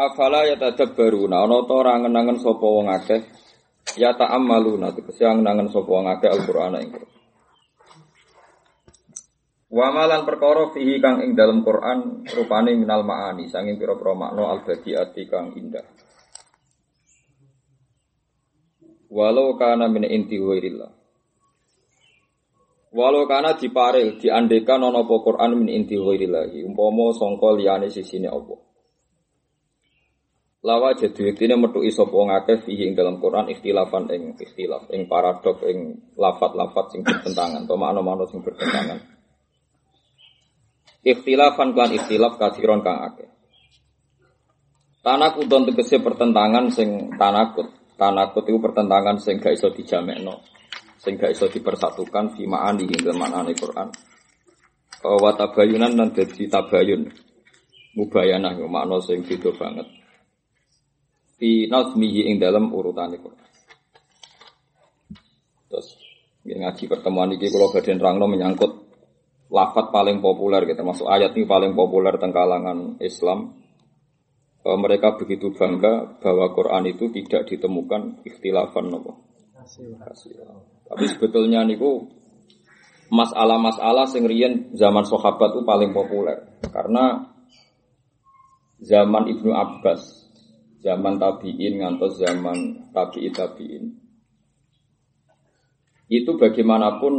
Afala ya tadabbaruna ana ta ora ngenangen sapa wong akeh ya ta'ammaluna tegese ngenangen sapa wong akeh Al-Qur'an ing Wa malan perkara fihi kang ing dalam Quran rupane minal maani sanging pira-pira makna al-badiati kang indah. Walau kana min inti ghairillah. Walau kana diparil diandekan ana apa Quran min inti ghairillah umpama sangka liyane sisine apa. Lawa jadi ini metu iso wong akeh fihi ing dalam Quran ikhtilafan ing ikhtilaf ing paradok ing lafat-lafat sing bertentangan atau makna-makna sing bertentangan. Ikhtilafan klan ikhtilaf kathiron kang akeh. Tanakut don tegese pertentangan sing tanakut. Tanakut itu pertentangan sing gak iso dijamekno. Sing gak iso dipersatukan fi ma'ani hingga ma'ani Quran. Wa tabayunan dan dadi tabayun. Mubayanah makna sing beda banget. Fi nazmihi ing dalam urutan Quran. Terus ngaji pertemuan ini kalau badan rangno menyangkut lafat paling populer gitu, termasuk ayat ini paling populer tentang kalangan Islam. Bahwa mereka begitu bangga bahwa Quran itu tidak ditemukan ikhtilafan apa? Tapi sebetulnya niku masalah-masalah sing riyen zaman sahabat itu paling populer karena zaman Ibnu Abbas, zaman tabi'in ngantos zaman tabi'i tabi'in. Itu bagaimanapun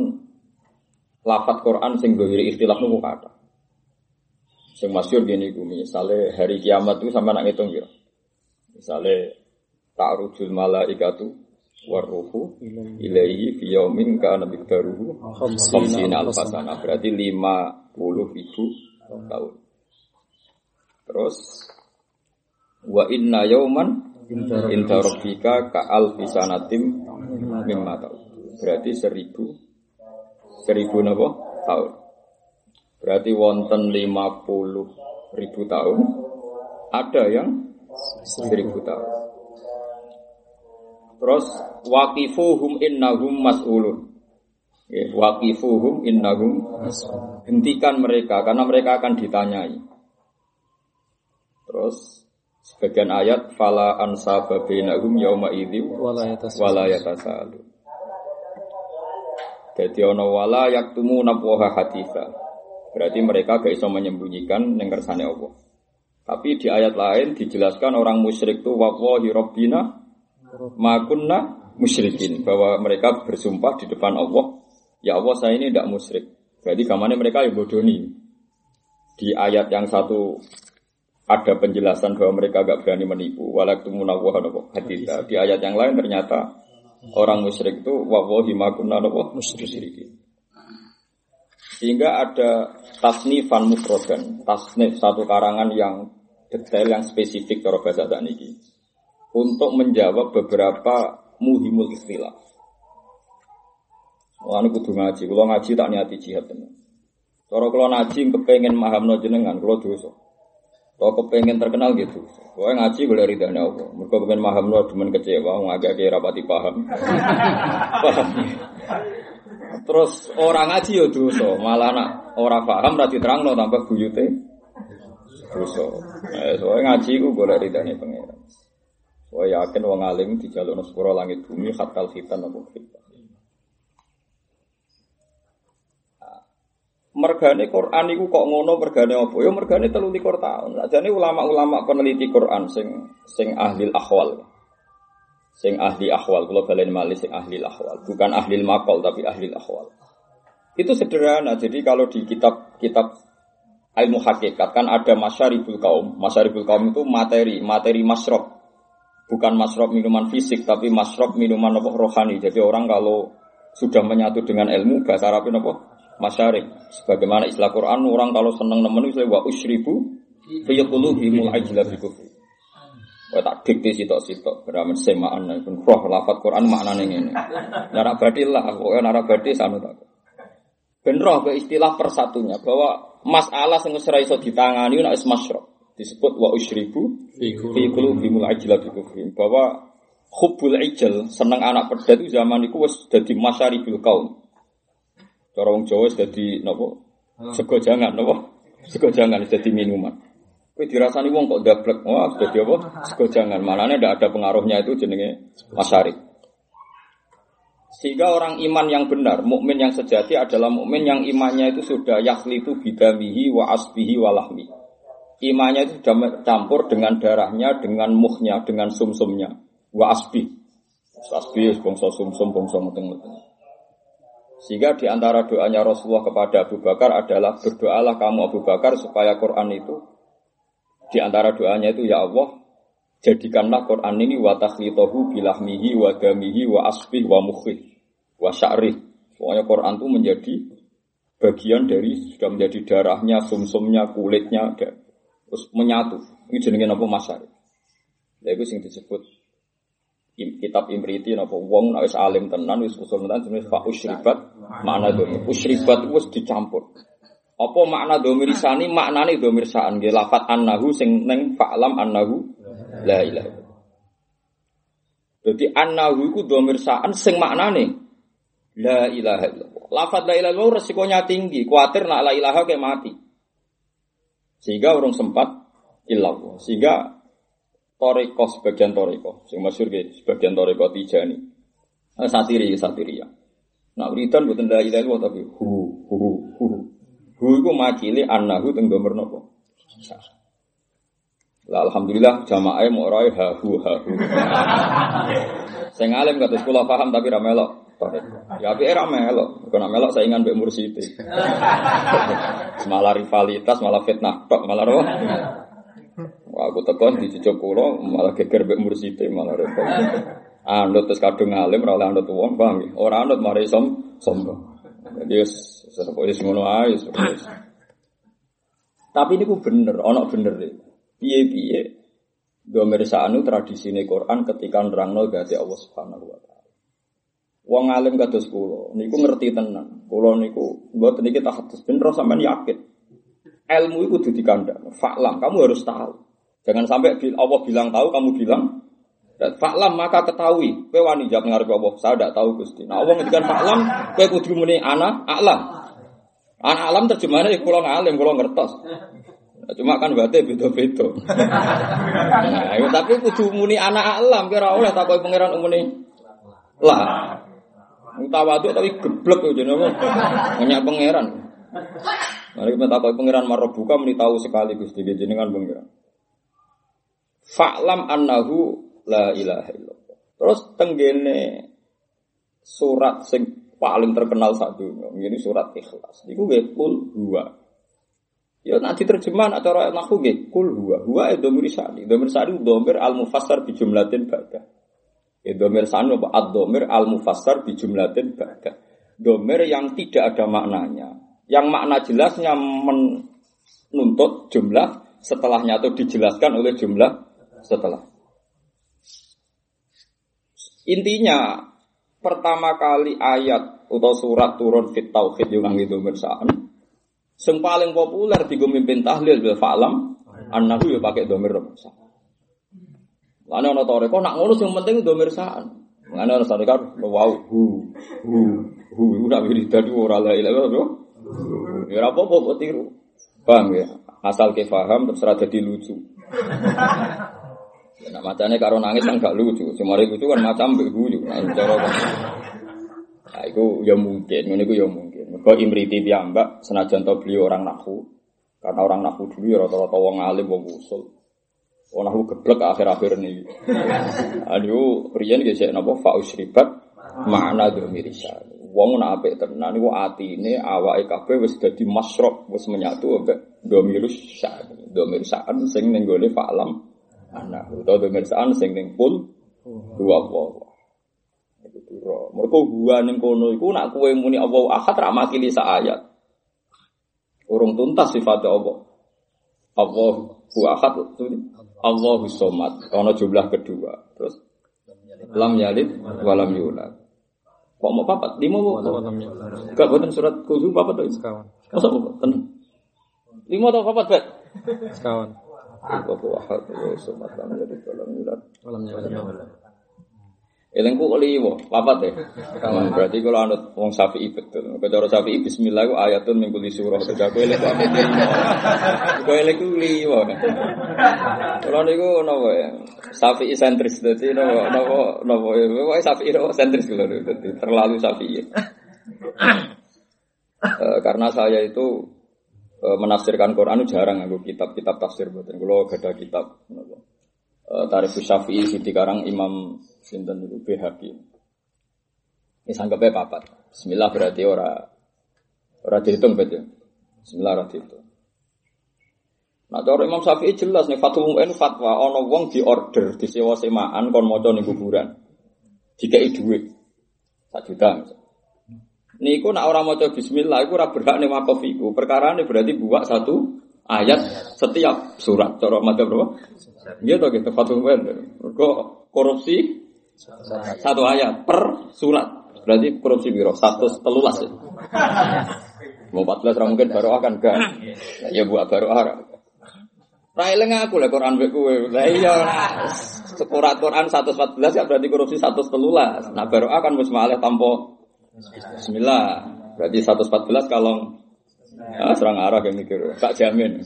lafat Quran sing gohiri ikhtilaf nunggu kata. Sing masyur gini gue misalnya hari kiamat itu sama nak ngitung ya. Misalnya ta'rujul malaikatu waruhu ilaihi fi yaumin kana miqdaruhu khamsina alfasana berarti 50 ribu tahun. Terus wa inna yauman inda rabbika ka alfi sanatim mimma Berarti seribu seribu napa tahun. Berarti wonten lima puluh ribu tahun, ada yang seribu tahun. Terus waqifuhum innahum mas'ulun. Ya, waqifuhum innahum hentikan mereka karena mereka akan ditanyai. Terus sebagian ayat fala ansaba bainahum yauma idzi wala yatasalu. Jadi ono wala yaktumu nabwaha haditha. Berarti mereka gak bisa menyembunyikan yang kersane Allah. Tapi di ayat lain dijelaskan orang musyrik itu wallahi rabbina makunna musyrikin bahwa mereka bersumpah di depan Allah, ya Allah saya ini tidak musyrik. Berarti gamane mereka yang bodoni. Di ayat yang satu ada penjelasan bahwa mereka gak berani menipu. Walaktumuna haditha. Di ayat yang lain ternyata Orang musyrik itu wawahi makunna apa? Musyrikin. Sehingga ada tasnifan mufrodan, tasnif satu karangan yang detail yang spesifik cara bahasa ini untuk menjawab beberapa muhimul istilah. Wah, kudu ngaji. Kalau ngaji tak niati jihad tenan. Cara kalau ngaji kepengen no jenengan, kalau dosa. Kalau kepengen terkenal gitu, Pokoknya ngaji boleh ridhanya Allah. Mereka kepengen paham lo, cuman kecewa, ngagak kira rapati paham. paham. Terus orang ngaji ya dosa, malah nak orang paham terang lo tambah buyute dosa. Eh, soalnya ngaji gue boleh ridhanya pengiran. Soalnya yakin wong alim di jalur sepuro langit bumi khatal khitan apa khitan. Mergane Quran iku kok ngono mergane apa? Ya mergane 33 tahun. Sajane ulama-ulama peneliti Quran sing sing ahli ahwal. Sing ahli ahwal, kalau balen malih sing ahli ahwal, bukan ahli makol tapi ahli ahwal. Itu sederhana. Jadi kalau di kitab-kitab ilmu hakikat kan ada masyaribul kaum. Masyaribul kaum itu materi, materi masrob. Bukan masrob minuman fisik, tapi masrob minuman apa rohani. Jadi orang kalau sudah menyatu dengan ilmu, bahasa Arabnya apa? Masyarik. Sebagaimana istilah Quran, orang kalau seneng nemen itu wa usyribu fi qulubihimul ajla bi kufri. Wa tak dikte sitok-sitok beramen semaan pun roh lafat Quran maknane ngene. Nara badil lah, pokoke nara badil sanu tak. Ben roh ke istilah persatunya bahwa masalah sing ora iso ditangani nek wis masyrak disebut wa usyribu fi qulubihimul ajla bi kufri. Bahwa hubbul ijal seneng anak pedet itu zaman itu wis dadi masyaribul kaum. Cara wong Jawa dadi napa? Sego jangan napa? Sego jangan dadi minuman. Kowe dirasani wong kok dablek. Wah, jadi apa? Sego jangan. Manane ndak ada pengaruhnya itu jenenge masyari. Sehingga orang iman yang benar, mukmin yang sejati adalah mukmin yang imannya itu sudah yakhlitu bidamihi wa asbihi wa lahmi. Imannya itu sudah campur dengan darahnya, dengan muhnya, dengan sumsumnya. Wa asbi. Asbi bangsa sumsum, bangsa meteng-meteng. Sehingga di antara doanya Rasulullah kepada Abu Bakar adalah berdoalah kamu Abu Bakar supaya Quran itu di antara doanya itu ya Allah jadikanlah Quran ini wa takhlitahu bilahmihi wa damihi wa asbih wa mukhi wa sya'rih. Pokoknya Quran itu menjadi bagian dari sudah menjadi darahnya, sumsumnya, kulitnya, dan terus menyatu. Ini jenenge apa masyari. Lha iku sing disebut kitab Imriti napa wong nek wis alim tenan wis usul tenan jenis fa usyribat makna domir. Usyribat wis dicampur. Apa makna domir sani? Maknane domir saan nggih lafat annahu sing neng fa'lam annahu la ilaha. Jadi annahu iku domir saan sing maknane la ilaha illallah. Lafat la ilaha illallah resikonya tinggi, kuatir nak la ilaha kayak mati. Sehingga orang sempat illallah. Sehingga toriko sebagian toriko, sing masyur sebagian toriko tijani. Satiri, satiri ya. Nah, wiridan buatan la ilaha illallah tapi hu hu hu Hu iku makili annahu teng nomor nopo? Lah alhamdulillah jamaah mau roy ha hu ha hu. Sing alim kata sekolah paham tapi ra melok. Ya api era melok, bukan melok saingan mbek mursidi. malah rivalitas, malah fitnah malah roh. Wah, aku tekan di cucuk kula malah geger mbek mursidi, malah repot. Anut terus kadung alim ora anut wong, paham ya? Ora anut mari som sombong. Jadi Sepois ngono ae Tapi ini ku bener, ono bener deh. Piye-piye Domer sa'anu tradisi Quran ketika nerangno gati Allah Subhanahu wa taala. Wong alim kados kula niku ngerti tenan. Kula niku mboten iki tahadus ben sampean yakin. Ilmu itu kudu dikandang. Faklam, kamu harus tahu. Jangan sampai Allah bilang tahu, kamu bilang Faklam maka ketahui. Kowe wani jawab ngarep Allah. Saya tidak tahu Gusti. Nah, Allah ngendikan faklam, kowe kudu muni ana alam. Anak alam terjemahannya ya kulo ngalim, kulo ngertos. Nah, cuma kan berarti beda-beda. Nah, ya, tapi kudu muni anak alam kira oleh takoi pangeran umune. Lah. Tawadu tapi geblek yo jenenge. Banyak pangeran. Mari kita takoi pangeran marobuka muni tahu sekali Gusti jenengan pangeran. Fa'lam annahu la ilaha illallah. Terus tenggene surat sing paling terkenal saat dunia. Ini surat ikhlas. Iku gue kul huwa. Ya nanti terjemahan acara nahu gue kul huwa. Huwa itu domir sani. Domir sani domir al mufassar bi jumlatin ba'da. Ya domir sani apa? Ad domir al mufassar bi jumlatin ba'da. Domir yang tidak ada maknanya. Yang makna jelasnya menuntut jumlah setelahnya atau dijelaskan oleh jumlah setelah. Intinya pertama kali ayat atau surat turun fit tauhid yang nganggo domir sa'an. Sing paling populer di mimpin tahlil bil fa'lam annahu ya pakai domir sa'an. Lane ana tore kok nak ngono sing penting domir sa'an. Lane ana sare kan wow hu hu hu ora wiridan ora la ilaha illallah. Ya apa-apa tiru. Paham ya? Asal ke paham terus ora dadi lucu. Nah macamnya karo nangis kan gak lucu, cuma lucu kan macam beguyu. Nah, cara Nah, itu ya mungkin, ini itu ya mungkin. Mereka imriti mbak senajan tau beliau orang nahu. Karena orang nahu dulu ya rata-rata wong alim, wong usul. Wong nahu geblek akhir-akhir ini. Aduh, rian gesek napa fa usribat makna domirisa. Wong nak apik tenan niku atine awake kabeh wis dadi masrok, wis menyatu ambek domirus sa'an. Domir sa'an sing ning gone fa'lam anak utawa domir sa'an sing ning pul dua Allah. Iku. Mergo gua ning kono iku nak kowe muni Allah ahad ra makili sa ayat. Urung tuntas sifat Allah. Allah hu ahad Allahu somad. Ono jumlah kedua. Terus lam yalid walam yulad. Kok mau papat? Lima mau? Enggak buatan surat kuzu papat tuh. Sekawan. Masa mau tenang. Lima atau papat bet? Sekawan. Allahu ahad wa somad lam yalid walam yulad. Walam yalid Elengku kok liwo, papat ya. Berarti kalau anut wong Syafi'i betul. Kalau Syafi'i bismillah ku ayatun min kulli surah. Eleng kok liwo. Aku eleng ku liwo. Kalau niku napa ya? Syafi'i sentris dadi napa napa napa ya. Pokoke Syafi'i napa sentris lho dadi terlalu Syafi'i. Uh, karena saya itu uh, menafsirkan Quran jarang aku kitab-kitab tafsir buatan. Kalau ada kitab, Tarif Syafi'i dikarang Imam Sinten itu BHQ. Ini sanggapnya papat. Bismillah berarti ora ora dihitung betul. Bismillah ora dihitung. Nah, cara Imam Syafi'i jelas nih fatwa MUN fatwa ono wong di sewa semaan kon maca ning kuburan. Dikai dhuwit. Sak juta. Niku nak orang maca bismillah iku ora berhak ning iku. Perkara ini berarti buat satu ayat setiap surat. Cara madzhab berapa? Iya toh gitu MUN. Kok korupsi satu ayat per surat. Berarti korupsi biro satu telulas ya. Mau 14 orang mungkin baru akan gak. Ya buat baru akan. Raileng aku lah Quran beku. Lah iya. Surat Quran 114 ya berarti korupsi satu telulas. Nah baru akan mus malih Bismillah. Berarti 114 kalau ah, serang arah yang mikir. Tak jamin.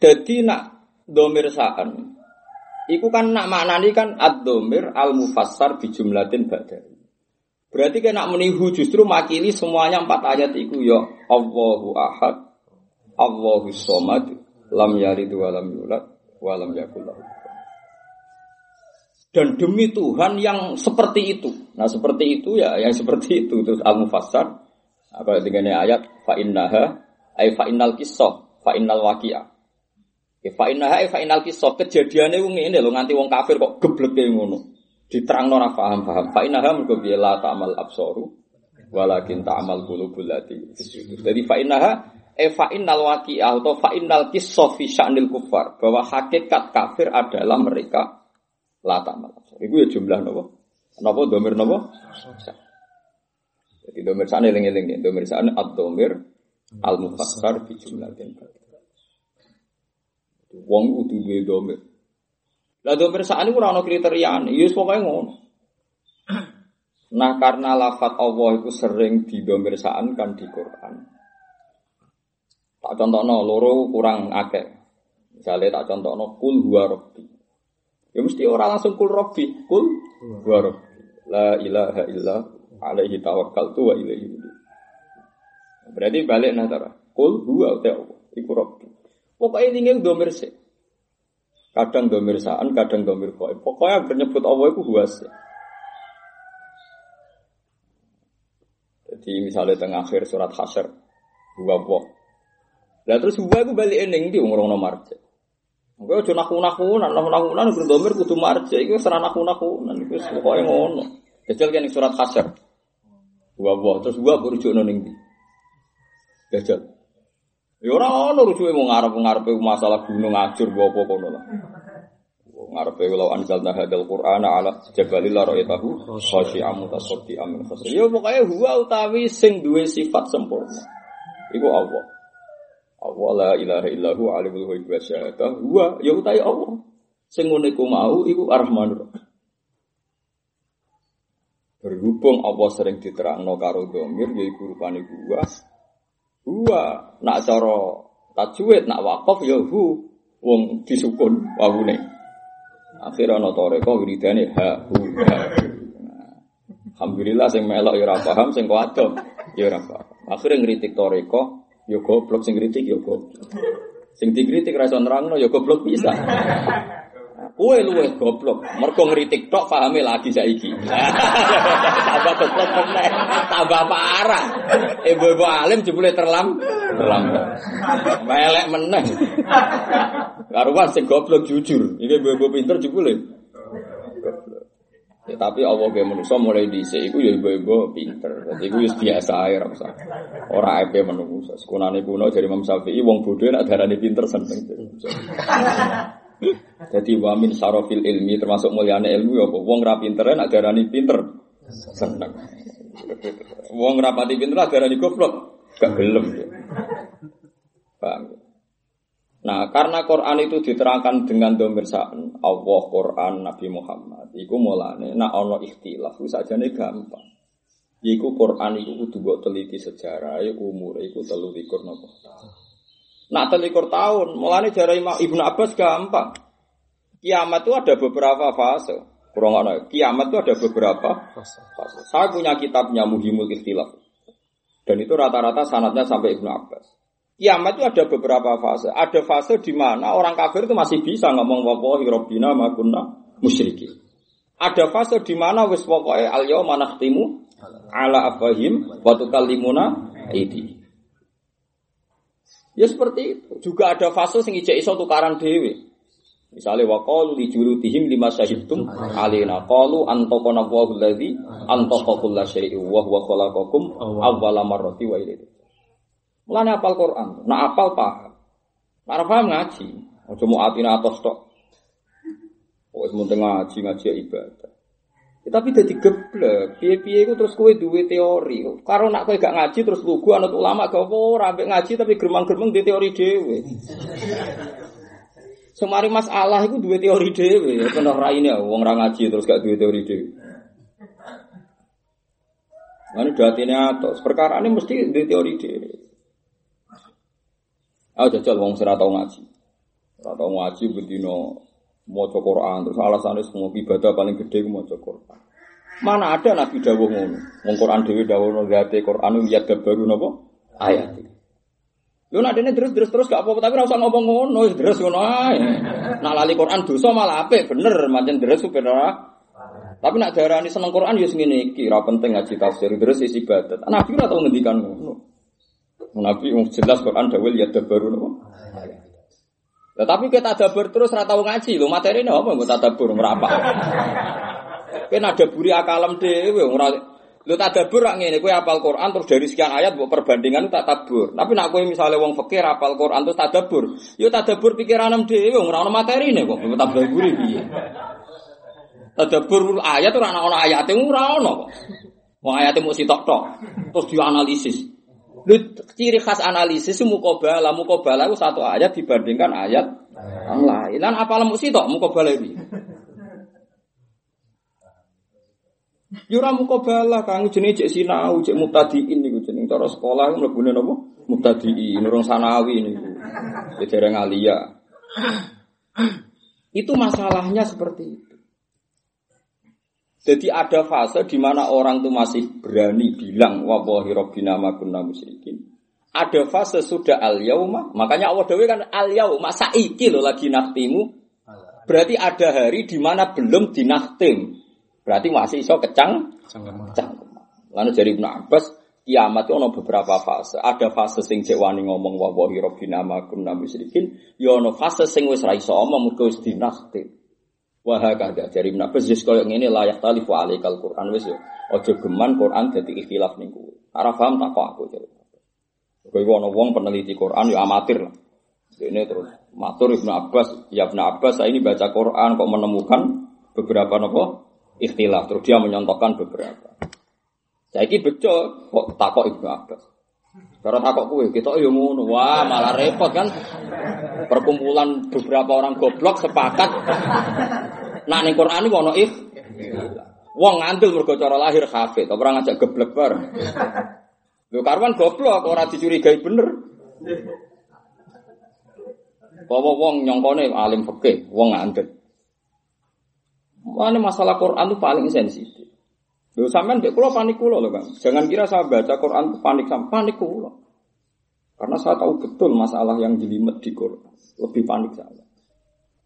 Jadi nak domir saan. Iku kan nak maknani kan ad-domir al-mufassar bi jumlatin badari. Berarti kan nak menihu justru makili semuanya empat ayat iku ya Allahu ahad, Allahu somad, lam yalid wa lam yulad wa lam yakul dan demi Tuhan yang seperti itu. Nah, seperti itu ya, yang seperti itu. Terus al-mufassar apa dengan ayat? Fa innaha ay fa innal qissah fa innal Ya fa innaha fa innal kisah kejadiane wong ngene lho nganti wong kafir kok gebleke ngono. Diterangno ora paham-paham. Fa innaha mergo piye la ta'mal absaru walakin ta'mal qulubul lati Jadi fa innaha e fa innal waqi'ah atau fa innal kisah fi sya'nil kufar bahwa hakikat kafir adalah mereka la ta'mal absar. Iku ya jumlah nopo? Napa domir nopo? Jadi domir sana eling-eling, domir sana ad-domir al-mufassar fi jumlatin. Wong kudu duwe domir. Lah domir saat ini kurang kriteria ya pokoknya ngono. Nah karena lafat Allah itu sering didomirsaan kan di Quran. Tak contoh no, loro kurang akeh. Misalnya tak contoh no, kul huwa robbi. Ya mesti orang langsung kul robbi, kul huwa robbi. La ilaha illa alaihi tawakal tu wa ilaihi Berarti balik nah. Kul huwa Allah, iku. Pokoknya ini domir sih. Kadang domir saan, kadang domir koi. Pokoknya bernyebut Allah itu huas. Jadi misalnya tengah akhir surat hasyr, huwa Allah. Lah terus huwa itu balik ening di umur nomor marja. Gue cuma naku naku, naku naku, naku domir kudu marja. Itu serah naku naku, pokoknya ngono. Jajal kan surat hasyr, huwa Allah. Terus huwa berujuk noning di. Jajal. Ya ora ono rujuke mau ngarep-ngarepe masalah gunung ajur apa kono lah. Ngarepe law anzalna hadzal qur'ana ala jabalil la ra'aytahu khashi'an mutasaddian min khasri. Ya pokoke huwa utawi sing duwe sifat sempurna. Iku Allah. Allah la ilaha illahu alimul ghaibi wasyahadah. Huwa ya utawi Allah. Sing ngene iku mau iku Ar-Rahmanur Berhubung Allah sering diterangno karo domir yaiku rupane buas Huwa nak cara tajwid nak wakaf ya hu wong disukun wawune. Akhirnya ana toreko wiridane ha hu ha. Alhamdulillah sing melok ya ora paham, sing kuwadoh ya ora paham. Akhire ngritik toreko, ya goblok sing ngritik ya goblok. Sing dikritik ra iso nerangno ya goblok bisa. Kue luwe goblok, mergo ngritik tok pahame lagi saiki. tambah goblok meneh, tambah parah. Ibu-ibu alim jebule terlam, terlambat. Melek meneh. Karuan sing goblok jujur. Iki ibu-ibu pinter jebule. Ya, tapi Allah ge manusa mulai dhisik iku ya ibu-ibu pinter. Dadi iku wis biasa ae ora usah. Ora ape manusa. Sekunane kuno dari Imam Syafi'i wong bodho nek darane pinter seneng. Jadi wamin sarofil ilmi termasuk mulyane ilmu ya wong ra pinter nak darani pinter. Seneng. Wong rapati pinter darani goblok. Gak gelem. Paham. Nah, karena Quran itu diterangkan dengan domir sa'an, Allah, Quran, Nabi Muhammad. Iku mulane, nah ono ikhtilaf, itu saja nih gampang. Iku Quran itu mbok teliti sejarah, umur iku telu likur. Nah, telikur tahun, mulane jari Ibnu Abbas gampang. Kiamat itu ada beberapa fase. Kurang ada. Kiamat itu ada beberapa fase. Saya punya kitabnya Muhimul Ikhtilaf. Dan itu rata-rata sanatnya sampai Ibnu Abbas. Kiamat itu ada beberapa fase. Ada fase di mana orang kafir itu masih bisa ngomong wallahi rabbina ma kunna musyriki. Ada fase di mana wis pokoke al yauma nakhtimu ala afahim wa tukallimuna. Ya seperti itu. Juga ada fase sing ijek iso tukaran dhewe. Misalnya wa qalu li julutihim lima syahidtum alina qalu antaqana Allahu allazi antaqa kulla syai'in wa huwa khalaqakum awwala marrati wa ilayhi Mulane apal Quran. Nah apal paham. Para paham ngaji. Mau atina atas tok. Oh, semuanya ngaji ngaji ya ibadah. Ya, tapi jadi geblek. Piye-piye itu terus kue duwe teori. Karo nak kue gak ngaji terus lugu anut ulama gak apa ora ngaji tapi geremang-geremeng di teori dewe. Semari masalah itu dua teori dewe. Ya kena raine wong ora ngaji terus gak duwe teori dewe. Nah, ini datanya atau perkara ini mesti di teori dewe. Ah jajal wong ora tau ngaji. Ora tau ngaji bendino maca Quran terus alasannya semua ibadah paling gede ku maca Quran. Mana ada Nabi dawuh ngono. Wong Quran dhewe dawuh no gate Quran ya baru napa ayat. Lu nak dene terus terus terus gak apa-apa tapi ora usah ngomong ngono, terus ngono ae. Nak lali Quran dosa malah apik, bener mancen terus supir ora. Tapi nak darani seneng Quran ya ngene iki, ora penting ngaji tafsir, terus isi ibadat. Nabi ora tau ngendikan ngono. Nabi jelas Quran dawil ya baru nopo. Nah, tapi kita tadabur terus rata ngaji lo materi ini apa nggak tadabur merapa? Kan ada buri akalam dewe ora Lu tadabur rak ngene, kowe apal Quran terus dari sekian ayat buat perbandingan tak tabur. Tapi nak kowe misalnya wong fakir apal Quran terus tadabur, yo tadabur pikiranem dhewe ora ono materine kok, tadabur piye. Tadabur ayat ora ono ayate ora ono kok. Wong ayate mung sitok-tok terus dianalisis. Lu ciri khas analisis mukobala, mukobala itu satu ayat dibandingkan ayat yang lain. Dan apa lemu sih tok mukobala ini? Yura mukobala kang jenis cek sinau, cek mutadiin nih jenis cara sekolah mlebune napa? Mutadiin, urung sanawi ini. Dereng alia. Itu masalahnya seperti itu. Jadi ada fase di mana orang itu masih berani bilang wallahi rabbina ma kunna musyrikin. Ada fase sudah al yauma, makanya Allah dewe kan al yauma saiki lo lagi naktimu. Berarti ada hari di mana belum dinaktim. Berarti masih iso kecang kecang. Lalu dari Ibnu Abbas kiamat itu ada beberapa fase. Ada fase sing cek wani ngomong wallahi rabbina ma kunna musyrikin, ya ono fase sing wis ra iso omong mergo wis dinaktim. Wah kada dari Abbas jis koyo ngene layak talifu alaikal Quran wis yo. Aja geman Quran dadi ikhtilaf ning kowe. Ora paham tak kok aku jare. Kowe ono wong peneliti Quran yo amatir lah. Ini terus matur Ibnu Abbas, ya Ibnu Abbas saya ini baca Quran kok menemukan beberapa nopo ikhtilaf terus dia menyontohkan beberapa. Saya ini betul kok takok Ibnu Abbas. Karena takok kue, kita yo ngono. Wah, malah repot kan. Perkumpulan beberapa orang goblok sepakat. Nah, ning Quran iki ono if. Wong ngandel mergo cara lahir hafid, ora ngajak geblek bareng. Lho karwan goblok ora dicurigai bener. Bawa wong nyongkone alim fikih, wong ngandel. Mana masalah Quran itu paling sensitif. Lho sampean mbek kula panik kula lho, Kang. Jangan kira saya baca Quran panik sama panik kula. Karena saya tahu betul masalah yang jelimet di Quran. Lebih panik saya.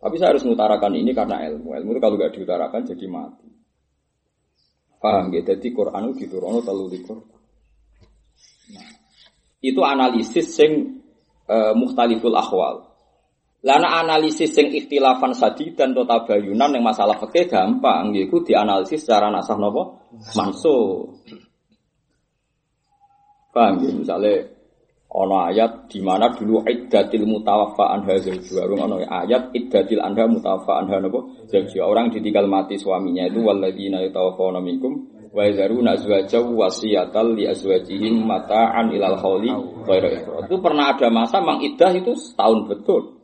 Tapi saya harus mengutarakan ini karena ilmu. Ilmu itu kalau nggak diutarakan jadi mati. Paham ya? Jadi Quran itu diturunkan terlalu di Quran. Nah, itu analisis sing uh, muhtaliful akhwal. Lana analisis sing ikhtilafan sadi dan tota bayunan yang masalah fikih gampang, yaitu dianalisis secara nasah nopo mansuh. Paham ya? Misalnya ono ayat di mana dulu iddatil mutawaffa anha zawjuha. Ono ayat iddatil anha mutawaffa anha nopo zawjuha. Orang ditinggal mati suaminya itu walladzina yatawaffawna minkum wa yadharuna azwajaw wasiyatal li azwajihim mata'an ilal ghairu Itu pernah ada masa mang iddah itu setahun betul.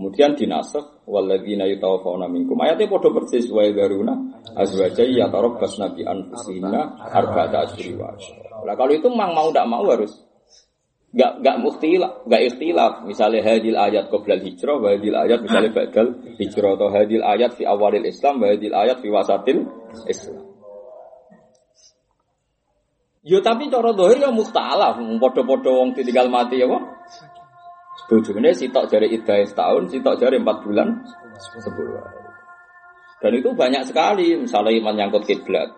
Kemudian dinasakh walladzina yatawaffawna minkum. Ayatnya padha persis wa yadaruna azwaja yatarabbasna bi anfusihinna arba'ata asyhur wa Nah, kalau itu memang mau tidak mau harus Gak gak mukhtilaf, gak ikhtilaf. Misalnya hadil ayat qoblal hijrah, wa hadil ayat misalnya badal hijrah atau hadil ayat fi awalil Islam, wa hadil ayat fi wasatil Islam. Yo tapi cara dohir ya mustalaf, podo-podo wong ditinggal mati ya kok. Bojone sitok jari iddah setahun, sitok jari empat bulan, sepuluh Dan itu banyak sekali, misalnya menyangkut kiblat.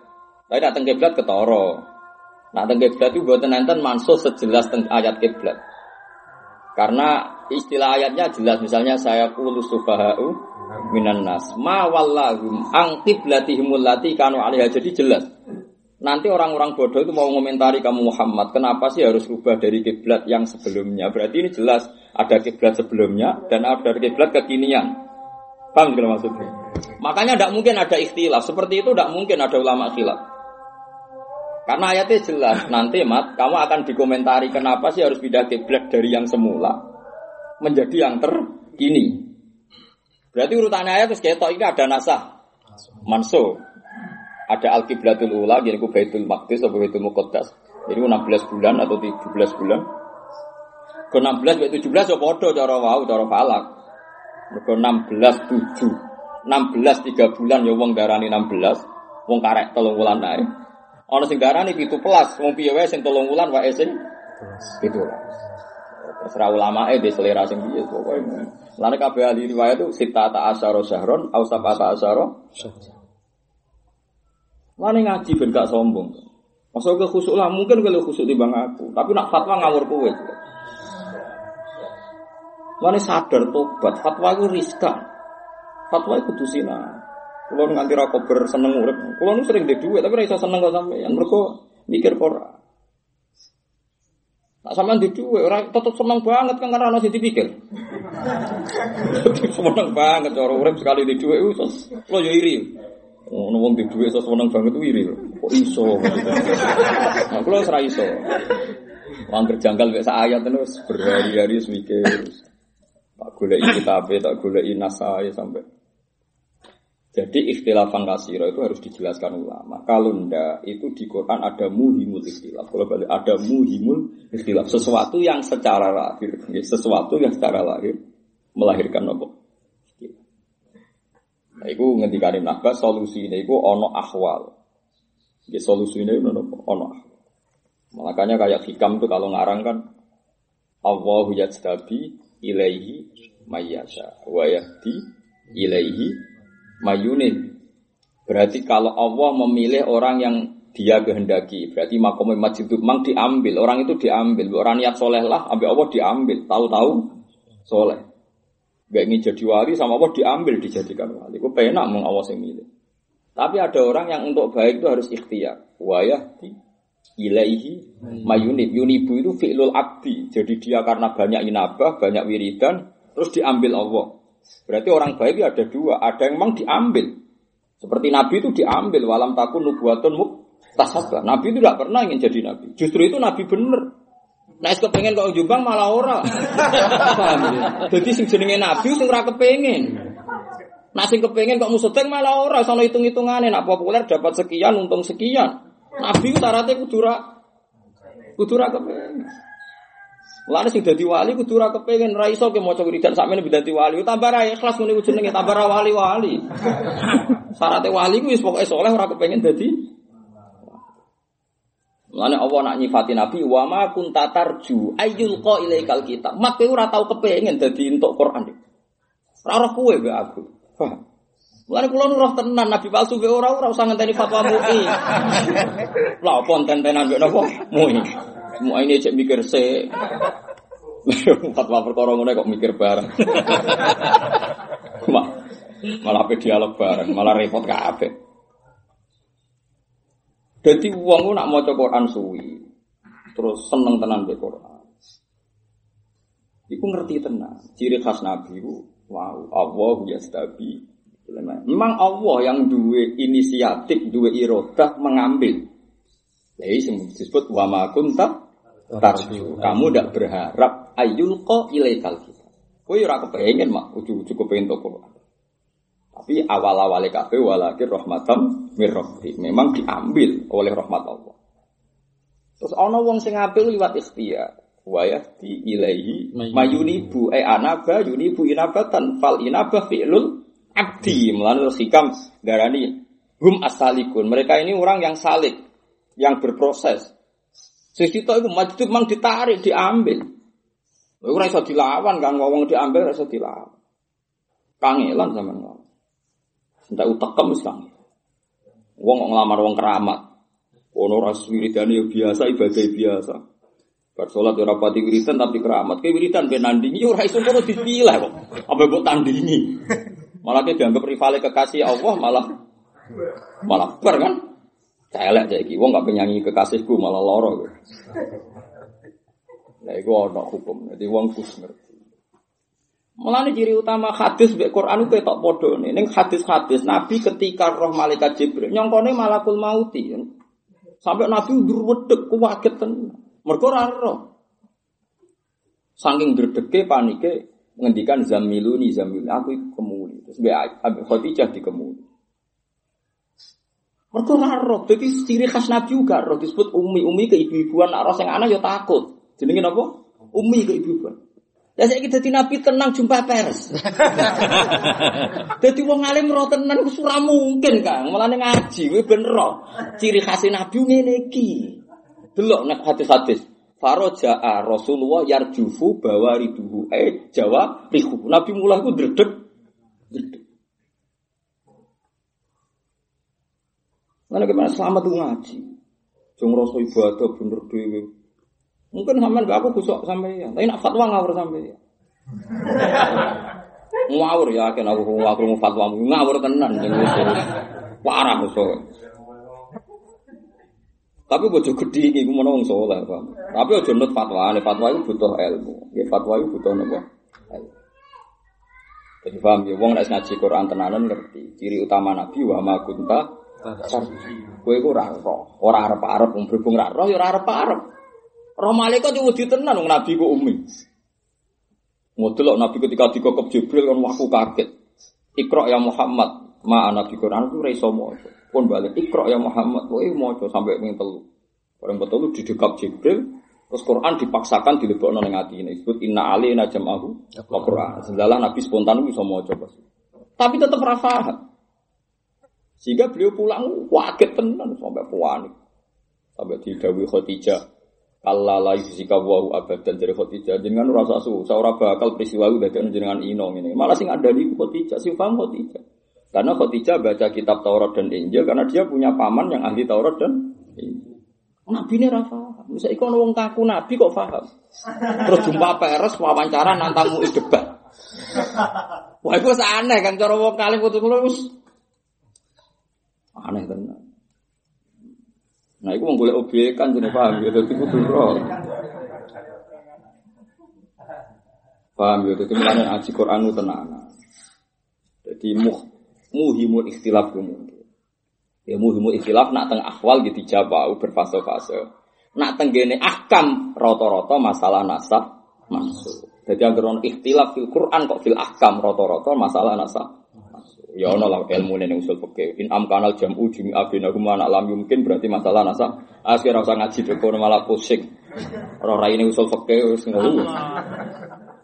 Tapi datang kiblat ketoro, Nah, tentang kiblat itu buatan nanti mansuh sejelas tentang ayat kiblat. Karena istilah ayatnya jelas, misalnya saya kulu subahau minan nas. Ma wallahum ang kiblatihimul lati kanu alihah. Jadi jelas. Nanti orang-orang bodoh itu mau komentari kamu Muhammad, kenapa sih harus rubah dari kiblat yang sebelumnya? Berarti ini jelas ada kiblat sebelumnya dan ada kiblat kekinian. Paham tidak maksudnya? Makanya tidak mungkin ada ikhtilaf. Seperti itu tidak mungkin ada ulama khilaf. Karena ayatnya jelas, nanti mat, kamu akan dikomentari kenapa sih harus pindah kiblat dari yang semula menjadi yang terkini. Berarti urutannya ayat terus ketok ini ada nasah, manso, ada al kiblatul ula, jadi ku baitul maqdis atau baitul muqaddas. Jadi 16 bulan atau 17 bulan. Ke 16 ke 17 ya podo cara wau cara falak. Ke 16 7. 16 3 bulan ya wong darani 16, wong karek telung bulan naik. Ana sing darani 17, wong piye wae sing 3 wulan wae sing 17. Terserah ulama eh di selera sing piye pokoke. Lan kabeh ahli riwayat itu sita ta asyara syahron au sabata asyara Mana ngaji ben gak sombong. Masa ke khusuk lah mungkin kalau khusuk di bang aku, tapi nak fatwa ngawur kowe. Mana sadar tobat, fatwa itu riskan. Fatwa itu kudu Kulo nganti ra kober seneng urip. Kulo sering di duit tapi ra iso seneng kok sampeyan. Mergo mikir ora. Nak sampean di duit ora tetep seneng banget kan karena sing dipikir. seneng banget cara urip sekali di duit iso kulo yo iri. Ono wong di duit iso seneng banget iri. Kok iso? Nah, kulo ora iso. Wong kerjangkal mek sak ayat terus berhari-hari mikir. Tak goleki kitabe, tak goleki nasae sampai jadi ikhtilafan kasiro itu harus dijelaskan ulama. Kalau ndak itu di Quran ada muhimul ikhtilaf. Kalau balik ada muhimul ikhtilaf. Sesuatu yang secara lahir, sesuatu yang secara lahir melahirkan apa? Nah, itu ngendikane Nabas solusi ini itu ono ahwal. Ya, solusi ini ono ono ahwal. Makanya kayak hikam itu kalau ngarang kan Allahu yajtabi ilaihi mayyasha wa yahdi ilaihi mayunin. Berarti kalau Allah memilih orang yang dia kehendaki, berarti makom masjid itu memang diambil, orang itu diambil, orang niat soleh lah, ambil Allah diambil, tahu-tahu soleh. Gak ingin jadi wali sama Allah diambil dijadikan wali. Itu penak mau Allah yang milih. Tapi ada orang yang untuk baik itu harus ikhtiar. Wayah di ilaihi mayunib. Yunibu itu fi'lul abdi. Jadi dia karena banyak inabah, banyak wiridan, terus diambil Allah. Berarti orang baik ada dua, ada yang memang diambil. Seperti Nabi itu diambil, walam takun nubuatun muk tasabah. Nabi itu tidak pernah ingin jadi Nabi. Justru itu Nabi bener. Nah, kepengen kok jumbang malah ora. Ya? Jadi sing jenenge Nabi sing ora kepengen. Nah sing kepengen kok musudeng malah ora, sono hitung-hitungane nak populer dapat sekian untung sekian. Nabi itu syaratnya kudu ra kudu ra kepengen. Lalu sing dadi wali kudu ora kepengin ra iso ke maca wiridan sakmene dadi wali. Tambah ra ikhlas ngene jenenge tambah ra wali-wali. Syaratnya wali ku wis pokoke saleh ora kepengin dadi Mulane Allah nak nyifati Nabi wa ma kunta tarju ayyul qa ilaikal kitab. Mak kowe ora tau kepengin dadi entuk Quran. Ora roh kowe mbek aku. Mulane kula nu roh tenan Nabi palsu mbek ora ora usah ngenteni fatwa MUI. Lah apa enten-tenan mbek napa? MUI. Semua ini cek mikir se. Fatwa perkara ngono kok mikir bareng. malah pe dialog bareng, malah repot kabeh. Jadi uang nak mau Quran suwi, terus seneng tenan be Quran. Iku ngerti tenan. Ciri khas Nabi itu, wow, Allah ya stabi. Memang Allah yang dua inisiatif, dua irodah mengambil. Jadi disebut wama kunta tarju. Kamu tidak berharap ayul ko ilaikal kita. Kowe ora kepengin mak ujug-ujug kepengin to Quran. Tapi awal-awale kabeh walakin rahmatam mirrabbi. Memang diambil oleh rahmat Allah. Terus ana wong sing apik liwat ikhtiar. Wa yahdi ilaihi mayunibu e anaba yunibu inabatan fal inabah fi'lul abdi. Mulane hikam darani hum asalikun. Mereka ini orang yang salik, yang berproses. Sesito itu maju mang ditarik, diambil. Ora iso dilawan kan ngomong diambil ora iso dilawan. Kangelan zaman Entak utekem wis kang. Wong kok nglamar wong keramat. Ono ras wiridane ya biasa, ibadah biasa. Bar salat ora pati wiridan tapi keramat. Ke wiridan ben nandingi ora iso kono dipilah kok. Apa mbok tandingi. Malah ke dianggap rivale kekasih Allah malah malah ber kan. Celek saiki wong gak penyanyi kekasihku malah loro. Nah, itu ada hukum. Jadi wong kus ngerti. Mulane ciri utama hadis mbek Quran itu ketok padha nih. Ning hadis-hadis Nabi ketika roh malaikat Jibril nyongkone malakul mauti. Sampai Nabi udur wedek kuwaget tenan. Mergo ora roh. Saking gredege panike ngendikan zamiluni zamiluni aku kemuli. Terus mbek Abi Khadijah dikemuli. Mergo ora roh. Dadi ciri khas Nabi juga roh disebut umi. Umi ke ibu-ibuan nak roh sing anak ya takut. Jenenge napa? Umi ke ibu-ibuan. Lah saiki dadi nabi tenang jumpa pers. dadi wong alim ro tenan wis ora mungkin, Kang. Mulane ngaji kuwi ben ro. Ciri khas nabi ngene iki. Delok nek hadis-hadis. Faraja'a Rasulullah yarjufu bawariduhu. Eh jawab rihu. Nabi mulai ku. Dredeg. Mana gimana selamat tuh ngaji. Jong rasa ibadah bener dhewe. Mungkin sampean gak aku gusok sampai ya. Tapi nak fatwa ngawur sampai ya. ngawur ya, kan aku aku mau fatwa ngawur tenan. Parah gusok. Tapi bojo gede iki ku menawa wong saleh, Pak. Tapi aja nut fatwa, fatwa itu butuh ilmu. Ya fatwa itu butuh napa? Jadi paham ya, wong nek ngaji Quran tenanan ngerti. Ciri utama Nabi wa ma kunta Kowe iku ora roh, ora arep-arep wong berhubung ora roh ya ora arep-arep. Roh malaikat yo wedi tenan wong Nabi ku umi. Ngodelok Nabi ketika dikokop Jibril kan waktu kaget. Iqra ya Muhammad, ma Nabi Quran ku ora iso maca. Pun balik Iqra ya Muhammad, kowe maca sampai ping telu. Bareng betul di didekap Jibril, terus Quran dipaksakan dilebokno ning atine. Disebut inna alaina jam'ahu wa Quran. Sedalah Nabi spontan bisa maca pas. Tapi tetap paham. Sehingga beliau pulang kaget tenan sampai panik. Sampai didawi Khadijah, Allah la yusika wa abadan dari Khadijah jenengan rasa susah ora bakal peristiwa itu dadi jenengan ino ini malah sing ada di Khadijah sing paham Khadijah karena Khadijah baca kitab Taurat dan Injil karena dia punya paman yang ahli Taurat dan Injil. Nabi ini rafa bisa ikon wong kaku Nabi kok paham? Terus jumpa peres wawancara nantamu debat. Wah itu aneh kan cara wong kali putus aneh tenan Nah, itu boleh objek kan jadi paham ya, jadi kudu roh. Paham ya, jadi mulanya ngaji Quran itu tenang. Jadi muh, muhimul ikhtilaf mungkin. Ya muhimul ikhtilaf nak teng akhwal gitu jawab berfase-fase. Nak teng gene ahkam roto-roto masalah nasab masuk. Jadi agar ikhtilaf fil Quran kok fil ahkam roto-roto masalah nasab Ya ono lah ilmu ning usul fikih. In amkanal jam'u jumi'a bainahuma anak lam mungkin berarti masalah nasa. Akhir usah ngaji deko malah pusing. Ora raine usul fikih wis ngono.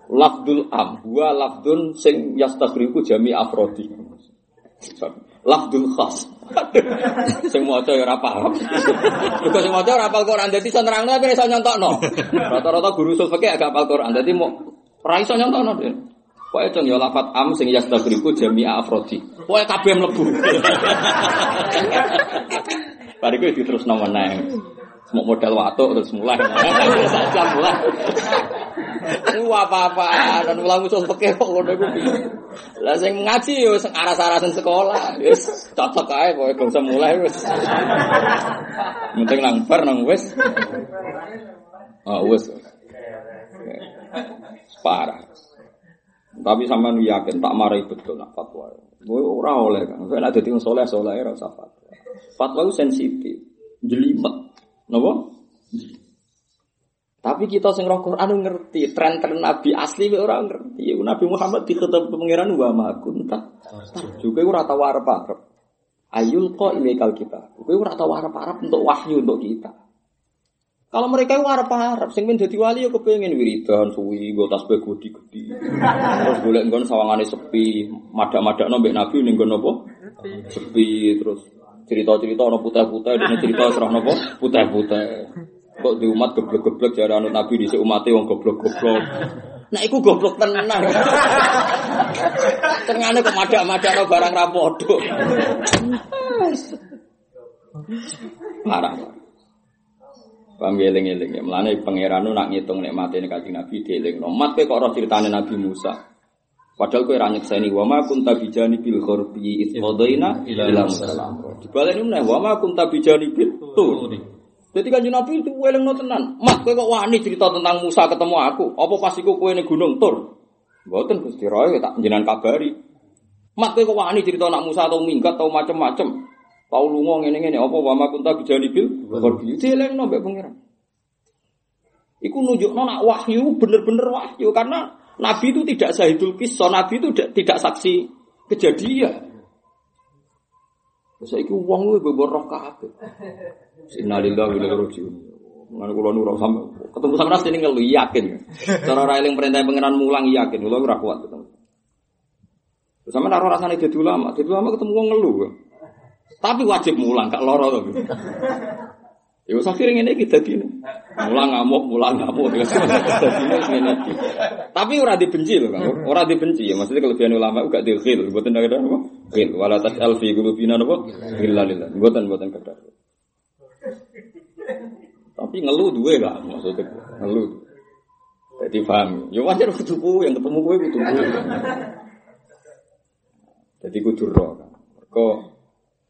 Lafdul am wa lafdun sing yastaghriku jami afrodi. Lafdul khas. sing maca ya ora paham. Mergo sing maca ora hafal Quran dadi iso nerangno tapi iso nyontokno. Rata-rata guru usul fikih agak hafal Quran dadi mau ora iso nyontokno. Pokoknya cung ya lafat am sing yastaghriku jami'a afrodi. Pokoknya kabeh mlebu. Bariku terus nomor meneh. Mau modal watuk terus mulai. Saja mulai. Ku apa-apa dan ulang usul pekeh kok ngono iku Lah sing ngaji yo sing aras-arasen sekolah. Wis cocok ae pokoke gak usah mulai wis. Penting nang nang wis. Oh wis. Parah. Tapi sama nu yakin tak marahi betul nak fatwa. Gue ora oleh kan. Saya ada tinggal soleh soleh ora usah fatwa. Fatwa itu sensitif, jelimet, nopo? Tapi kita sing roh Quran ngerti, tren-tren Nabi asli orang ngerti. Nabi Muhammad diketep pangeran wa ma kunta. Juga ora tau arep-arep. Ayul kok kal kita. Kowe ora tau arep-arep untuk wahyu untuk kita. Kalau mereka itu arep-arep sing men dadi wali ya kepengin wiridan suwi nggo tasbih gede-gede. Terus golek nggon sawangane sepi, madak-madakno mbek Nabi ning nggon apa? Sepi terus cerita-cerita ana putih-putih dene cerita serah napa? Putih-putih. Kok di umat goblok-goblok jare anut Nabi di umate wong goblok-goblok. Nah, iku goblok tenan. Tengane kok madak-madakno barang ra. Parah. Paham eling-eling ya. Mulane pangeran nak ngitung nikmate nek Kanjeng Nabi dieling. Mat kowe kok ora critane Nabi Musa. Padahal kowe ra nyekseni wa ma kunta bijani bil ghurbi id qadaina ila musallam. Dibaleni meneh wa ma kunta bijani bil tur. Jadi kan Nabi itu weleng no tenan. Mat kowe kok wani cerita tentang Musa ketemu aku. Apa pas iku kowe ning gunung Tur? Mboten Gusti Roy tak jenengan kabari. Mat kowe kok wani cerita nak Musa atau minggat atau macam-macam. Tau lunga ngene-ngene apa wa ma kunta bijani bil ghurbi. Dielengno mbek pangeran. Iku nunjukno nak wahyu bener-bener wahyu karena Nabi itu tidak sahidul kisah, Nabi itu tidak saksi kejadian. Iki wong kuwi bebor roh kabeh. Innalillahi wa inna ilaihi raji'un. Mana kula nu sampe ketemu sama nasi ini ngelu yakin. Cara ora eling perintah pangeran mulang yakin, kula ora kuat ketemu. Sama naro rasane dadi ulama, dadi ulama ketemu wong ngelu. Tapi wajib mulang, gak loro to. Ya wis akhire ngene iki dadi mulang ngamuk, mulang ngamuk. Tapi ora dibenci lho, Kang. Ora dibenci ya. Maksudnya kelebihan ulama gak dikhil, mboten ada apa? Khil wala tasal fi qulubina napa? Illa lillah. Mboten mboten kadar. Tapi ngeluh duwe lah maksudnya ngeluh. Jadi paham. Ya wajar kudu yang ketemu kowe kudu Jadi kudu roh. Kok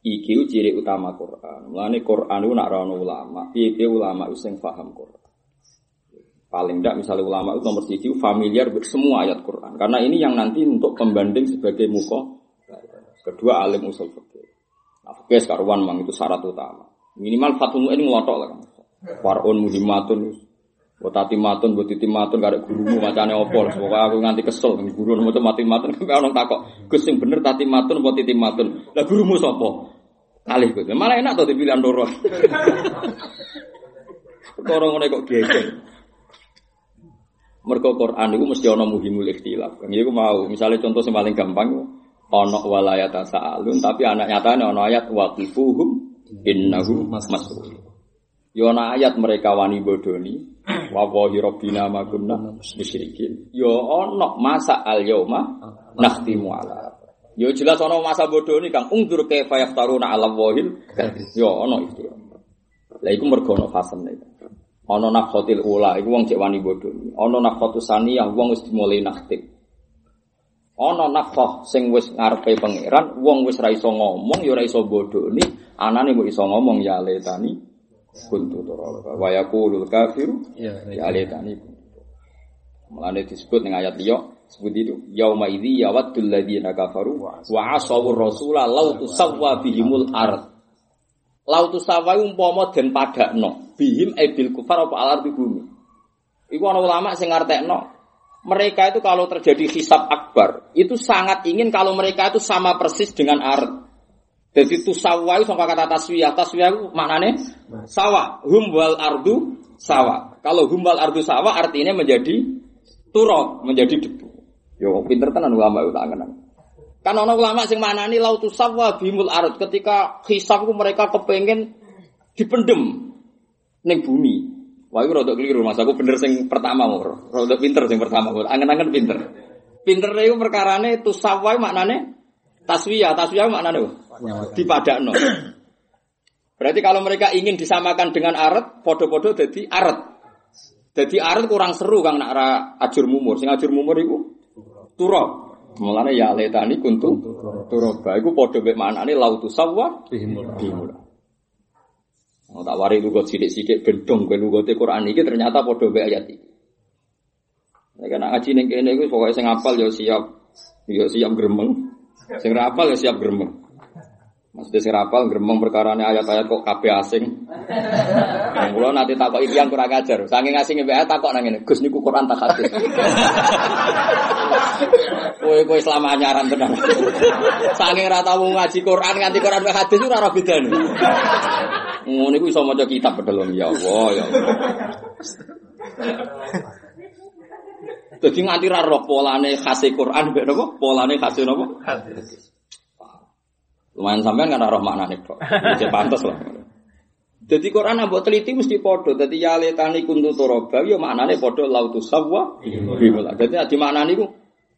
iki ciri utama Quran. Mulane Quran itu nak rono ulama, piye ulama itu sing paham Quran. Paling tidak misalnya ulama itu nomor siji familiar semua ayat Quran. Karena ini yang nanti untuk pembanding sebagai muka. Kedua alim usul fikih. Nah, fikih karuan mang itu syarat utama. Minimal fatul ini ngelotok lah. Warun muhimatun Buat tati matun, buat titi matun, gak ada gurumu macamnya opol. Pokoknya aku nganti kesel, guru nomor mati matun, kan orang takok. Gus yang bener tati matun, buat titi matun. Lah gurumu sopo? Kali gus, malah enak tuh dipilihan doro. Orang ngono kok geger. Mergo Quran itu mesti ana muhimul ikhtilaf. Kan iku mau, misalnya contoh yang paling gampang ana walayata sa'alun tapi anak nyatane ana ayat waqifuhum innahu mas'ul. Yo ana ayat mereka wani bodoni wa wahi rabbina ma kunna musyrikin. Yo ana masa al yauma nakhtimu ala. Yo jelas ana masa bodoni Kang ungdur kaifa yaftaruna ala wahil. Yo ana itu. Lah iku mergo ana fasene. Ana nafkhatil ula iku wong cek wani bodoni. Ana nafkhatus saniyah wong wis dimulai nakhtim. Ana nafkah sing wis ngarepe pangeran, wong wis ra iso ngomong ya ora iso bodoni, anane kok iso ngomong ya letani kuntu turaba wa yaqulul kafiru ya, ya. laitani Mulane disebut ning ayat liya sebut itu yauma idzi yawaddul ladzina kafaru wa asawur rasula law tusawwa bihimul ard. Lau tusawwa umpama den padakno bihim ebil kufar apa alar di bumi. Iku ana ulama sing ngartekno mereka itu kalau terjadi hisab akbar itu sangat ingin kalau mereka itu sama persis dengan ard jadi itu sawah itu sama kata taswiyah. Taswiyah itu maknanya sawah. Hum wal ardu sawah. Kalau hum wal ardu sawah artinya menjadi turok, menjadi debu. Yo pinter tenan ulama itu tangan. Kan orang ulama sing manani lautu sawah bimul ard ketika hisabku mereka kepengen dipendem neng bumi. Wah, itu rada keliru mas. Aku bener sing pertama mau. Rada pinter sing pertama. Angen-angen pinter. Pinter itu perkarane itu sawah maknane taswiyah. Taswiyah maknane dipadakno. Berarti kalau mereka ingin disamakan dengan aret, podo-podo jadi aret. Jadi aret kurang seru kang nak ajur mumur. Sing ajur mumur itu turok. Mulane ya letani kuntu turoba. Iku podo mek manane lautu sawwa bihimul. Oh, tak wari lugot sidik-sidik bendong kowe lugote Quran iki ternyata podo mek ayat iki. Nek ana ngaji ning kene iku pokoke sing apal ya siap ya siap gremeng. Sing rapal ya siap gremeng. Maksudnya sing rapal gremeng perkarane ayat-ayat kok kabeh asing. Yang kula nanti takok iki yang kurang ajar. Saking asing mbek takok nang ngene. Gus niku Quran tak hadis. Kowe kowe selama anyaran tenan. Saking ra tau ngaji Quran nganti Quran tak hadis ora ora bedane. Ngono iku iso maca kitab pedhelom ya Allah ya Allah. Jadi nganti ra roh polane khase Quran mbek napa? Polane khase napa? Hadis. Lumayan sampean kan roh maknane kok. Jadi pantas lah. Jadi Quran ambok teliti mesti podo. Jadi ya letani kuntu toroba, ya maknane podo lautus sawa. Jadi di mana niku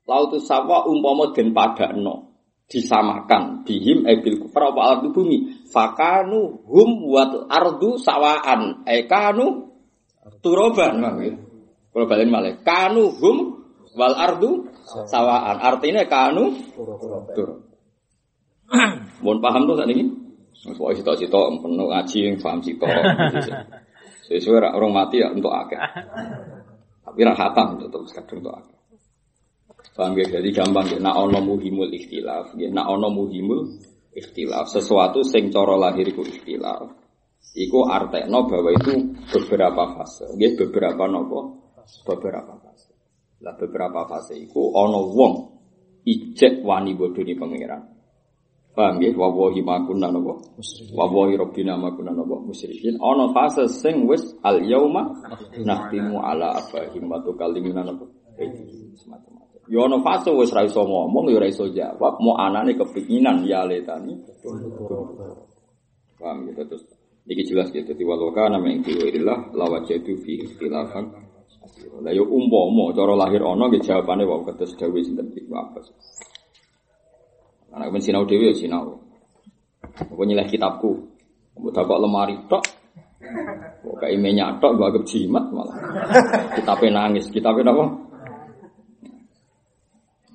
lautus sawa umpama den padakno disamakan bihim ebil kufar apa ardu bumi fakanu hum wat ardu sawaan ekanu turoban kalau balen malah kanu hum wal ardu sawaan artinya kanu turoban Mohon paham tuh saat ini. Soalnya cita-cita penuh ngaji paham cita. Sesuai orang mati ya untuk akeh. Tapi rak hatam tetap sekadar untuk akeh. Paham ya? Jadi gampang ya. Nak ono muhimul ikhtilaf. Ya. Nak ono muhimul ikhtilaf. Sesuatu sing coro lahir itu ikhtilaf. Iku artekno bahwa itu beberapa fase. Ya, beberapa nopo. Beberapa fase. Lah beberapa fase iku ono wong ijek wani bodoni pangeran. Paham ya? Wawahi makuna nopo. Wawahi robbina makuna nopo. Musyrikin. Ono fase sing wis al yauma nahtimu ala abahim wa tukallimuna nopo. Semacam-macam. Ya ono fase wis ra iso ngomong ya ra iso jawab. Mau anane kepinginan ya letani. Paham ya? Terus iki jelas gitu. Tiwaloka nama yang tiwirillah lawajatu fi ikhtilafan. Lah yo umpama cara lahir ono nggih jawabane wae kados dawuh sinten Ibnu Abbas. Anak ben sinau dewi ya sinau. Aku nyileh kitabku. Aku kok lemari tok. Kok kayak imenya tok gua agak jimat malah. Kitabnya nangis. Kitabnya apa?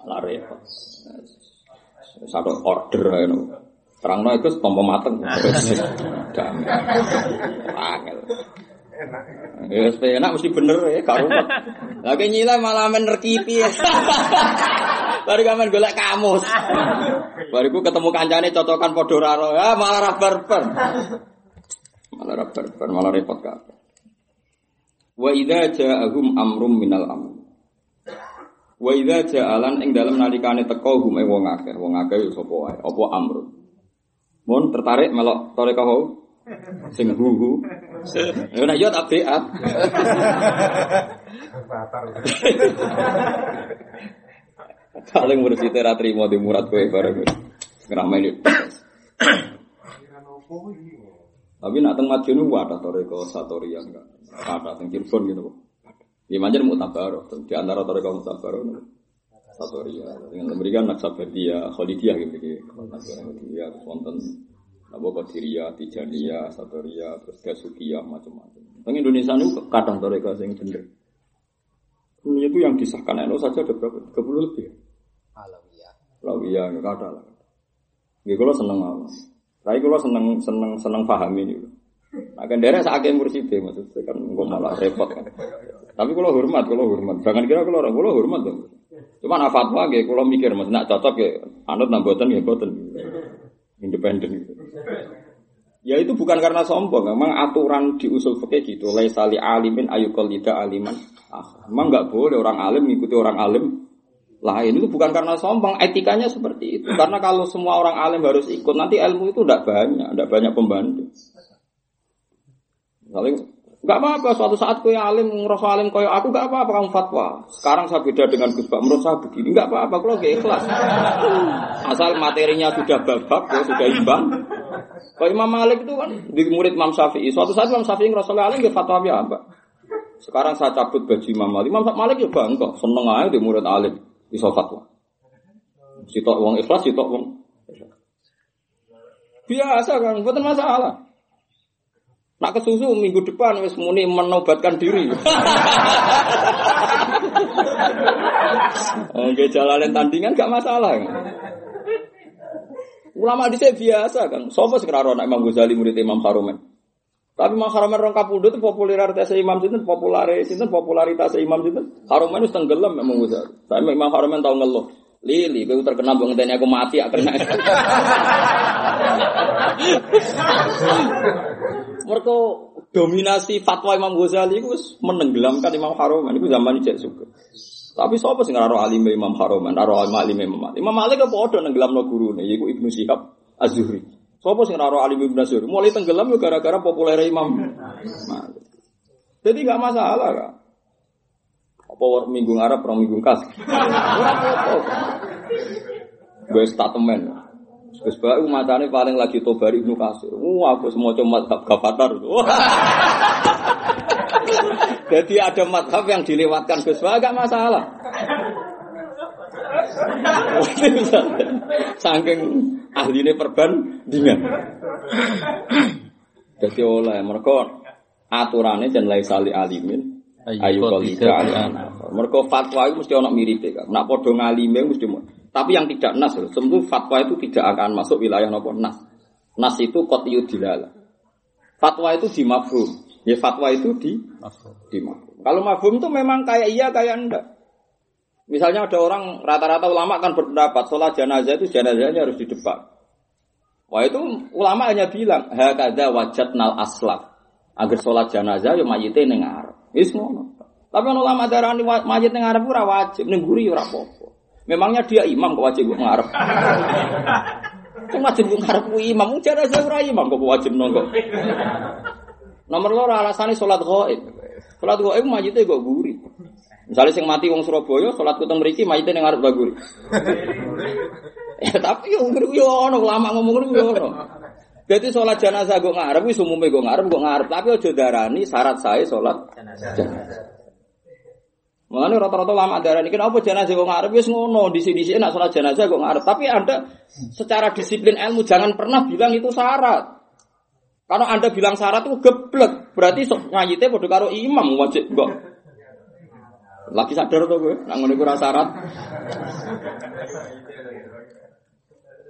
Malah repot. Satu order ya no. Terang no itu tompo mateng. Damai. Angel. Ya, enak mesti bener ya, karo. Lagi nyilai malah menerkipi ya. Baru kamen golek kamus. Bariku ketemu kancane cocokan padha raro. Ya malah ra barbar. Malah ra barbar, malah repot kabeh. Wa idza ja'ahum amrum minal amr. Wa idza ja'alan ing dalem nalikane teko hum wong akeh, wong akeh yo sapa wae, apa amrun. Mun tertarik melok toreka ho? Sing hu Ya nek yo tak beat. Paling mursid ra trimo di murad kowe bareng. Ngrameni. Tapi nak teng Madiun wadah toreko satoria enggak. Ada teng Cirebon gitu. Di manjen mutabaro, di antara toreko mutabaro satoria. Dengan memberikan naksabedia, kholidiyah gitu gitu. Naksabedia, wonten apa Qadiria, Tijaniyah, Satoria, terus Gasukiyah macam-macam. Teng Indonesia itu kadang toreko sing bener. Ini itu yang disahkan NU saja ada berapa? 30 lebih. Alawiyah. Alawiyah nggak ada lah. Gak kalau seneng apa? Tapi kalau seneng seneng seneng paham ini. Nah, kan daerah sakit mursid maksudnya kan gue malah repot kan. Tapi kalau hormat, kalau hormat, jangan kira kalau orang kalau hormat dong. Cuma nah fatwa kalau mikir mas nak cocok ya, anut nambuatan ya boten, independen gitu. Ya itu bukan karena sombong, memang aturan di usul fikih gitu. Laisali alimin ayukol tidak aliman. Ah, memang nggak boleh orang alim mengikuti orang alim lain itu bukan karena sombong, etikanya seperti itu. Karena kalau semua orang alim harus ikut, nanti ilmu itu tidak banyak, tidak banyak pembantu. Misalnya, nggak apa-apa. Suatu saat kau alim, ngerasa alim kau aku nggak apa-apa kamu fatwa. Sekarang saya beda dengan Gus Pak, menurut saya begini nggak apa-apa. Kalau gak ikhlas, asal materinya sudah babak, ya, sudah imbang. Kalau Imam Malik itu kan di murid Imam Syafi'i. Suatu saat Imam Syafi'i ngerasa alim, dia fatwa apa? Sekarang saya cabut baju Imam Malik. Imam Malik ya bangga, seneng aja di murid alim iso fatwa. Sitok wong ikhlas, sitok wong biasa kan, bukan masalah. Nak kesusu minggu depan wis muni menobatkan diri. Oke, jalanin tandingan gak masalah. Ulama di biasa kan. Sopo sekarang anak Imam Ghazali murid Imam Harumen. Tapi Imam Harumen rong kapundhut popularitas Imam sinten popularitas sinten popularitas Imam sinten Harumen itu tenggelam Imam Ghazali. Saya Imam Harumen tahu ngeluh. Lili, kowe terkenal bang aku mati, akhirnya. Mereka dominasi fatwa Imam Ghazali itu menenggelamkan Imam Haroman itu zaman cek suka. Tapi siapa sih ngararo alim Imam Haroman, ngararo alim alim Imam Malik. Imam Malik apa udah nenggelam no guru nih, yaitu Ibnu Syihab Az-Zuhri. Siapa sih ngararo alim Ibnu Zuhri? Mulai tenggelam ya gara-gara populer Imam Malik. Jadi nggak masalah kan. Apa minggu ngarep, orang minggu kas. Gue statement. Gus Baik macane paling lagi tobari Ibnu Kasir. Wah, aku semua cuma madhab gafatar. Jadi ada madhab yang dilewatkan Gus Baik gak masalah. Saking ahline perbandingan. Jadi oleh mereka aturannya dan lain sali alimin ayu kolika mereka fatwa itu mesti orang mirip ya nak podo ngalime mesti tapi yang tidak nas, tentu fatwa itu tidak akan masuk wilayah nopo nas. Nas itu kot dilala. Fatwa itu di mafhum. Ya fatwa itu di di mafhum. Kalau mafhum itu memang kayak iya kayak enggak. Misalnya ada orang rata-rata ulama kan berpendapat sholat jenazah itu jenazahnya harus di depan. Wah itu ulama hanya bilang hakada wajat nal aslaf. Agar sholat jenazah ya mayite ning ngarep. Wis ngono. Tapi ulama darani mayit ning ngarep ora wajib, ning guri ora apa-apa. Memangnya dia imam kok wajib ngarep. Sing wajib ngarep ku imam, cara saya ora imam kok wajib nongko. Nomor loro alasane salat gaib. Salat gaib majite kok guri. Misalnya sing mati wong Surabaya, salat kuteng mriki majite ning ngarep baguri. ya tapi yo ngene yo ono lama ngomong ngono yo ono. Jadi sholat jenazah gue ngarep, wis umumnya gue ngarep, gue ngarep. Tapi ojo darani syarat saya sholat jenazah. Mengenai rata-rata lama darah ini, kenapa jenazah kok ngarep wis ngono, di sini sini nak sholat jenazah kok ngarep. Tapi anda secara disiplin ilmu jangan pernah bilang itu syarat. Kalau anda bilang syarat itu geblek, berarti sok ngayite bodoh karo imam wajib kok. Lagi sadar tuh gue, nak ngono gue syarat.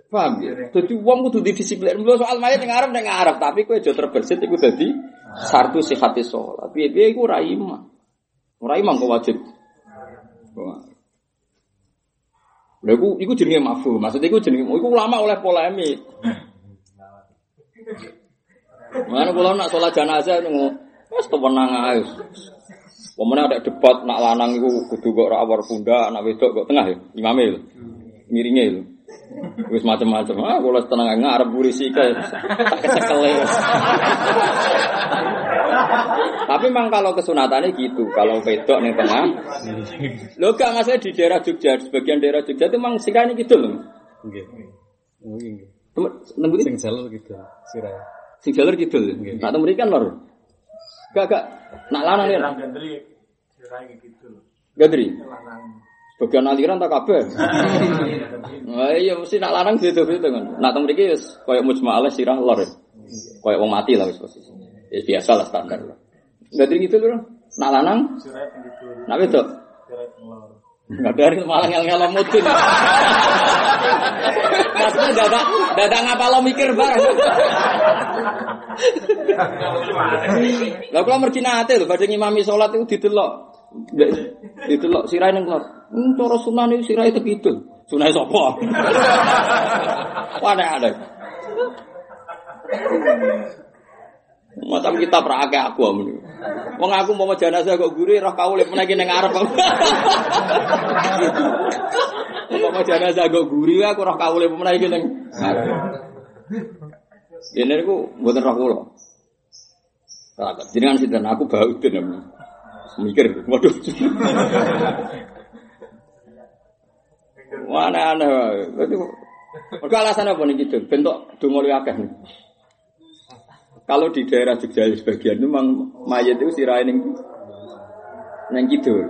Paham ya? Jadi uang kudu disiplin. Mulu soal mayat yang ngarep yang ngarep, tapi gue jauh terbersit itu jadi satu sihati sholat. Biar-biar gue raimah. Ora imam kok wajib. Lha iku iku jenenge mafhum. Maksud iku jenenge iku ulama oleh polemik. Mana kalau nak sholat jenazah itu wes tenang aja. Pemenang ada debat nak lanang itu kudu kok rawar bunda, nak wedok kok tengah ya, imamil, miringnya itu. Wis macam-macam. Ah, kalau tenang ngarep polisi ke tak kecekel Tapi memang kalau kesunatannya gitu, kalau wedok nih tengah. Lo gak masalah di daerah Jogja, sebagian daerah Jogja itu memang sirah ini gitu loh. Nggih. Nggih. Temen sing jalur gitu, sirah. Sing jalur gitu. Nak temen kan lor. Gak gak nak lanang ya. Gandri sirah gitu. Gandri. Bagian aliran tak kabeh. Wah iya mesti nak lanang gitu gitu kan. Nak teng mriki wis koyo mujmalah sirah lor. Koyo wong mati lah wis posisi. Ya biasa lah standar lah. Enggak gitu loh. Nak lanang? Nak itu? Enggak dari malah ngel-ngel mudun. Maksudnya dadak dadak ngapa lo mikir bareng. Lah kalau mergi nate lho badhe ngimami salat itu didelok. Didelok sirahe ning kelar. Hmm, cara sunah niku sirahe tepidul. Sunah sapa? Wane ada. Macam kita perakai aku amun. Wong aku mau jenazah kok guri roh kaule menagi ning ngarep. Mau jenazah kok guri aku roh kaule menagi ning. Ini aku mboten roh kula. Jenengan sinten aku bau den. Mikir, waduh. Mana aneh. Mereka alasan apa nih gitu? Bentuk dungo akeh nih. Kalau di daerah Jogja sebagian itu memang mayat itu sirai neng neng kidul.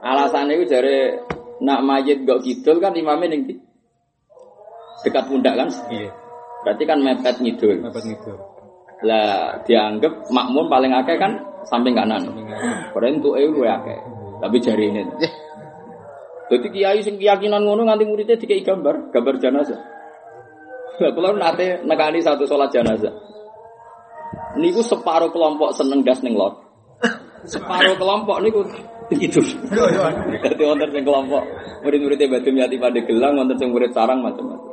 Alasannya itu dari nak mayat gak kidul kan imamnya neng dekat pundak kan? Iya. Berarti kan mepet ngidul. Mepet ngidul. Lah dianggap makmum paling akeh kan samping kanan. Padahal untuk EU gue akeh. Tapi jari ini. Jadi kiai sing keyakinan ngono nganti muridnya dikai gambar, gambar jenazah. Lah kula nate nekani satu sholat jenazah. niku separuh kelompok seneng gas ning lot. Separuh kelompok niku itu. Dadi wonten sing kelompok murid-muridnya Badum Yati pada gelang, wonten sing murid sarang macam-macam.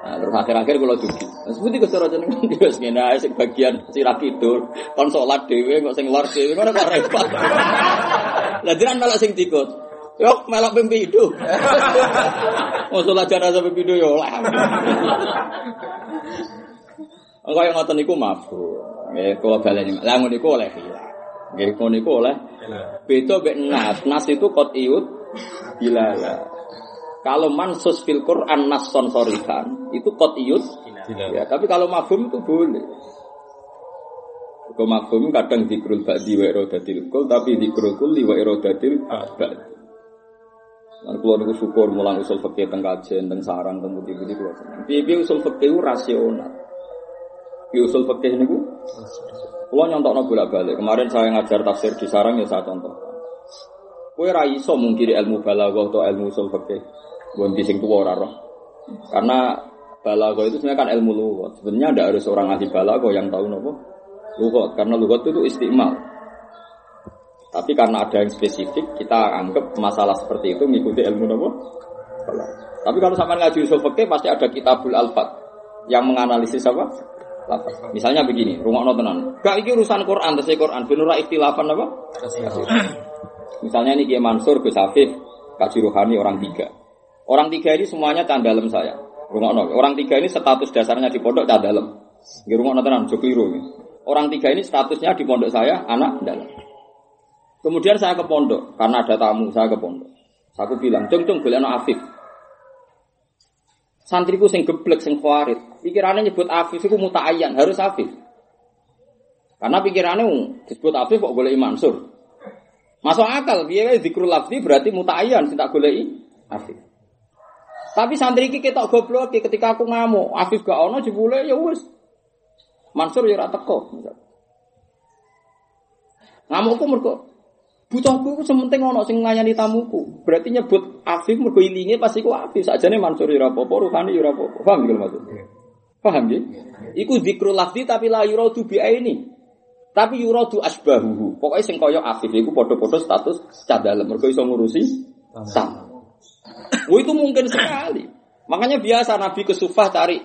Nah, terus akhir-akhir kalau dugi. Terus putih kesara jenengan wis ngene ae sing bagian sirah kidul, kon salat dhewe kok sing luar dhewe ngono kok repot. Lah jiran malah sing dikut. Yo melok pimpidu. Oh salat jenazah pimpidu yo lah. Engko yang ngoten niku mabuk. Nggih kula baleni. Lah ngono niku oleh hilang. Nggih ngono niku oleh beda mek nas. Nas itu qat'iyut bilala. Kalau mansus fil Quran nasson sorikan itu qat'iyut ya, tapi kalau mafhum itu boleh. Kau mafhum kadang dikrul ba'di wa irodatil kul tapi dikrul kulli wa irodatil ba'di. Lan kula niku syukur mulang usul fikih teng kajen teng sarang teng putih-putih kula seneng. Piye usul fikih rasional. Piye usul fikih niku kula nyontokno bolak-balik. Kemarin saya ngajar tafsir di sarang ya saya contoh. Kowe ra iso mungkiri ilmu balaghah atau ilmu usul fikih. Gonti sing tua ora roh. Karena balago itu sebenarnya kan ilmu lugat. Sebenarnya ada harus orang ahli balago yang tahu nopo lugat. Karena lugat itu istimal. Tapi karena ada yang spesifik, kita anggap masalah seperti itu mengikuti ilmu nopo. Tapi kalau sama ngaji usul fikih pasti ada kitabul alfat yang menganalisis apa? Lafaz. Misalnya begini, rumah tenan. Gak iki urusan Quran, terus Quran benura ikhtilafan apa? Misalnya ini Kiai Mansur, Gus Afif, Kaji Ruhani orang tiga. Orang tiga ini semuanya dalam saya. Rungokno. Orang tiga ini status dasarnya di pondok. Nggih rungokno tenan, keliru. Orang tiga ini statusnya di pondok saya anak dalam. Kemudian saya ke pondok karena ada tamu, saya ke pondok. Aku bilang, "Cung cung golekno Afif." Santriku sing geblek sing khawarit. Pikirannya nyebut Afif itu muta'ayyan, harus Afif. Karena pikirannya disebut Afif kok boleh Mansur. Masuk akal, dia dikrul lafzi berarti muta'ayyan, tidak boleh Afif. Tapi santri iki ketok goblok ketika aku ngamuk, Afif gak ono jebule ya wis. Mansur ya ora teko. Ngamukku mergo butuhku ku sementing ono sing nglayani tamuku. Berarti nyebut Afif mergo ilinge pasti ku Afif. Sakjane Mansur ya ora apa-apa, ya ora apa-apa. Paham iki maksud? Paham ya? Iku zikrul lafzi tapi la yuradu bi ini. Tapi yuradu asbahuhu. Pokoknya sing kaya Afif iku padha-padha status cah dalem mergo iso ngurusi tamu. Oh itu mungkin sekali. Makanya biasa Nabi ke Sufah cari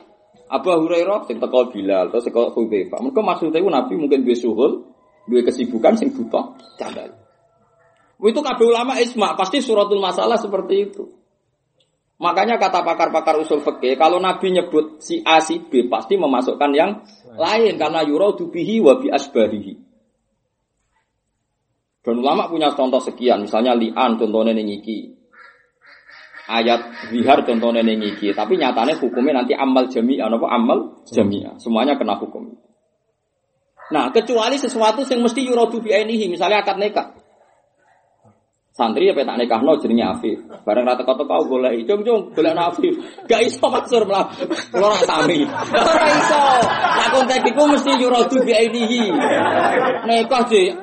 Abu Hurairah sing teko Bilal atau teko Hudzaifah. Mereka maksudnya itu Nabi mungkin duwe suhul, duwe kesibukan sing butuh candal. Oh itu kabeh ulama isma pasti suratul masalah seperti itu. Makanya kata pakar-pakar usul fikih, kalau Nabi nyebut si A si B pasti memasukkan yang lain karena yuradu bihi wa bi asbarihi. Dan ulama punya contoh sekian, misalnya li'an contohnya ning iki ayat zihar contohnya ning iki, tapi nyatanya hukumnya nanti amal jami'ah apa amal jami'ah. Semuanya kena hukum. Nah, kecuali sesuatu yang mesti yuradu bi ainihi, misalnya akad nikah. Santri tak nikah no jenenge Afif. Bareng rata kota kau boleh cung cung boleh Afif. Gak iso maksur malah kalau nak sami. Ora iso. Nak kontak iku mesti yuradu bi ainihi. Nikah sih.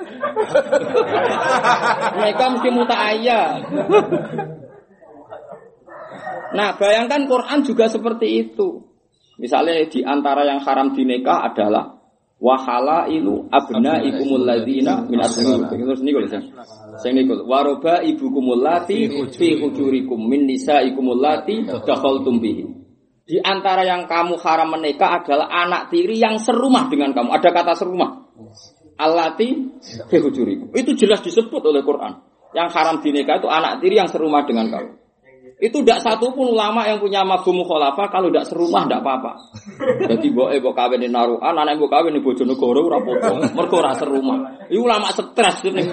Nikah mesti muta ayah. Nah, bayangkan Quran juga seperti itu. Misalnya di antara yang haram dinikah adalah wahala ilu abna ikumul ladina min asmikum. Terus niku lho. Sing niku waroba ibukumul lati fi hujurikum min nisaikumul lati dakhaltum bihi. Di antara yang kamu haram menikah adalah anak tiri yang serumah dengan kamu. Ada kata serumah. Allati fi hujurikum. Itu jelas disebut oleh Quran. Yang haram dinikah itu anak tiri yang serumah dengan kamu. Itu tidak satu pun ulama yang punya mafhum mukhalafah kalau tidak serumah tidak apa-apa. Jadi boe mbok kawin naruhan, anak mbok kawin Bojonegoro ora apa-apa. Ora serumah. Iku ulama stres ini.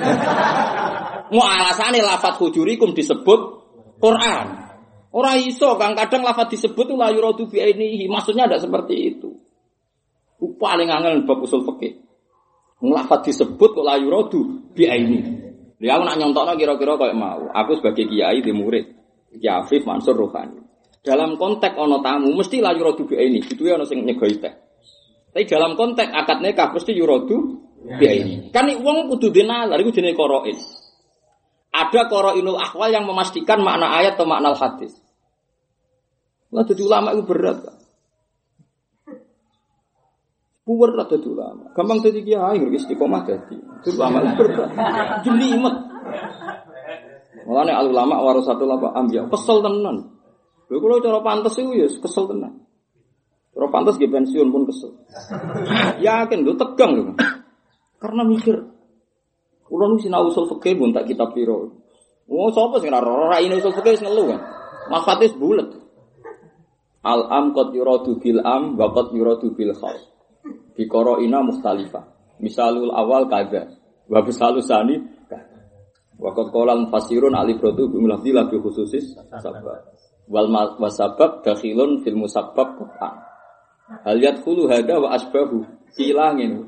Mau alasane lafat hujurikum disebut Quran. Ora iso kang kadang lafat disebut la yuradu bi ainihi. Maksudnya tidak seperti itu. Paling angel bab usul fikih. Lafat disebut kok la yuradu bi ainihi. Dia aku nak nyontokno kira-kira kayak mau. Aku sebagai kiai di murid. Ya Afif Mansur Rohani. Dalam konteks ono tamu mesti lah yurodu bi ini. Itu ya ono sing nyegoi teh. Tapi dalam konteks akad nikah mesti yurodu bi ini. Kan wong kudu dinalar iku jenenge qarain. Ada qarainul ahwal yang memastikan makna ayat atau makna hadis. Lah jadi ulama itu berat kan. Puwer lah jadi ulama. Gampang jadi kiai, istiqomah jadi. Jadi ulama itu berat. Jelimet. Mulane al ulama warasatul apa ambiya kesel tenan. Lha kula cara pantes iku ya kesel tenan. Kalau pantas dia pensiun pun kesel. Yakin lu tegang lu. Karena mikir. Ulah nu sinau usul fikih pun tak kitab piro. Oh, sapa sing ora ora ini usul fikih wis kan. Bulet. Al am qad yuradu bil am wa qad yuradu bil khas. Bikoro ina mustalifah. Misalul awal kada. Wa misalul sani Wakat kolam fasirun ali brotu bimlafdi labi khususis sabab. Wal wasabab dakhilun fil musabbab Quran. Hal yadkhulu hada wa asbabu. Silangin.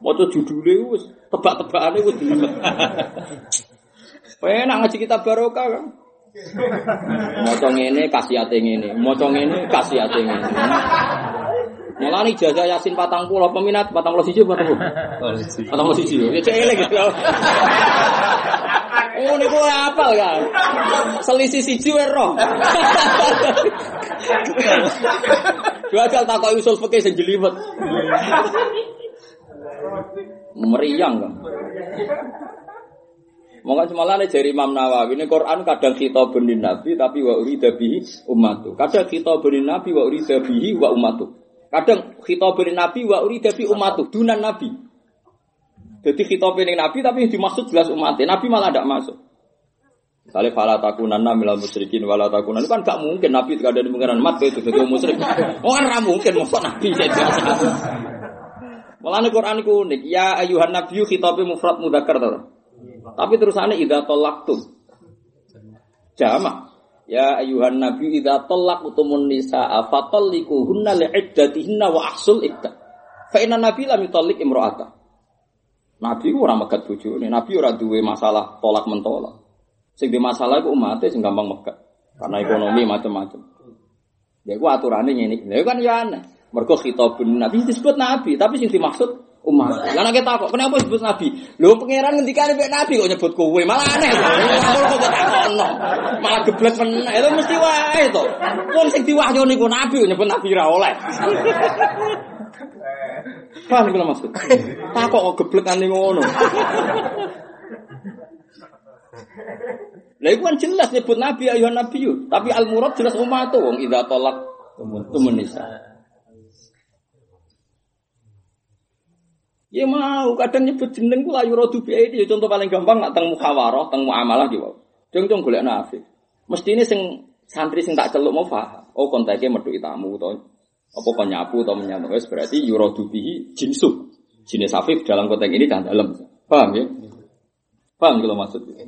Maca judule wis tebak-tebakane wis dilimet. Penak ngaji kitab barokah kan. Maca ngene kasihate ngene, maca ngene kasihate ngene. Malah nih jaga Yasin patang pulau peminat patang pulau siji patang pulau. Patang pulau siji. Ya cek elek gitu. Oh niku apal kan. Selisih siji wae roh. Jual takok usul fikih sing jelimet. Meriang kan. Monggo semalane jari Imam Nawawi ini Quran kadang kita benin nabi tapi wa urida bihi ummatu. Kadang kita benin nabi wa urida bihi wa ummatu. Kadang kita benin nabi wa urida bi ummatu dunan nabi. Jadi kita benin nabi tapi yang dimaksud jelas umatnya. Nabi malah tidak masuk. Misalnya fala takunanna milal musyrikin wala takunan itu kan gak mungkin nabi ada di pengiran mat itu jadi musyrik. Oh kan mungkin masuk nabi jadi Malah Quran itu unik. Ya ayuhan nabiyyu khitabnya mufrad mudzakkar. Tapi terusannya idza talaqtum. Jama. Ya ayuhan nabi idza talaqtumun nisaa fatalliquhunna li'iddatihinna wa ahsul iddah. Fa inna nabi lam yutalliq imra'ata. Nabi ora megat bojone, nabi ora duwe masalah tolak mentolak. Sing masalah iku umate sing gampang megat. Karena ekonomi macam-macam. Ya iku aturane ngene. Lha kan ya aneh. Mergo khitabun nabi disebut nabi, tapi sing dimaksud umat. Lah nek kok kenapa disebut nabi? Lho pangeran ngendikane mek nabi kok nyebut kowe, malah aneh. Kok kok takono. Malah geblek meneh. Itu mesti wae to. Wong sing diwahyoni ku nabi kok nyebut nabi ra oleh. Paham kula maksud? Takok kok geblekane ngono. Lah iku kan jelas nyebut nabi ayuhan nabi tapi al murad jelas umat wong idza tolak temen nisa. Ya mau kadang nyebut jeneng ku layu rodu biaya ini contoh paling gampang nak teng muhawarah, teng muamalah gitu. Jeng jeng golek nafi. Mesti ini sing santri sing tak celuk mau paham. Oh kontaknya metu tamu atau apa penyapu atau menyapu wes berarti yurodu bihi jinsu. Jenis afif dalam konteks ini dan dalam. Paham ya? Paham kalau maksudnya?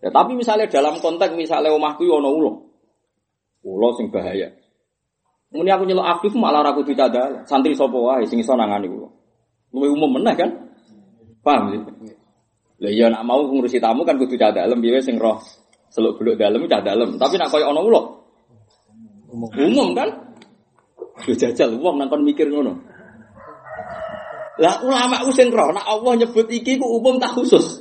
Ya tapi misalnya dalam konteks misalnya omahku yo ono ulo. Ulo sing bahaya. Muni aku nyelok afif malah aku dicadal. Santri sapa wae sing iso nangani ulo. Luwih umum meneh kan? Paham sih? Lah iya nak mau ngurusi tamu kan kudu cah dalem piye sing roh seluk beluk dalem cah dalem. Tapi nak koyo ana ulo. Umum kan? Yo jajal wong nang kon mikir ngono. Lah ulama ku sing nak Allah nyebut iki ku umum tak khusus.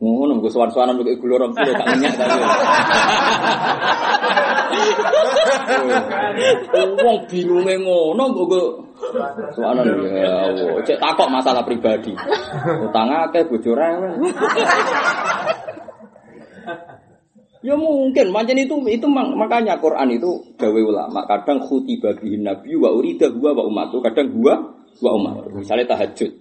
Ngono gue suan-suanan gue gula orang kilo gak ngenyak tadi. Wong bingunge ngono gue suanan ya Allah. Cek takok masalah pribadi. Utang akeh bojo rewel. Ya mungkin, macam itu itu makanya Quran itu gawe ulama. Kadang khutiba bihin nabi wa urida huwa wa umatu, kadang huwa wa umat. Misalnya tahajud.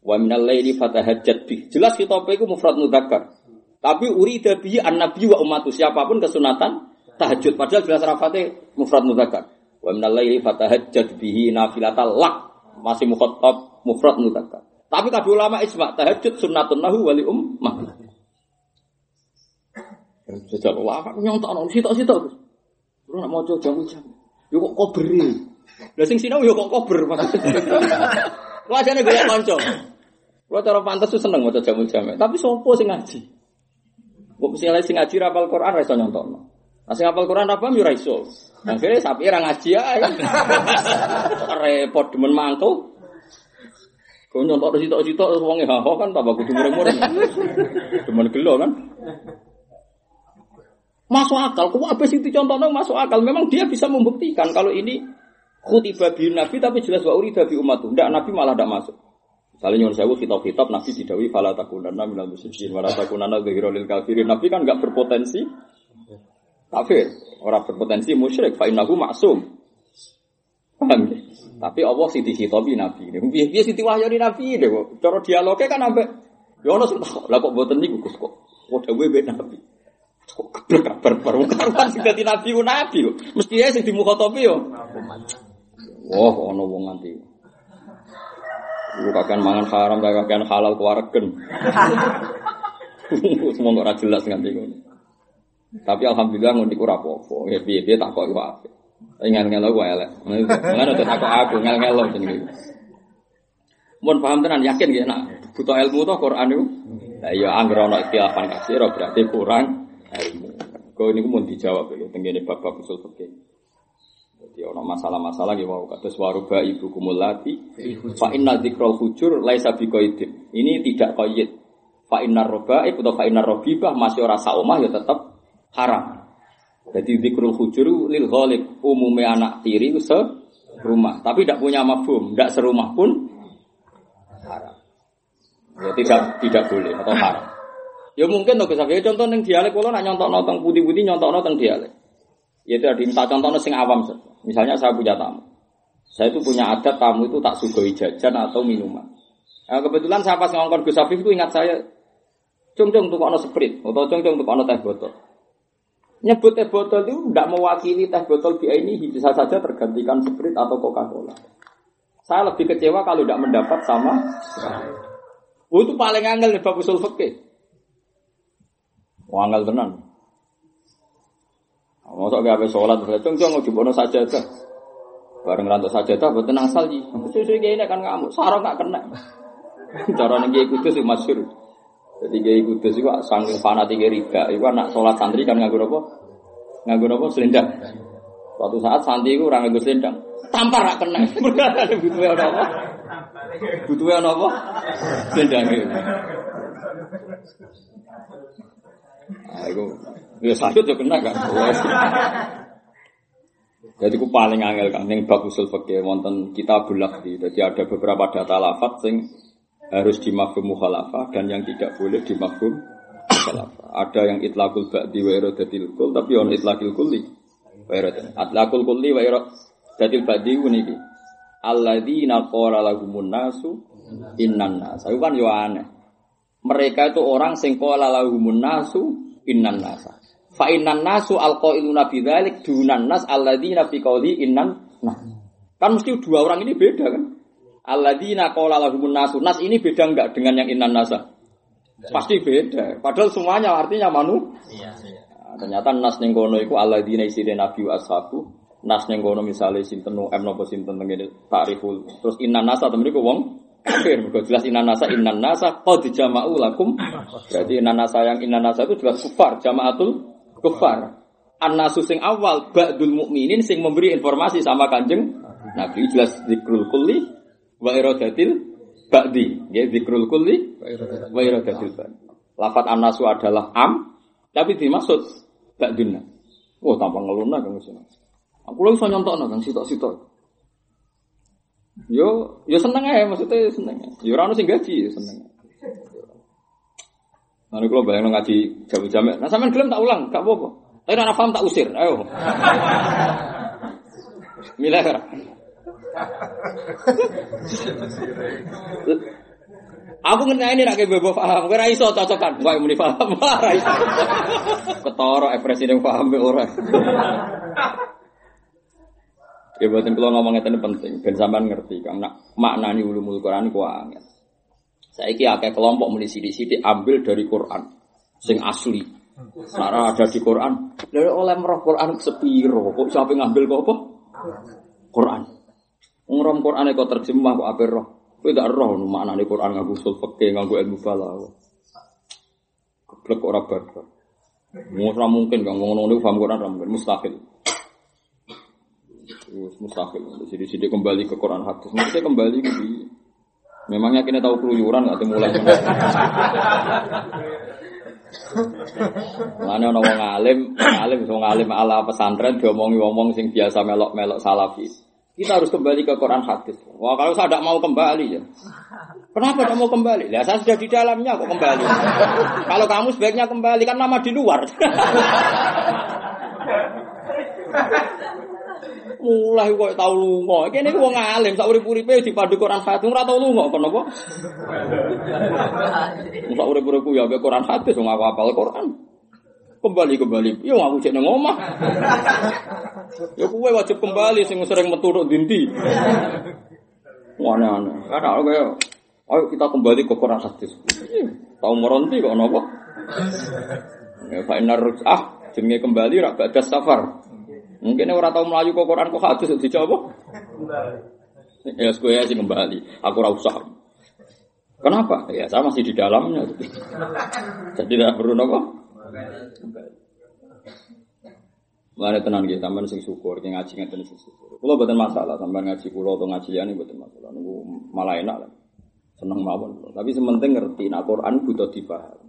Wa minal laili fatahajjat bih. Jelas kitab itu mufrad mudzakkar. Tapi urida bihi an-nabi wa ummatu siapa pun kesunatan tahajud padahal jelas rafatnya mufrad mudzakkar. Wa minal laili fatahajjat bihi nafilatal lak masih mukhatab mufrad mudzakkar. Tapi kabeh ulama ijma tahajud sunnatun lahu wali ummah. Jajal ulama nyontokno sitok-sitok. Lu nak maca jamu-jamu. Yo kok koberi. Lah sing sinau yo kok kober maksudnya. Wajane golek kanca. Kalau cara pantas tuh seneng maca jamu jamu, tapi sopo sing ngaji. Kok misalnya sing ngaji rapal Quran ra iso nyontokno. Nah sing apal Quran apa yo ra iso. Akhirnya sapi ra ngaji ae. Repot demen mantul. Kau nyontok situ-situ wonge ha kan tambah kudu mureng-mureng. Demen gelo kan. Masuk akal, kok apa sih dicontohnya masuk akal? Memang dia bisa membuktikan kalau ini khutibah bi nabi tapi jelas wa urida bi umat. Tidak nabi malah tidak masuk. Misalnya nyuruh sewu kitab-kitab Nabi didawi fala takunanna minal musyrikin wa la takunanna dzahira lil kafirin. Nabi kan enggak berpotensi kafir. Orang berpotensi musyrik, fa innahu maksum. Paham ya? Tapi Allah sih dihitobi Nabi. Biar biar sih diwahyani Nabi deh. Cara dialognya kan sampai ya Allah sih lah kok buatan niku Gus kok. Kok Nabi. Kok keblek kabar baru karuan sing dadi Nabi ku Nabi kok. Mesti ya sing yo. Wah, ono wong nganti. Lu kakean mangan haram, kakean halal kuwaregen. Semua ora jelas nganti ngono. Tapi alhamdulillah ngono iku ora apa-apa. Ya piye-piye tak kok iku apik. Ngel-ngel aku elek. Ngono tuh tak aku ngel-ngel jenenge. Mun paham tenan yakin ya nak butuh ilmu to Quran itu. Lah iya anggere ana ikhtilafan kasir berarti kurang ilmu. Kau ini mau dijawab ya, tenggine bab-bab usul fikih. Jadi ono masalah-masalah gitu wow kados waruba ibu kumulati fa inna dzikrul hujur laisa biqaidin. Ini tidak qaid. Fa inna roba atau fa inna robibah masih ora omah ya tetap haram. Jadi dzikrul hujur lil ghalib umumnya anak tiri se rumah, tapi tidak punya mafhum, tidak serumah pun haram. Ya tidak tidak boleh atau haram. Ya mungkin tuh kesabayan contoh neng dialek kalau nak nyontok nonton putih-putih nyontok nonton dialek. Ya itu minta contoh sing awam saja. Misalnya saya punya tamu. Saya itu punya adat tamu itu tak sugoi jajan atau minuman. Nah, kebetulan saya pas ngongkon Gus Afif itu ingat saya, cung cung tuh ono sprite atau cung cung tuh ono teh botol. Nyebut teh botol itu tidak mewakili teh botol BI ini bisa saja tergantikan sprite atau Coca-Cola. Saya lebih kecewa kalau tidak mendapat sama Oh, itu paling angel nih bab usul fikih. Wangel tenan. Masa gak habis sholat, cung cung dibono saja tuh. Bareng rantuk saja tuh, buat tenang salji. Susu kayak ini kan ngamuk, sarong gak kena. Cara nengi kudus sih masyur. Jadi kayak kudus itu sanggul fanatik riba. Itu anak sholat santri kan nganggur apa? Nganggur apa? Selendang. Suatu saat santri itu orang nganggur selendang. Tampar gak kena. Butuhnya apa? Butuhnya apa? Selendang Nah, itu ya sakit ya kena kan. Jadi ku paling angel kan yang bab usul fikih wonten kita bulak di. Jadi ada beberapa data lafat sing harus dimafhum mukhalafah dan yang tidak boleh dimafhum mukhalafah. Ada yang itlaqul ba'di wa iradatil kul tapi on itlaqil kulli. Wa iradatil. Atlaqul kulli wa iradatil ba'di niki. Alladzina qala lagumun nasu innan nas. Itu kan yo aneh. Mereka itu orang sing qala lagumun nasu innan nasa. Fa innan nasu alqailuna bidzalik dunan nas alladzina fi qawli innan nas. Kan mesti dua orang ini beda kan? Alladzina qala lahumun nasu. Nas ini beda enggak dengan yang innan nasa? Pasti beda. Padahal semuanya artinya manu. Iya, iya. Nah, ternyata nas ning kono iku alladzina isine nabi ashabu. Nas ning kono misale sinten M napa sinten takriful. Terus innan nasa temen iku wong kafir. Mergo jelas innan nasa innan nasa qad jama'u lakum. Berarti innan nasa yang innan nasa itu jelas kufar, jama'atul kufar. An-nasu sing awal ba'dul mukminin sing memberi informasi sama Kanjeng Nabi jelas zikrul kulli wa iradatil ba'di. Ya zikrul kulli wa iradatil ba'di. Lafat an-nasu adalah am tapi dimaksud ba'dunna. Oh, tanpa ngeluna kan sini. Aku lagi so nyontokno kan sitok-sitok. Yo, yo seneng aja maksudnya seneng. Yo ora ono sing gaji yo seneng. Nanti kalau bayang ngaji jam jamek, nah sampean gelem tak ulang, gak apa-apa. Tapi anak paham tak usir, ayo. Milah ora. Aku ngerti ini nak bebo paham, kira iso cocokan, wae muni paham, ora iso. Ketara ekspresi yang paham be ora. Ya buatin kalau ngomongnya ini penting, ben sampean ngerti, karena maknani ulumul Quran ku. Saya kira kayak kelompok muni sidik-sidik ambil dari Quran, sing asli. Nara ada di Quran, dari oleh merah Quran sepiro, kok siapa ngambil kok apa? Quran. Ngrom Quran kok terjemah kok apa roh? Kowe gak roh maknane Quran nganggo usul fikih, nganggo ilmu balaghah. Keblek ora barbar. Ora mungkin kang ngono niku paham Quran ora mungkin mustahil. Jadi sini kembali ke Quran hadis. Maksudnya kembali ke Memangnya kita tahu keluyuran nggak mulai. Mana orang wong alim, alim wong alim ala pesantren diomongi ngomong sing biasa melok-melok salafi. Kita harus kembali ke Quran hadis. Wah kalau saya tidak mau kembali ya. Kenapa tidak mau kembali? Ya saya sudah di dalamnya kok kembali. kalau kamu sebaiknya kembali kan nama di luar. Mulai kok tau lunga. Kene wong alim sak urip-uripe dipadu Quran hadis ora tau lunga kono apa? Sak urip-uripku ya ambek Quran hadis wong aku hafal Quran. Kembali kembali. Ya aku cek nang omah. Ya kuwe wajib kembali sing sering metu tok dindi. Wana-wana. Kada kaya ayo kita kembali ke Quran hadis. Tahu meronti kok napa? Ya fa ah jenenge kembali ra badas safar. Mungkin orang tahu melayu kok Quran kok hadis dicoba. Ya gue ya sih kembali. Aku ora usah. Kenapa? Ya saya masih di dalamnya. Jadi tidak perlu nopo. Mulane tenan nggih sampean sing syukur, sing ngaji ngeten sing syukur. Kula mboten masalah sampean ngaji kula atau ngaji liyane mboten masalah. Niku malah enak lah. Seneng mawon. Tapi sementing ngerti nek Quran butuh dipaham.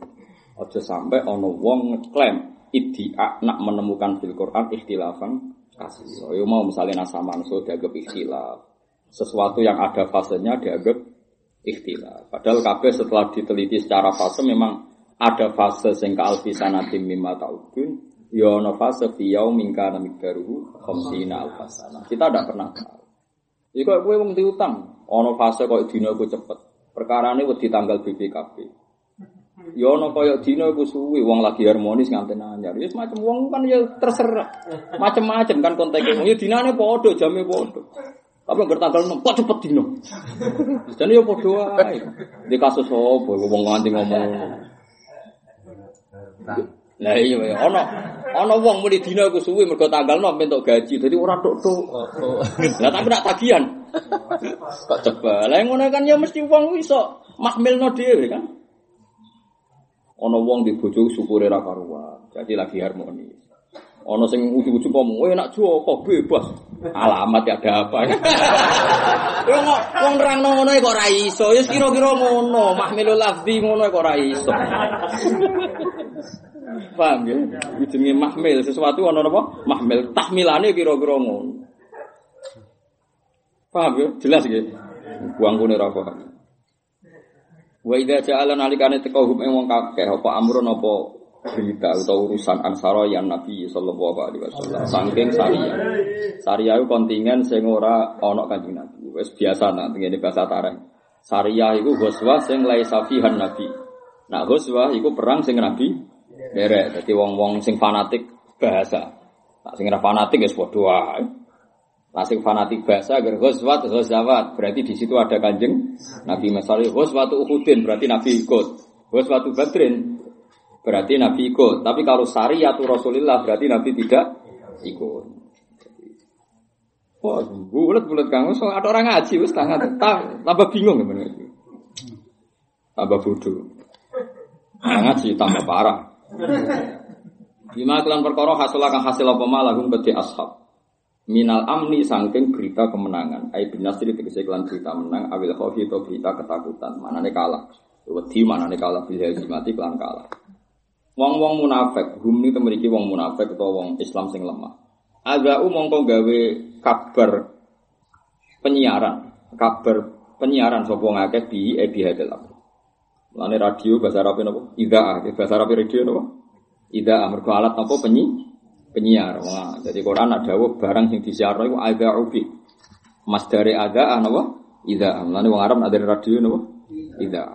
Aja sampai ana wong ngeklaim idia nak menemukan fil Quran ikhtilafan kasih. So, yo mau misalnya nasa manso dianggap ikhtilaf. Sesuatu yang ada fasenya dianggap ikhtilaf. Padahal kabeh setelah diteliti secara fase memang ada fase sing ka alfisanatim mimma ta'udun ya ana fase fi yaumin kana miqdaruhu khamsina alfasana. Kita tidak pernah tahu. Iku kowe wong diutang, ana fase kok dina iku cepet. Perkarane wedi tanggal BPKB. Ya ana kaya dina iku suwi wong lagi harmonis nganten anyar. Ya semacam wong kan ya terserah. Macem-macem kan konteke. Ya dinane padha, jame padha. Tapi nggak tanggal 6, kok cepet dino. Jadi ya padha wae. Di kasus apa wong nganti ngomong. Lah iya ya ana ana wong muni dina iku suwi mergo tanggal 6 entuk gaji. Dadi ora tok-tok. Lah tapi nak tagihan. Kok coba. Lah ngono kan ya mesti wong iso mahmilno dhewe kan. Ono wong di bojo syukure ra karuan. Jadi lagi harmonis. Ono sing ujug-ujug ngomong, "Oh, enak Joko bebas." Alamat ya ada apa? Kok wong nerangno ngono kok ra iso. Ya kira-kira ngono, mahmilul lafzi ngono kok ra iso. Paham ya? Jenenge mahmil sesuatu ono apa? Mahmil tahmilane kira-kira ngono. Paham ya? Jelas ya? Buang kune ra paham. Wa idza ja'ala nalikane teka hum ing wong kakeh apa amrun apa berita atau urusan ansara yang Nabi sallallahu alaihi wasallam. Saking Saria. Saria itu kontingen sing ora ana Kanjeng Nabi. Wis biasa nak ngene bahasa tareng. Saria iku ghuswa sing laisa fihan Nabi. Nah ghuswa iku perang sing Nabi derek. Dadi wong-wong sing fanatik bahasa. Nah sing fanatik wis padha wae. Nasib fanatik bahasa agar ghazwat ghazawat. Berarti di situ ada kanjeng Nabi. Misalnya ghazwat Uhudin berarti Nabi ikut. Ghazwat Badrin berarti Nabi ikut. Tapi kalau syariatu Rasulullah berarti Nabi tidak ikut. Wah, bulat-bulat kamu so ada orang ngaji wis tangan tambah bingung gimana itu. Tambah bodoh. Ngaji tambah parah. Lima kelan perkara hasil akan hasil apa malah gum ashab minal amni sangking berita kemenangan. Ai bin nasri tegese kelan berita menang awil khaufi atau berita ketakutan. Manane kalah. Wedi manane kalah bil mati kelan kalah. Wong-wong munafik hum ni temeriki wong munafik utawa wong Islam sing lemah. Ada mongko gawe kabar penyiaran. Kabar penyiaran sapa ngakeh bi e bi hadal radio bahasa Arab napa? Idaa, bahasa Arab radio napa? Idaa mergo alat napa penyi penyiar. Wah, jadi Quran ada barang yang disiar itu ada ubi. Mas dari ada apa? Ida. Mulane wong Arab ada radio napa? Ida.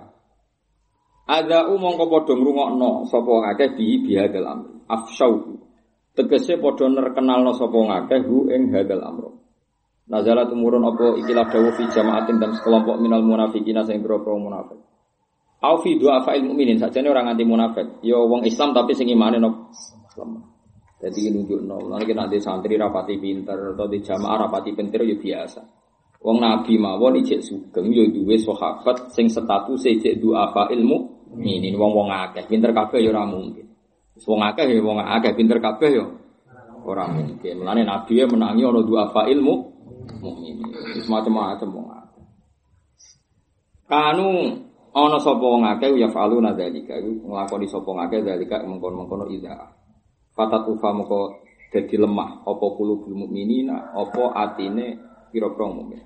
Ada umong kau padha ngrungokno sapa ngakeh bi bihadal amr. Afsyau. Tegese padha nerkenalno sapa ngakeh hu ing hadal amr. Nazalat umurun apa ikilah dawu fi jamaatin dan sekelompok minal munafikin sing boro munafik. Au fi fa'il mukminin sakjane orang anti munafik. Yo ya wong Islam tapi sing imane. Jadi nunjuk nol. Nanti nanti santri rapati pinter atau di jamaah rapati pinter ya biasa. Wong Nabi mawon ijek sugeng yo ya duwe sahabat sing status ijek duafa ilmu ini wong wong akeh pinter kabeh ya ora mungkin. Wong akeh ya wong akeh pinter kabeh ya ora mungkin. Mulane Nabi ya menangi ana duafa ilmu mukmin. Semacam-macam wong akeh. Kanu ana sapa wong akeh ya falu nadzalika iku nglakoni sapa ngakeh zalika mengkon-mengkono ida. Fatat ufa moko jadi lemah apa kulubul mukminina apa atine pira-pira mukmin.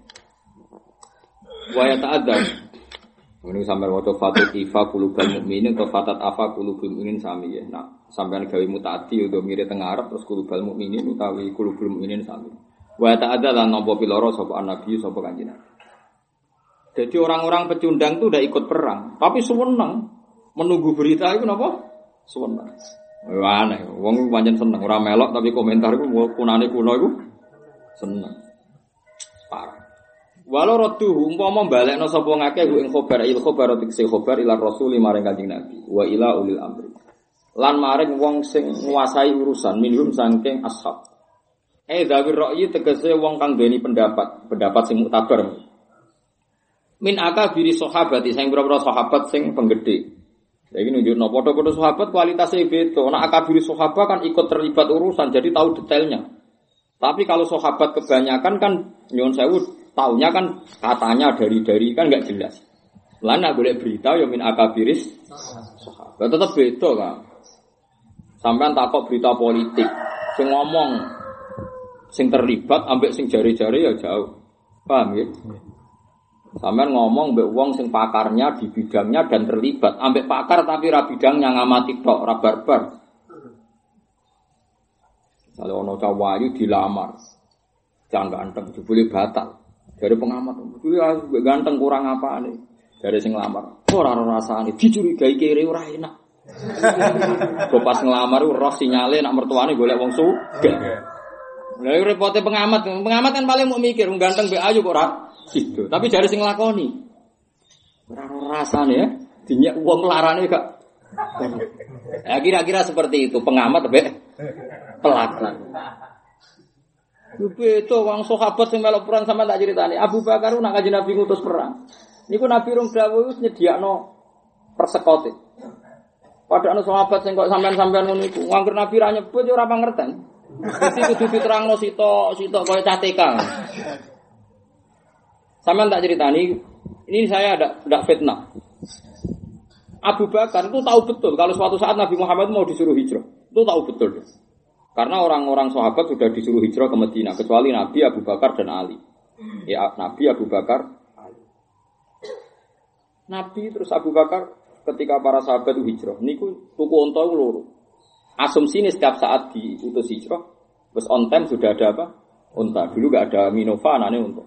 Ya ta'adzab Ini sampai waktu fatut ifa kulubal mukminin atau fatat afa kulubal mukminin sami ya. Nah, sampai gawe mutati udah mirip tengah Arab terus kulubal mukminin utawi kulubal mukminin sami. Wa ada lan nopo piloro sapa nabi sapa kanjeng Jadi orang-orang pecundang itu udah ikut perang, tapi seneng menunggu berita itu napa? Seneng. Wah, aneh, wong pancen seneng ora melok tapi komentar iku kunane kuno iku seneng. Parah. Walau rotu umpama balekno sapa ngakeh ing khobar il khobar tikse khobar ila rasul maring kanjeng Nabi wa ila ulil amri. Lan maring wong sing nguasai urusan minhum saking ashab. Eh dawir ra'yi tegese wong kang duweni pendapat, pendapat sing muktabar. Min akabiri sahabat sing pira-pira sahabat sing penggede. Lagi nunjukno padha-padha sahabat kualitasnya beda. Nek akabiri sahabat kan ikut terlibat urusan jadi tahu detailnya. Tapi kalau sahabat kebanyakan kan nyon sewu Taunya kan katanya dari dari kan nggak jelas. Lah nak boleh berita ya min akabiris sahabat. Tetap beda kan. Sampean takut berita politik, sing ngomong, sing terlibat, ambek sing jari-jari ya jauh. Paham ya? Sampean ngomong mbek wong sing pakarnya di bidangnya dan terlibat, ambek pakar tapi ra bidangnya ngamati tok, ra barbar. Kalau ono cawayu dilamar, jangan ganteng, boleh batal. Dari pengamat, itu ganteng kurang apa nih? Dari sing lamar, orang rasane dicurigai kiri ora enak. Kok pas ngelamar roh sinyale nak mertuane golek wong sugih. Lah repote pengamat, pengamat kan paling mau mikir ganteng be ayu kok ora. Tapi dari sing lakoni. Ora rasane ya, dinyak wong larane gak. Ya kira-kira seperti itu pengamat be pelaku. Beda wong sahabat sing melok perang sama tak ceritani. Abu Bakar nak kaji Nabi ngutus perang. Niku Nabi rong dawuh wis nyediakno persekote. Padha ana sahabat sing kok sampean-sampean ngono iku. Wong Nabi ra nyebut yo ora pangerten. Mesti kudu diterangno sitok sitok kaya cateka. Sampean tak ceritani, ini saya ada ada fitnah. Abu Bakar itu tahu betul kalau suatu saat Nabi Muhammad mau disuruh hijrah. Itu tahu betul. Karena orang-orang sahabat sudah disuruh hijrah ke Madinah, kecuali Nabi Abu Bakar dan Ali. Ya, Nabi Abu Bakar, Ali. Nabi terus Abu Bakar ketika para sahabat hijrah, niku tuku onto loro. Asumsi ini setiap saat diutus hijrah, terus on time sudah ada apa? Unta. Dulu gak ada Minova, anaknya unta.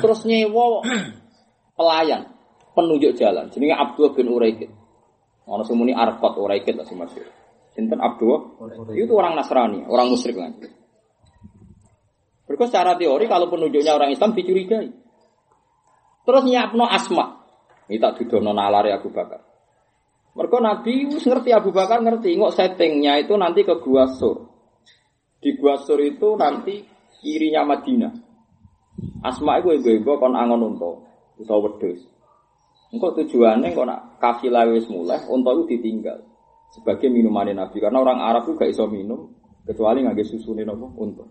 Terus nyewa pelayan, penunjuk jalan. Jadi Abdul bin Uraikid. Orang semuni Arkot Uraikid lah si masyur. Sinten Abdul itu orang Nasrani, orang musyrik lagi. Berikut secara teori kalau penunjuknya orang Islam dicurigai. Terus nyiapno asma. Ini tak dudono nalari Abu Bakar. Mereka Nabi ngerti Abu Bakar ngerti ngok settingnya itu nanti ke Gua Sur. Di Gua Sur itu nanti kirinya Madinah. Asma itu ibu-ibu kon angon unta utawa wedhus. Engko tujuannya kok nak kafilah wis mulai unta itu ditinggal sebagai minuman Nabi karena orang Arab juga iso minum kecuali nggak susu nih nopo untuk.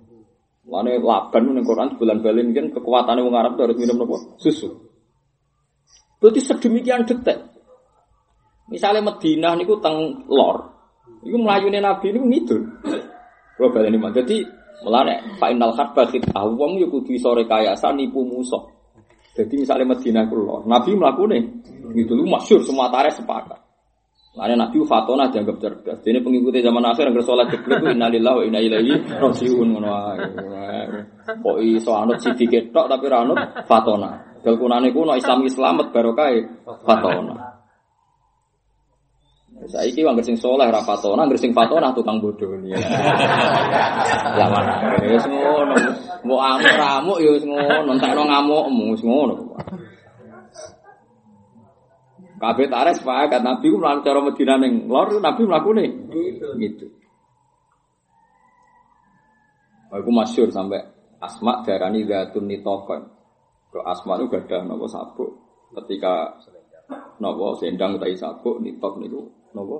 Mana laban nih Quran bulan balen kan kekuatannya orang Arab harus minum nopo susu. Berarti sedemikian detek. Misalnya Madinah niku teng lor, itu melayuni Nabi ini ngidul. Kalau balen ini jadi melane Pak Inal Harba kita awam yuk kudu sore kayasa nipu musuh. Jadi misalnya Madinah ku lor, Nabi gitu lu masyur semua tarikh sepakat. Karena Nabi Fatona dianggap cerdas. Ini pengikuti zaman akhir yang bersolat jeblok itu innalillahi wa inna ilaihi rajiun ngono Kok iso anut sithik ketok tapi ra anut Fatona. Dal kunane kuno Islam Islamet barokah Fatona. Saiki wong sing saleh ra Fatona, sing Fatona tukang bodoh ya. Lah mana? Wis ngono. Mbok amuk-amuk ya wis ngono, entekno ngamukmu wis ngono. Kabeh tares sepakat Nabi ku mlaku cara Madinah ning lor Nabi mlakune. Gitu. Aku masyur sampai Asma darani zatun nitokon. Ke Asma itu gak ada nopo sabuk. Ketika nopo sendang utai sabuk nitok niku nopo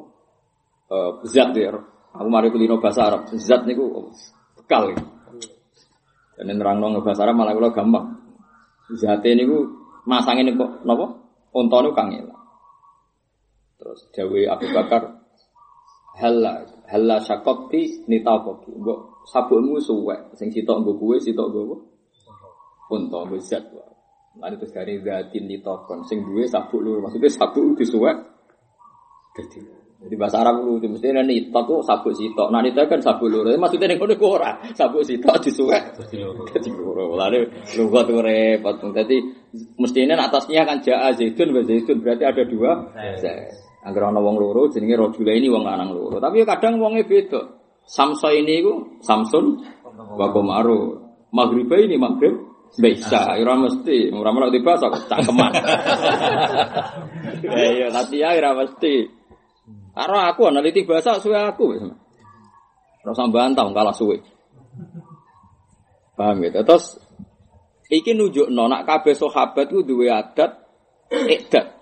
uh, zat ya. Aku mari kulino bahasa Arab. Zat niku bekal. Dan nerang nong bahasa Arab malah kula gampang. Zate niku masangin kok nopo? Unta niku kang Terus Dawe Abu Bakar Halla Halla syakokti nitakoki Mbok sabukmu suwek Sing sitok gue kue sitok gue Unta gue zat Lalu terus dari datin di tokon, sing duwe sabuk lur, maksudnya sabuk disuwek. Jadi, jadi bahasa Arab lu, mesti ada nito tuh sabuk sitok. Nah nito kan sabuk lur, maksudnya nih kode ora sabuk sitok disuwek. Jadi lur, lalu lu buat repot. Jadi mestinya atasnya kan jaa zaitun, zaitun berarti ada dua. Agar orang wong loro, jenenge rojula ini wong lanang loro. Tapi kadang wongnya beda. Samso ini ku Samsun, Wakomaru. Maghribah ini maghrib, bisa, ora mesti, ora melok di bahasa cangkeman. Ya iya, nanti ya ora mesti. Karo aku neliti bahasa suwe aku usah bantah kalah suwe. Paham ya? Terus iki nunjukno nak kabeh sahabat ku duwe adat ikdat.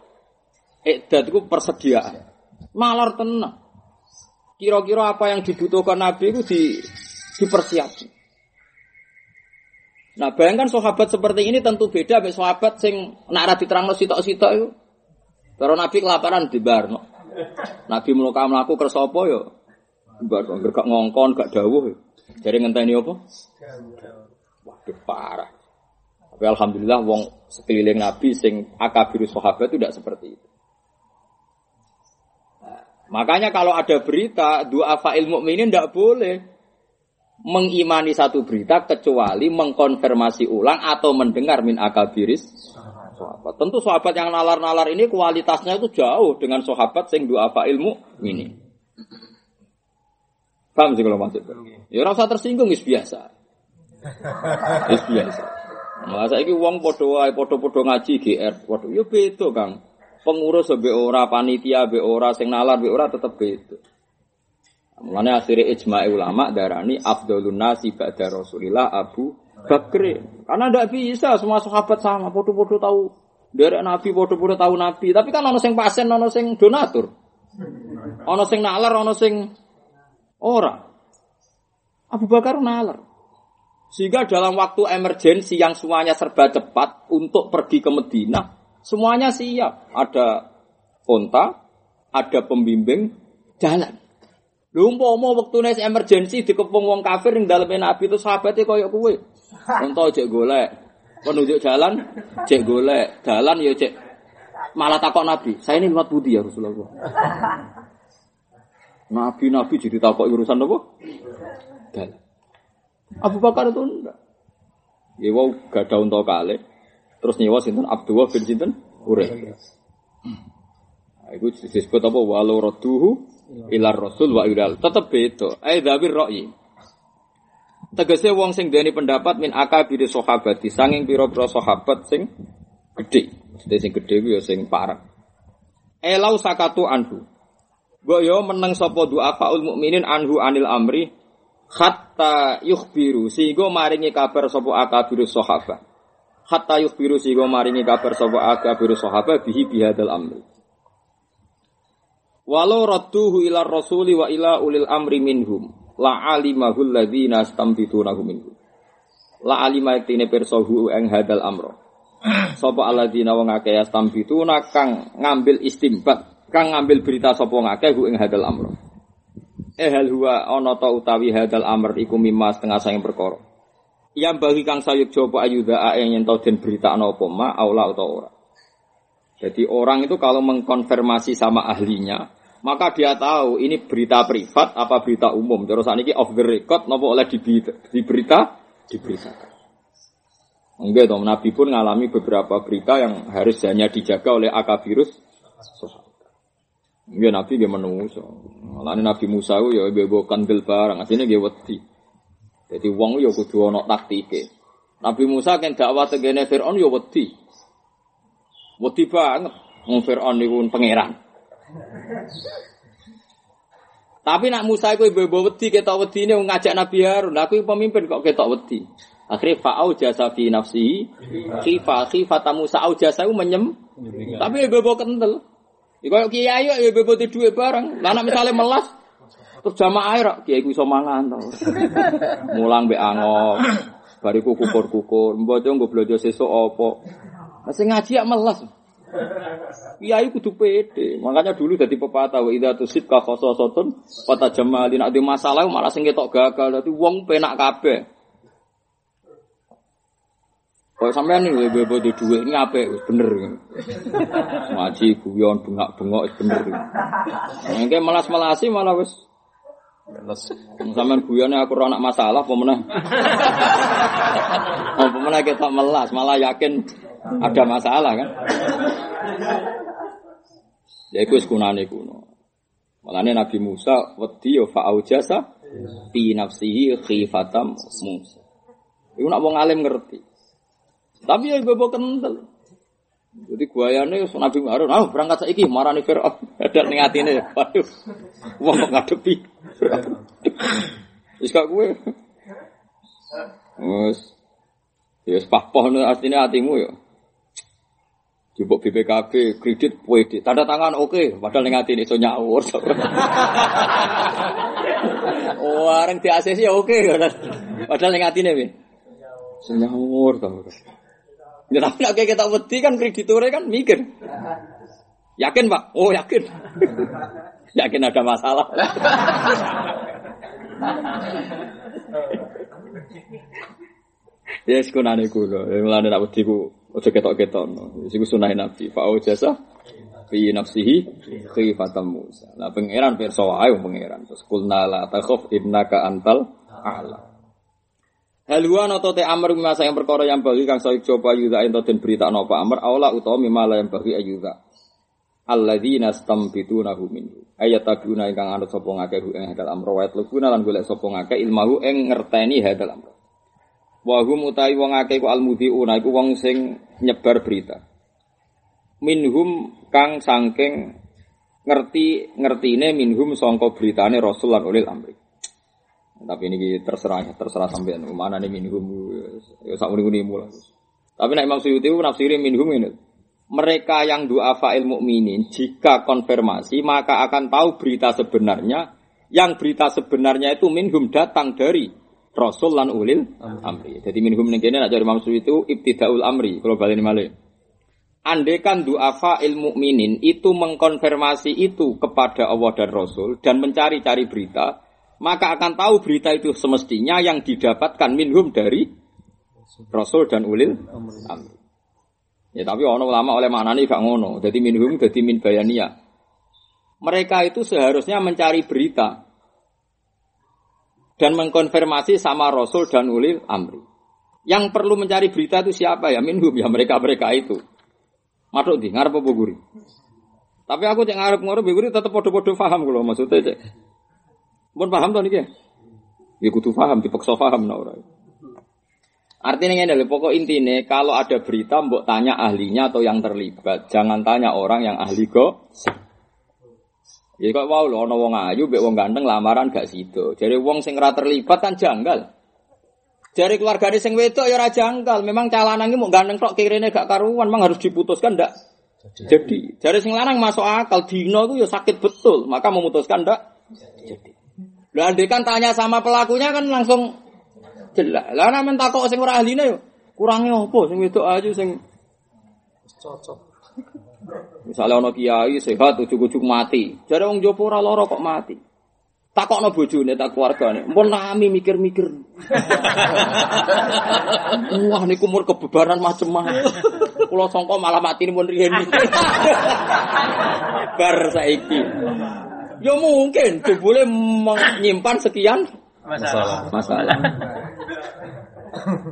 Ikdat ku persediaan. Malar tenang. Kira-kira apa yang dibutuhkan Nabi itu di dipersiapkan. Nah, bayangkan sahabat seperti ini tentu beda dengan sahabat sing nak ra diterangno sitok-sitok itu. Kalau Nabi kelaparan di Barno. Nabi mluka mlaku kersa apa ya? Barno gak ngongkon, gak dawuh. Jadi ngenteni apa? Waduh parah. Tapi alhamdulillah wong sekeliling Nabi sing akabiru sahabat itu tidak seperti itu. Nah, makanya kalau ada berita dua fa'il mukminin tidak boleh mengimani satu berita kecuali mengkonfirmasi ulang atau mendengar min akabiris sahabat. Tentu sahabat yang nalar-nalar ini kualitasnya itu jauh dengan sahabat sing apa ilmu ini. Paham sih kalau maksud? Ya rasa tersinggung is biasa. Is biasa. Masa ini uang podo wae podo-podo ngaji GR, podo yo ya beda Kang. Pengurus be ora, panitia be ora, sing nalar be ora tetep beda. Mulane akhirnya ijma ulama darani afdalun nasi ba'da Rasulillah Abu Bakr. Karena tidak bisa semua sahabat sama, foto-foto tahu dari Nabi, foto-foto tahu Nabi. Tapi kan ono sing pasien, ono sing donatur. Ono sing nalar, ono sing ora. Abu Bakar nalar. Sehingga dalam waktu emergensi yang semuanya serba cepat untuk pergi ke Medina, semuanya siap. Ada onta, ada pembimbing, jalan. Lho umpama wektune emergency dikepung wong kafir ning daleme Nabi itu sahabate koyo kowe. Contoh cek golek. Penunjuk jalan cek golek, dalan ya cek malah takok Nabi. Saya ini lewat budi ya Rasulullah. Nabi-nabi jadi takok urusan apa? Dalan. Abu Bakar itu enggak. Ya wow gak ada untuk kali. Terus nyewa sinten Abdullah bin sinten Urek. Nah, itu disebut apa? Walau roduhu ilar rasul wa ilal tetep beda ai dzawir ra'yi tegese wong sing duweni pendapat min akabir sahabati. Sanging pira-pira sahabat sing gedhe. Mesti sing gedhe ya sing parek. Elau sakatu anhu. Mbok yo meneng sapa doa faul mukminin anhu anil amri hatta yukhbiru sehingga maringi kabar sapa akabir sahabat hatta yukhbiru sehingga maringi kabar sapa akabir sahabat bihi bihadal amri. Walau radduhu ila rasuli wa ila ulil amri minhum la alimahul ladzina stambitunahu minhum. La alima tine persohu eng hadal amro. Sapa alladzina wong akeh stambituna kang ngambil istimbat, kang ngambil berita sapa ngakeh hu ing hadal amro. Eh hal huwa ana ta utawi hadal amr iku mimma setengah sayang perkara. Yang bagi kang sayuk coba ayuda ae yen den berita ana apa ma aula utawa ora. Jadi orang itu kalau mengkonfirmasi sama ahlinya, maka dia tahu ini berita privat apa berita umum. Terus ini off the record, nopo oleh di, di berita, diberitakan. Enggak dong, Nabi pun mengalami beberapa berita yang harus hanya dijaga oleh akabirus. Enggak Nabi dia menunggu. Lalu Nabi Musa itu ya bebo kandil barang, aslinya dia wedi. Jadi uang ya kudu ono taktike. Nabi Musa kan dakwah tegene Fir'aun ya wedi. Wedi banget. Wong Fir'aun niku pangeran. Tapi nak Musa iku ibu wedi ketok wedi ini ngajak Nabi Harun. Aku pemimpin kok ketok wedi. Akhirnya fa'au jasa fi nafsi khifa khifata Musa au jasa menyem. Tapi ibu ibu kental. Iku kiai yo ibu ibu duwe bareng. Lah nak misale melas terus jamaah air kiai ku iso mangan to. Mulang mbek angok. Bariku kukur-kukur, mbok nggo blojo sesuk apa. Masih ngaji ya melas. Kiai kudu pede. Makanya dulu jadi pepatah wa idza tusibka khososatun kata jamalin nek masalah malah sing ketok gagal. Dadi wong penak kabeh. Kok sampean nih bebo di duit ini apa? Bener. Ngaji guyon bengak-bengok bener. Engke melas-melasi malah wis Sampean guyone aku ora anak masalah. Apa meneh kita melas, malah yakin ada masalah kan. Ya iku wis kunane kuno. Malane Nabi Musa wedi yo fa aujasa fi nafsihi khifatam Musa. Iku nak wong alim ngerti. Tapi ya ibu kental. Jadi guayane Nabi Harun, ah berangkat saiki marani Firaun. Ada ning atine. Waduh. Wong kok ngadepi. Wis gak kowe. Wes. Ya wis papoh artinya hatimu ya. Jupuk BPKB kredit puede tanda tangan oke okay. padahal ning atine iso nyawur. areng di ACC ya oke okay. padahal ning atine piye? Iso nyawur to. Ya tapi nek kita wedi kan krediturnya kan mikir. Yakin Pak? Oh yakin. yakin ada masalah. ya sekunane kulo. Mulane nak wedi ku aja ketok-ketok. Iku sunah Nabi. Fa jasa fi nafsihi khifatam Musa. Nah pangeran pirsa wae pangeran. Terus kulna la takhaf innaka antal a'la. Haluan atau te amr masa yang perkara yang bagi kang soik coba yuda ento den berita napa amr aula utawa mimala yang bagi ayuda. Alladzina nahu minhu. Ayat tabuna ingkang anut sapa ngakeh ing hadal amr wa yatlubuna lan golek sapa ngakeh ilmahu ing ngerteni hadal amr. Wa hum utawi wong akeh ku almudhiuna iku wong sing nyebar berita. Minhum kang sangking ngerti ngertine minhum sangka beritane Rasul lan ulil amri. Tapi ini terserah terserah sampean mana nih minhum ya sak muni mulai. Tapi nek Imam Suyuti nafsiri minhum ini. Mereka yang doa fa'il mukminin jika konfirmasi maka akan tahu berita sebenarnya yang berita sebenarnya itu minhum datang dari Rasul lan ulil amri. Jadi minhum ning kene nek cari Imam Suyuti ibtidaul amri kalau balik malih. Andekan du'afa ilmu mukminin itu mengkonfirmasi itu kepada Allah dan Rasul dan mencari-cari berita, maka akan tahu berita itu semestinya yang didapatkan minhum dari Rasul dan ulil amri. Ya tapi ono ulama oleh mana nih gak ngono. Jadi minhum jadi min bayania. Mereka itu seharusnya mencari berita dan mengkonfirmasi sama Rasul dan ulil amri. Yang perlu mencari berita itu siapa ya? Minhum ya mereka mereka itu. Masuk di ngarep apa guri. Tapi aku cek ngarep ngarep guri tetap podo-podo paham kalau maksudnya cek. Pun paham tuh nih Ya kudu paham, dipaksa paham nah orang. Artinya ini adalah pokok intinya kalau ada berita mbok tanya ahlinya atau yang terlibat, jangan tanya orang yang ahli kok. Ya kok wow lo ono wong ayu mbek wong ganteng lamaran gak sido. Jadi wong sing ora terlibat kan janggal. Dari keluarga sing wedok ya ora janggal. Memang calanange mau ganteng tok kirene gak karuan, memang harus diputuskan ndak? Jadi, jadi sing lanang masuk akal dino itu ya sakit betul, maka memutuskan ndak? Jadi. Lah kan tanya sama pelakunya kan langsung jelas. Lah nek takok sing ora ahline yo kurange opo sing wedok aja sing cocok. Misalnya ono kiai sehat ujuk-ujuk mati. Jare wong jopo ora lara kok mati. Takokno bojone tak keluargane. Mpun nami mikir-mikir. Wah niku umur kebebaran macem-macem. Kula sangka malah mati mun riyen. Bar saiki. Ya mungkin, boleh menyimpan sekian masalah. Masalah.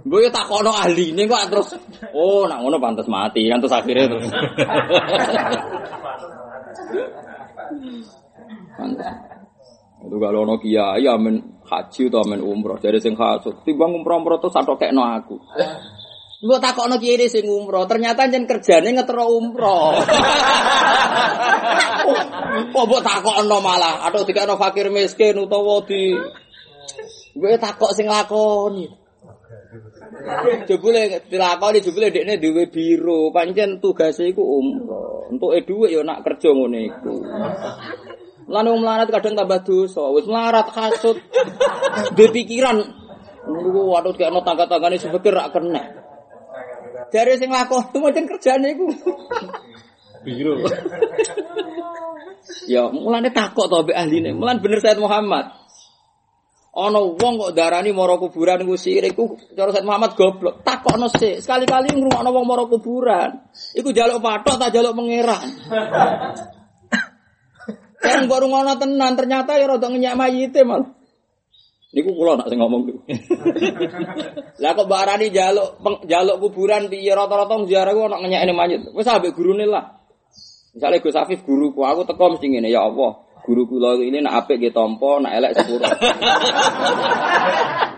Gue tak kono ahli ini kok terus, oh nak ngono pantas mati kan terus akhirnya terus. Itu kalau ono kiai amen haji atau amen umroh dari sing hasut, timbang umroh umroh terus kayak no aku. Mbok takokno kiye sing umroh, ternyata jen kerjane ngetero umroh. Kok mbok takokno malah, atau dikakno fakir miskin utawa di Gue takok sing lakoni. Jebule dilakoni jebule dekne duwe biro, pancen tugase iku umroh. Entuke dhuwit ya nak kerja ngene iku. Lan wong melarat kadang tambah dosa, wis melarat kasut. Duwe pikiran, waduh kayak no tangga-tanggane sepikir rak kena. Dari sing lakon macam kerjane iku. Biro. ya, mulane takok to mbek ahline. Mulan bener Said Muhammad. Ana wong kok darani mara kuburan iku sirik iku cara Said Muhammad goblok. Takokno sik, sekali-kali ngrungokno wong mara kuburan. Iku jaluk patok tak jaluk pangeran. Kan baru ngono tenan ternyata ya rada ngenyak mayite malah. Niku kula nak sing ngomong niku. Lah kok Mbak Arani jaluk jaluk kuburan piye rata-rata ziarah ku ana ngenyekne mayit. Wis ambek gurune lah. Misalnya Gus Afif guruku, aku teko mesti ngene ya Allah. Guru kula ini nak apik nggih tampa, nak elek sepuro.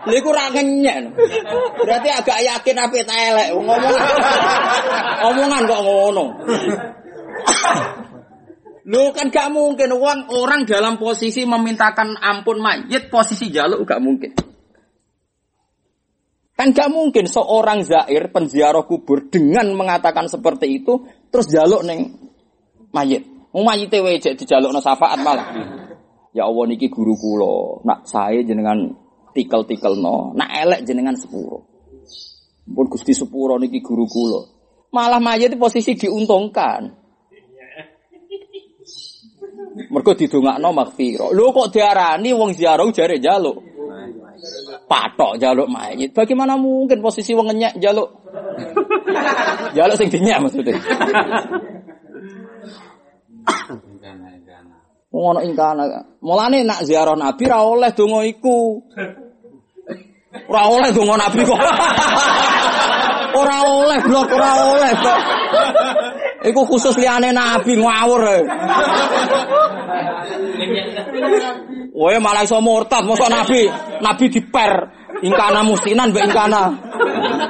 Lha iku ra. Berarti agak yakin apik ta elek. Ngomong omongan kok ngono. Lu kan gak mungkin uang orang dalam posisi memintakan ampun mayit posisi jaluk gak mungkin. Kan gak mungkin seorang zair penziarah kubur dengan mengatakan seperti itu terus jaluk neng mayit. Wong mayite wae jek dijalukno syafaat malah. Ya Allah niki guru kula, nak saya jenengan tikel-tikelno, nak elek jenengan sepuro. Pun Gusti sepuro niki guru kula. Malah mayit posisi diuntungkan. Mergo didongakno maghfirah. Lho kok diarani wong ziarah jare jaluk. Patok jaluk mayit. Bagaimana mungkin posisi wong jaluk? jaluk sing dinyak maksudnya. Ngono ingkana. Mulane nak ziarah Nabi ra oleh donga iku. Ora oleh donga Nabi kok. Ora oleh blok ora oleh. Iku khusus liyane Nabi ngawur. Woe malah iso murtad, mosok Nabi, Nabi diper ingkana musinan mbek ingkana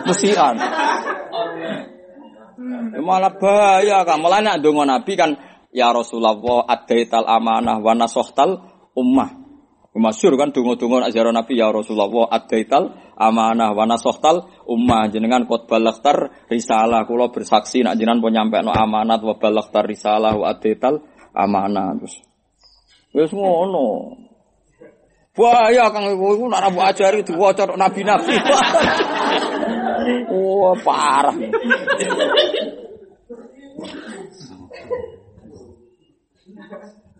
musian. Ya malah bahaya kan. Malah nak donga Nabi kan ya Rasulullah adaital amanah wa nasohtal ummah. Masyur kan donga-donga nak Nabi ya Rasulullah adaital amanah wa nasohtal ummah jenengan kot balaghtar risalah kula bersaksi nak jenengan pun nyampe no amanat wa balaghtar risalah wa adaital amanah terus wis ngono Bahaya kang iku nak rabu ajari diwaca nabi-nabi. Wah, parah.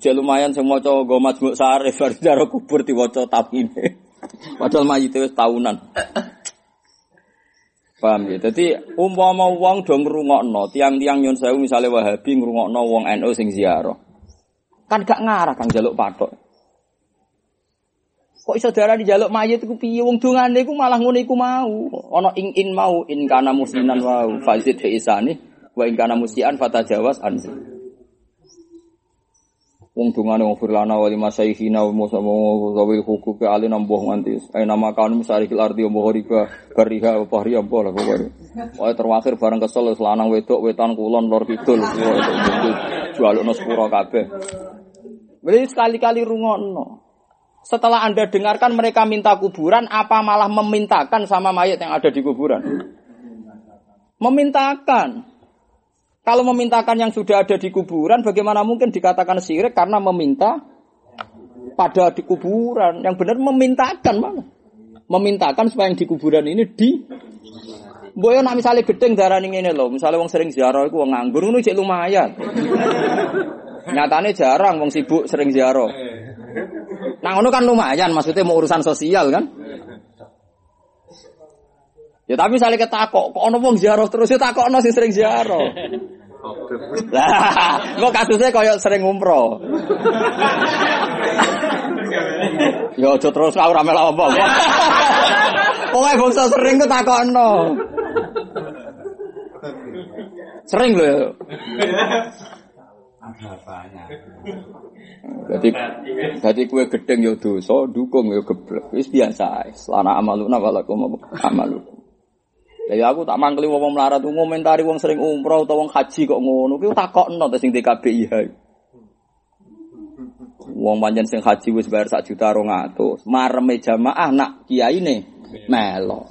Jadi lumayan sing maca nggo majmuk sarif bar jaro kubur diwaca tapine. Padahal mayit wis tahunan. Paham ya? Jadi umpama wong do ngrungokno, tiang-tiang nyun sewu misale Wahabi ngrungokno wong NU sing ziarah. Kan gak ngarah kang jaluk patok. Kok iso di jaluk mayit iku piye wong dongane iku malah ngono iku mau. Ana ing in mau in kana musliman wa fazid fi isani wa in kana musian fatajawas anzi. Wong dungane wong firlana wali masaihina wa musa zawil ke alin amboh nganti. Ai nama kan misarikil ardi amboh riba bariha wa pahri. Wae terakhir bareng kesel selanang wedok wetan kulon lor kidul. Jualno sepuro kabeh. Beli sekali-kali rungokno. Setelah Anda dengarkan mereka minta kuburan, apa malah memintakan sama mayat yang ada di kuburan? Memintakan. Kalau memintakan yang sudah ada di kuburan, bagaimana mungkin dikatakan syirik karena meminta pada di kuburan? Yang benar memintakan mana? Memintakan supaya yang di kuburan ini di Boyo nak misalnya gedeng darah ini loh, misalnya wong sering ziarah, itu wong nganggur, itu cek lumayan. Nyatanya jarang wong sibuk sering ziarah. Nah, ngono kan lumayan, maksudnya mau urusan sosial kan? Ya tapi misalnya ketakok, kok ono wong ziarah terus ya takokno sing sering ziarah. Lah, kok kasusnya koyo sering umroh. Ya aja terus kau rame lah apa. Pokoke bangsa sering ketakokno. Sering lho ya. Jadi jadi kue gedeng yo dosa, dukung yo geblek. Wis biasa ae. Lana amaluna walakum amalukum. Lah ya aku tak mangkeli wong melarat ku ngomentari wong sering umroh utawa wong haji kok ngono. Ki takokno ta sing DKBIH. Wong panjen sing haji wis bayar sak juta 200. Mareme jamaah nak kiyaine melo.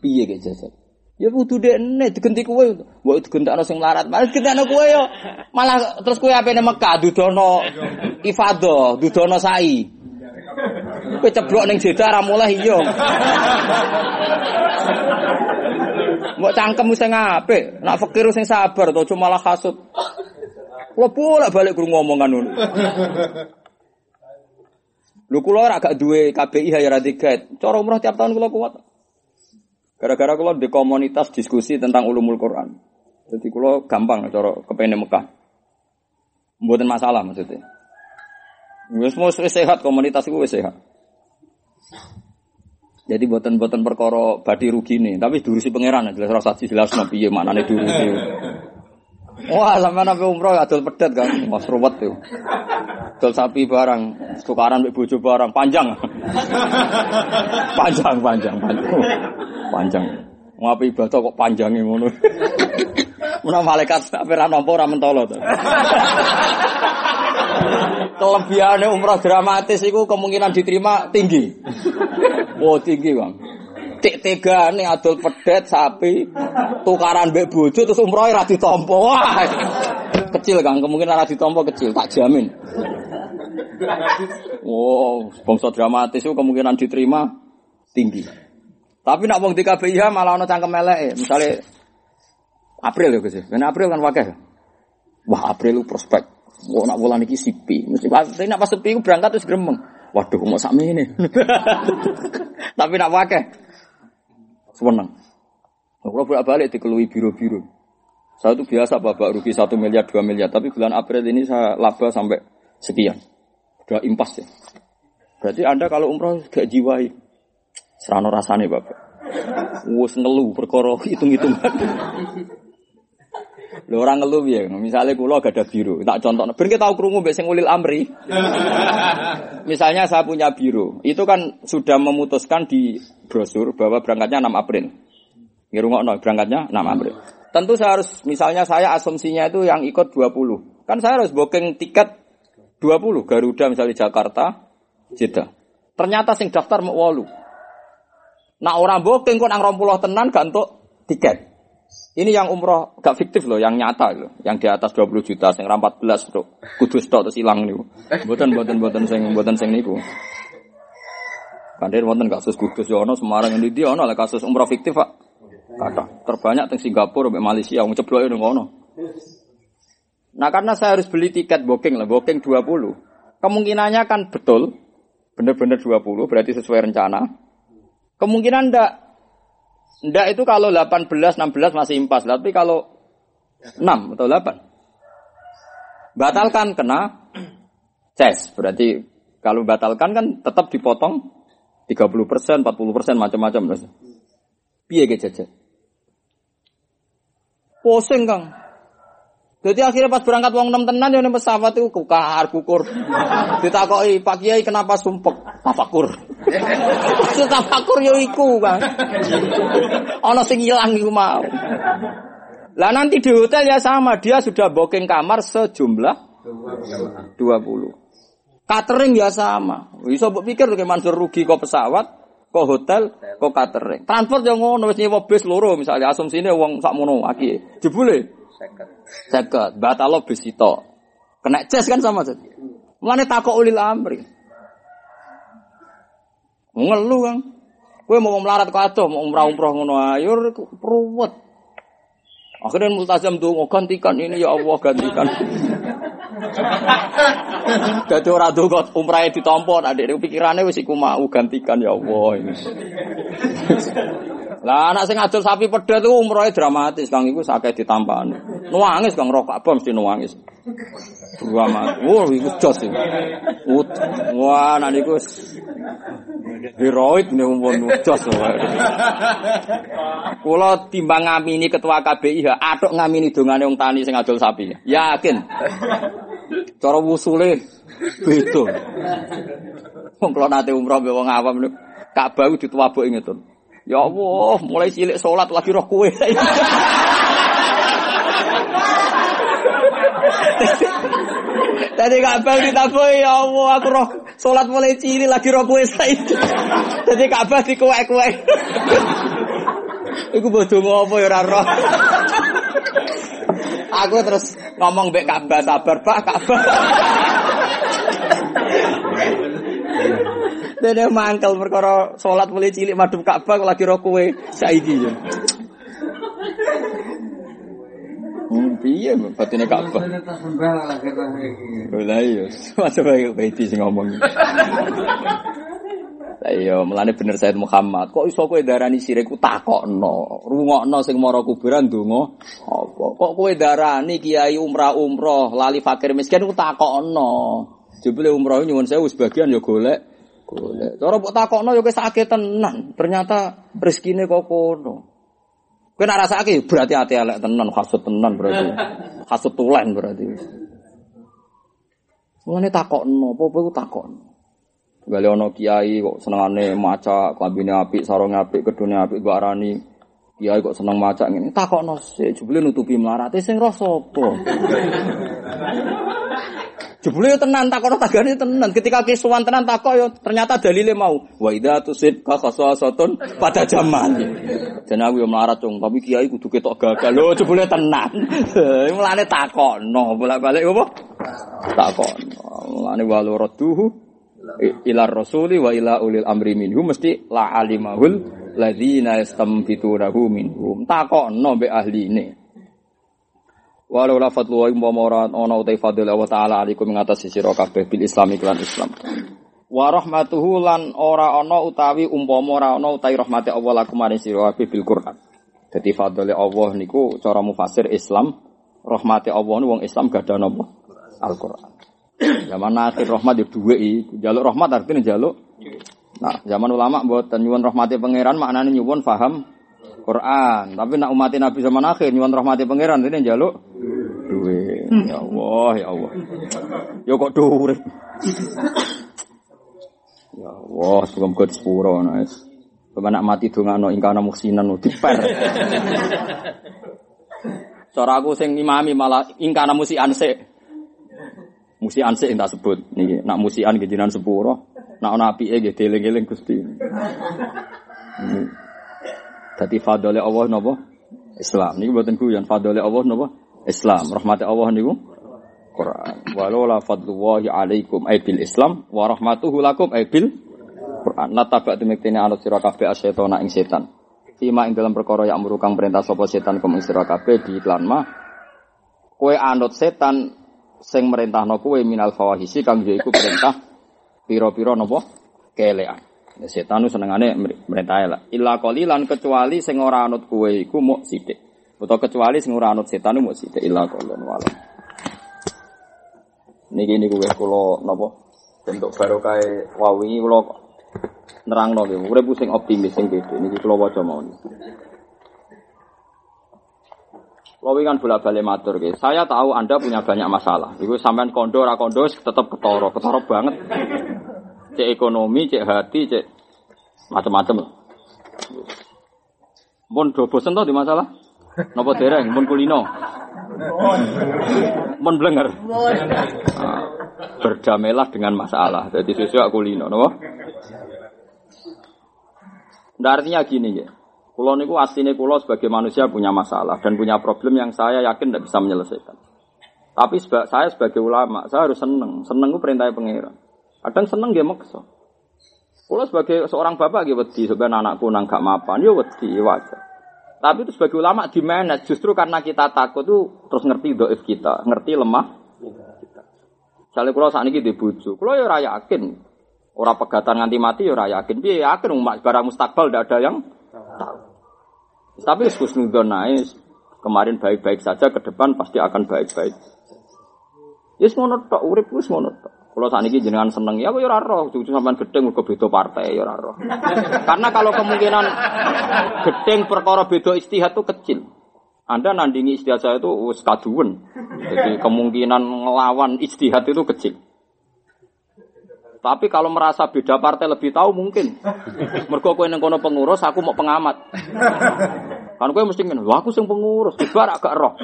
Piye ge jajan? Ya kudu dekne digenti kowe. Mbok digentakno sing melarat. Malah digentakno kowe yo. Malah terus kowe apene Mekah dudono ifadah, dudono sa'i. Kowe ceblok ning Jeddah ra mulai iya. Mbok cangkem sing apik, nak fakir sing sabar to cuma malah hasud. Kula bolak balik guru ngomongan ngono. Lu kula ora gak duwe KBI ya ra. Cara umroh tiap tahun kula kuat. Gara-gara kula di komunitas diskusi tentang ulumul Quran. Jadi kula gampang cara kepene Mekah. Mboten masalah maksudnya. Wis mau sehat komunitas iku wis sehat. Jadi buatan-buatan perkara badi rugi nih, tapi durusi pangeran jelas rasa jelas no piye nih durusi. Wah, sama nabi umroh adol pedet kan, mas ruwet tuh. Adol sapi barang, tukaran mbek bojo barang, panjang. panjang, panjang, panjang. Panjang. Ngapi ibadah kok panjangnya ngono. Menawa malaikat tak pernah nampa ora mentolo to. Kelebihannya umroh dramatis itu kemungkinan diterima tinggi. Oh tinggi bang. Tik tega nih adol pedet sapi tukaran mbek bojo terus umroh ra ditampa. Wah. Kecil Kang, kemungkinan ra ditampa kecil, tak jamin. Wow, bangsa dramatis itu kemungkinan diterima tinggi. Tapi nak wong di KBIH malah ono cangkem elek. Misalnya April ya Gus. Ben April kan wakil. Wah, April lu prospek. Wah, nak bulan iki sipi. Mesti pas nak pas sepi berangkat terus gremeng. Waduh, mau sami ini. Tapi nak wakil. Seneng. Kalau bolak balik dikelui biru-biru. Saya itu biasa babak rugi satu miliar, dua miliar. Tapi bulan April ini saya laba sampai sekian. Udah impas ya. Berarti Anda kalau umroh gak jiwai. Serano rasanya bapak. Wus ngeluh perkara hitung-hitungan. Lho orang ngeluh ya, misalnya kulo gak ada biru, tak contoh. Ben kita tahu krungu mbek sing ulil amri. misalnya saya punya biru, itu kan sudah memutuskan di brosur bahwa berangkatnya 6 April. Ngirungokno berangkatnya 6 April. Tentu saya harus misalnya saya asumsinya itu yang ikut 20. Kan saya harus booking tiket 20 Garuda misalnya Jakarta, Jeddah. Ternyata sing daftar mau walu. Nah orang booking kok nang rompuloh tenan gak untuk tiket. Ini yang umroh gak fiktif loh, yang nyata loh, yang di atas 20 juta, yang 14 tuh, kudus tok terus hilang nih. Buatan buatan buatan sing buatan sing niku. Kandir wonten kasus kudus ya ono Semarang ini dia ono lah kasus umroh fiktif pak. Kata terbanyak di Singapura, di Malaysia, wong ceblok itu ngono. Nah karena saya harus beli tiket booking lah, booking 20. Kemungkinannya kan betul, bener-bener 20, berarti sesuai rencana. Kemungkinan ndak Ndak itu kalau 18, 16 masih impas. Tapi kalau 6 atau 8. Batalkan kena ces. Berarti kalau batalkan kan tetap dipotong 30 persen, 40 persen, macam-macam. Piye jajan? Pusing kang. Jadi akhirnya pas berangkat uang enam tenan ya pesawat itu kukar kukur. Ditakoki Pak Kiai kenapa sumpek? Tafakur. Maksud tafakur yo iku kan. Ana sing ilang iku mau. Lah nanti di hotel ya sama, dia sudah booking kamar sejumlah 20. Catering ya sama. Bisa mbok pikir kayak Mansur rugi kok pesawat, kok hotel, kok catering. Transport yang ngono wis nyewa bis loro misalnya asumsine wong sakmono aki. Jebule Seket. Batalo besito. Kena ces kan sama saja. Mulane takok ulil amri. Ngeluh kan. Kowe mau melarat kacau, mau umrah umrah ngono ayo peruwet. Akhirnya multazam tuh mau gantikan ini ya Allah gantikan. Jadi orang tuh kok umrahnya ditompo, adik pikirannya iku mau gantikan ya Allah. Lah anak sing adol sapi pedet itu umrohnya dramatis, Kang iku sakit ditampani. Nuangis Kang rokok apa mesti nuangis. Drama. Wah, iku jos iki. Wah, anak niku heroik nih umpun jos. Kula timbang ngamini ketua KBIH, atok ngamini dongane wong tani sing adol sapi. Yakin. Cara wusule beda. Wong kula nate umroh mbek wong awam niku Ka'bah dituwabuk ingetun. Ya Allah, mulai cilik sholat lagi roh kue. Tadi Ka'bah ditaboi ya Allah, aku roh sholat mulai cilik lagi roh kue saya. Jadi Ka'bah di kue kue. Iku bodoh ngopo ya roh. Aku terus ngomong bek Ka'bah sabar Pak Ka'bah. Dene mangkel perkara salat mulai cilik madhep Ka'bah lagi ro kowe saiki ya. Hmm, piye batine Ka'bah? Lah iya, masa bae baiti sing ngomong. Lah iya, mulane bener Said Muhammad. Kok iso kowe darani sirik ku takokno. Rungokno sing mara kuburan ndonga apa? Kok kowe darani kiai umrah-umroh lali fakir miskin ku takokno. Jebule umroh nyuwun sewu sebagian ya golek golek. Cara mbok takokno ya kowe sakit tenan. Ternyata rezekine kok kono. Kowe nek rasake berarti ati elek tenan, hasud tenan berarti. Hasud tulen berarti. Mulane takokno, apa-apa iku takokno. Gale ana kiai kok senengane maca, klambine apik, sarunge apik, kedune apik, mbok arani kiai kok seneng maca ngene. Takokno sik, jebule nutupi mlarate sing roh sapa? Jebule yo tenan takono tagane tenan. Ketika kisuwan tenan takok yo ternyata dalile mau. Wa idza tusid ka khasasatun pada zaman. Dan aku yo melarat cung, tapi kiai kudu ketok gagal. Lho jebule tenan. Mulane takono, bolak-balik apa? Takono. Mulane walu radduhu ila rasuli wa ila ulil amri minhum mesti la alimahul ladzina yastambitunahu minhum. Takono mbek ahline. Walau la fadlu wa umpama ora ana utai fadil Allah taala alaikum ing atas sira kabeh bil Islam iklan Islam. Wa rahmatuhu lan ora ana utawi umpama ora ana utai rahmate Allah lakum maring sira kabeh bil Quran. Dadi fadile Allah niku cara mufasir Islam rahmate Allah wong Islam gak ada napa Al-Qur'an. Zaman akhir rahmat duwe iki. Jaluk rahmat artinya jaluk. Nah, zaman ulama mboten nyuwun rahmate pangeran maknane nyuwun paham Quran. Tapi nak umatin Nabi zaman akhir nyuwun rahmati pangeran ini jaluk duwe. Ya Allah, ya Allah. Ya kok dhuwur. Ya Allah, sebelum kau sepuro nice. Pemenak mati dongano ingkana muksinan diper. Cara aku sing imami malah ingkana musi anse. Musi anse yang tak sebut. Niki nak musian kejinan sepuro. Nak ana apike nggih deling-eling Gusti. Dadi fadole Allah napa? Islam. Niku mboten guyon fadole Allah napa? Islam. Rahmate Allah niku Quran. Walau la fadlullahi alaikum ay bil Islam wa rahmatuhu lakum ay bil Quran. La tabak tumiktene anut sira kabeh asyetona ing setan. Fima ing dalam perkara yang merukang perintah sapa setan kum ing sira di iklan mah kowe anut setan sing merintahno kowe minal fawahisi kang yaiku perintah pira-pira napa kelean. Ya, setan itu senengane merintah lah. Illa qalilan kecuali sing ora anut kowe iku muk sithik. Utawa kecuali sing ora anut setan muk sithik illa qalilan wala. Niki niku wis kula napa bentuk barokah wau wingi kula nerangno nggih. Urip sing optimis sing beda niki kula waca mawon. Kula kan bolak-balik matur nggih. Saya tahu Anda punya banyak masalah. Iku sampean kondo ora kondo tetep ketara, ketara banget cek ekonomi, cek hati, cek macam-macam. Mun do bosen di masalah? Napa dereng? Mun kulino. Mun blenger. Nah, berdamailah dengan masalah. Jadi sesuai kulino, napa? Nah, artinya gini ya. Kulo niku aslinya kulo sebagai manusia punya masalah dan punya problem yang saya yakin tidak bisa menyelesaikan. Tapi saya sebagai ulama, saya harus seneng. Seneng itu perintah pangeran. Kadang seneng dia maksa. Kalau sebagai seorang bapak gitu wedi sebenarnya anakku nang gak mapan, ya wedi wajar. Tapi itu sebagai ulama di mana justru karena kita takut tuh terus ngerti doif kita, ngerti lemah. Misalnya kalau saat ini di buju, kalau ya raya yakin, orang pegatan nganti mati ya raya yakin, dia yakin umat barang mustakbal tidak ada yang tahu. Tapi khusnudon naik, kemarin baik-baik saja, ke depan pasti akan baik-baik. Ya semono tok, urip wis ngono tok. Kalau saat ini jenengan seneng ya, ya roh. Cucu sampean gedeng ke beda partai ya roh. Karena kalau kemungkinan gedeng perkara beda istihad itu kecil. Anda nandingi istihad saya itu wis. Jadi kemungkinan ngelawan istihad itu kecil. Tapi kalau merasa beda partai lebih tahu mungkin. Mergo kowe ning kono pengurus, aku mau pengamat. Kan kowe mesti ngene, aku sing pengurus, kibar agak roh.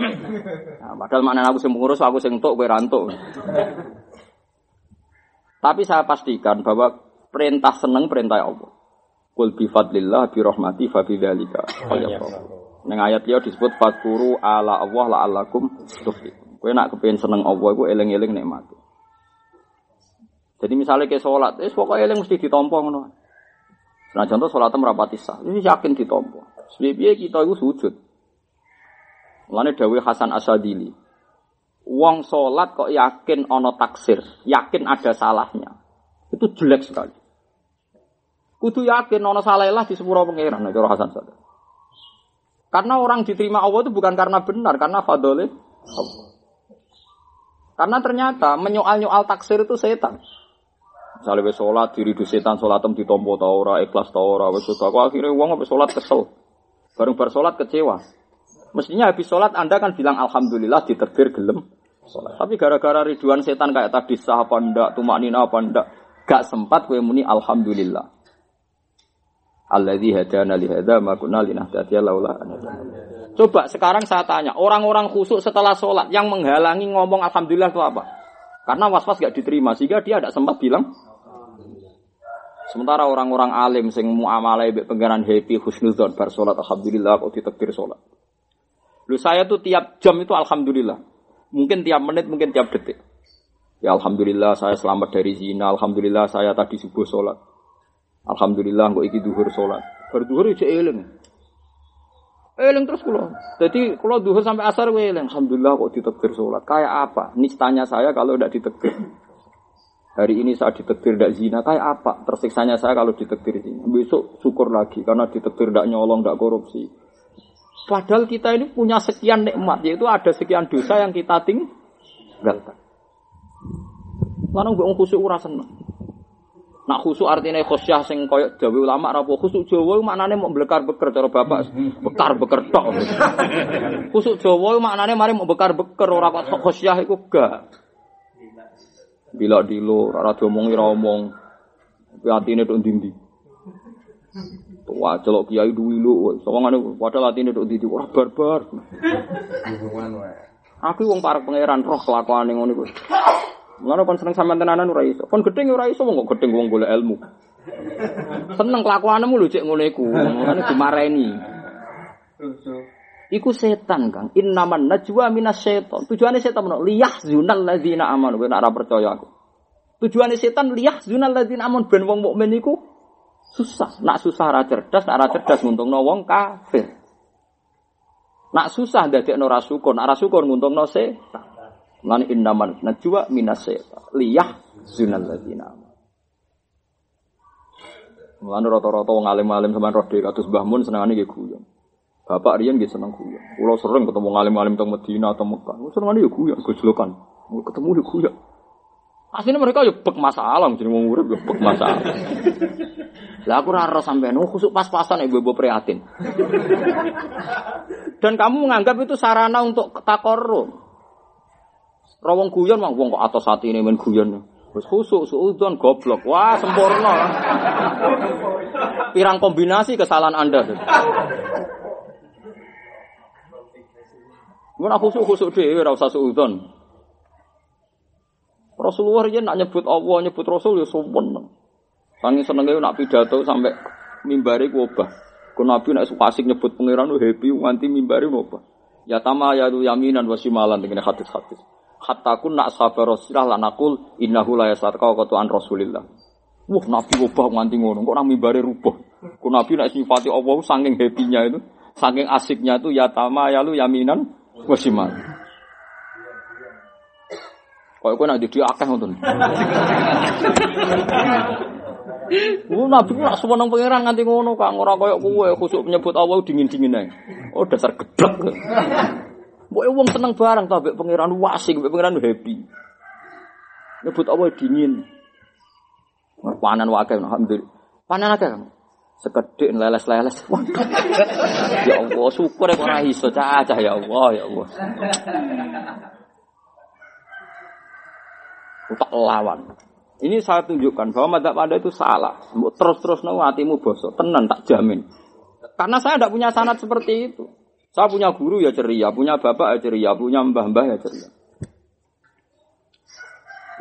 Nah, padahal maknanya aku sing pengurus, aku sing entuk kowe rantuk. Tapi saya pastikan bahwa perintah seneng perintah Allah. Kul bi fadlillah bi rahmati fa bi dzalika Neng ayat dia disebut fadkuru ala Allah la alakum tuflihun. Kowe nak kepengin seneng Allah iku eling-eling nikmat. Jadi misalnya ke sholat, eh pokoknya eling mesti ditompo ngono. Nah contoh sholat merapati sah, ini yakin ditompo. Sebab kita itu sujud. Mulane dawuh Hasan Asadili. Wong salat kok yakin ana taksir, yakin ada salahnya. Itu jelek sekali. Kudu yakin ana salah di sepuro pangeran cara Hasan Asadili. Karena orang diterima Allah itu bukan karena benar, karena fadolin. Karena ternyata menyoal-nyoal taksir itu setan. Misalnya wis sholat diri di setan sholatem ditompo ta ora, ikhlas ta ora, wis sudah akhirnya uang habis sholat kesel. Bareng bar sholat kecewa. Mestinya habis sholat Anda kan bilang alhamdulillah diterbir gelem sholat. Tapi gara-gara riduan setan kayak tadi sah apa ndak, tumak nina apa ndak, gak sempat kue muni alhamdulillah. Alladzi hadana li hadza ma kunna linahtadiya laula Coba sekarang saya tanya, orang-orang khusuk setelah sholat yang menghalangi ngomong alhamdulillah itu apa? Karena was-was gak diterima sehingga dia tidak sempat bilang Sementara orang-orang alim sing muamalah mbek pangeran happy husnuzon bar salat alhamdulillah kok ditekbir salat. Lu saya tuh tiap jam itu alhamdulillah. Mungkin tiap menit, mungkin tiap detik. Ya alhamdulillah saya selamat dari zina, alhamdulillah saya tadi subuh salat. Alhamdulillah kok iki duhur salat. Bar duhur ijo eling. Eling terus kula. Jadi kalau duhur sampai asar eling. Alhamdulillah kok ditekbir salat. Kayak apa? Nistanya saya kalau tidak ditekbir. Hari ini saat ditektir tidak zina, kayak apa? Tersiksanya saya kalau ditektir zina. Besok syukur lagi karena ditektir tidak nyolong, tidak korupsi. Padahal kita ini punya sekian nikmat, yaitu ada sekian dosa yang kita tinggalkan. Lalu gue khusyuk ura seneng. Nak khusyuk artinya khosyah sing koyok dawe ulama rapo khusyuk Jawa maknane mau bekar-beker cara bapak bekar-beker tok. khusyuk Jawa maknane mari mau bekar-beker ora kok khosyah iku gak. Bila dilo, rara diomongi ra omong. Tapi atine tok ndi Wah, celok kiai duwi lu, sawangane padahal atine tok ndi ora barbar. Aku wong parek pangeran roh kelakuane ngono iku. Mulane kon seneng sampean tenanan ora iso. Kon gedeng ora iso wong kok gedeng wong golek ilmu. Seneng kelakuanmu lho cek ngono iku. Mulane dimareni. Iku setan kang. Innaman najwa minas setan. Tujuannya setan mana? Liyah zunal ladzina aman. Gue nak percaya aku. Tujuannya setan liyah zunal ladzina aman. Ben wong mukmin iku susah. Nak susah ra cerdas, nak ra cerdas nguntungno wong kafir. Nak susah dadekno ra syukur, nak ra syukur nguntungno setan. Lan innaman najwa minas setan. Liyah zunal ladzina aman. Mulane rata-rata wong alim-alim sampean roh dhewe kados Mbah Mun senengane guyon. Bapak Rian gitu seneng guyon. Kulo sering ketemu ngalim-ngalim teng Medina atau Mekah. Seneng ya guyon, gojlokan. Ketemu ya guyon. Aslinya mereka ya bek masalah, jadi mau ngurip ya bek masalah. Lah aku raro sampean, oh khusuk pas-pasan ibu-ibu prihatin. Dan kamu menganggap itu sarana untuk takorum. Rawong guyon mah wong kok atas hati ini main guyon. Wis khusuk suudon goblok. Wah, sempurna. Pirang kombinasi kesalahan Anda. Mun khusuk khusuk dhewe ora usah suudon. Rasulullah ya nak nyebut Allah, nyebut Rasul ya sumpun. Sangi senenge nak pidato sampai mimbari ku obah. Ku Nabi nak suka asik nyebut pangeran happy nganti mimbari obah. Ya tama ya lu yaminan wa simalan dengan hadis-hadis. Hatta kun nak sabar Rasulullah lan aqul innahu la yasarqa wa an Rasulillah. Wah, Nabi obah nganti ngono, kok nang mimbari rubah. Ku Nabi nak sifati Allah saking happy-nya itu, saking asiknya itu ya tama ya lu yaminan Wasiman. Kok kowe nak jadi akeh ngoten. Ku nabi nak suweneng pangeran nganti ngono Kang, ora koyo kowe khusuk menyebut Allah dingin-dingin ae. Oh dasar gedhek. Mbok wong seneng barang to mbek pangeran wasik, mbek pangeran happy. Nyebut Allah dingin. Panen wae alhamdulillah. Panen akeh Sekedek leles-leles. ya Allah, syukur ya ora iso cacah ya Allah, ya Allah. Tak lawan. Ini saya tunjukkan bahwa madzhab Anda itu salah. Terus-terus nang hatimu bosok, tenan tak jamin. Karena saya tidak punya sanat seperti itu. Saya punya guru ya ceria, punya bapak ya ceria, punya mbah-mbah ya ceria.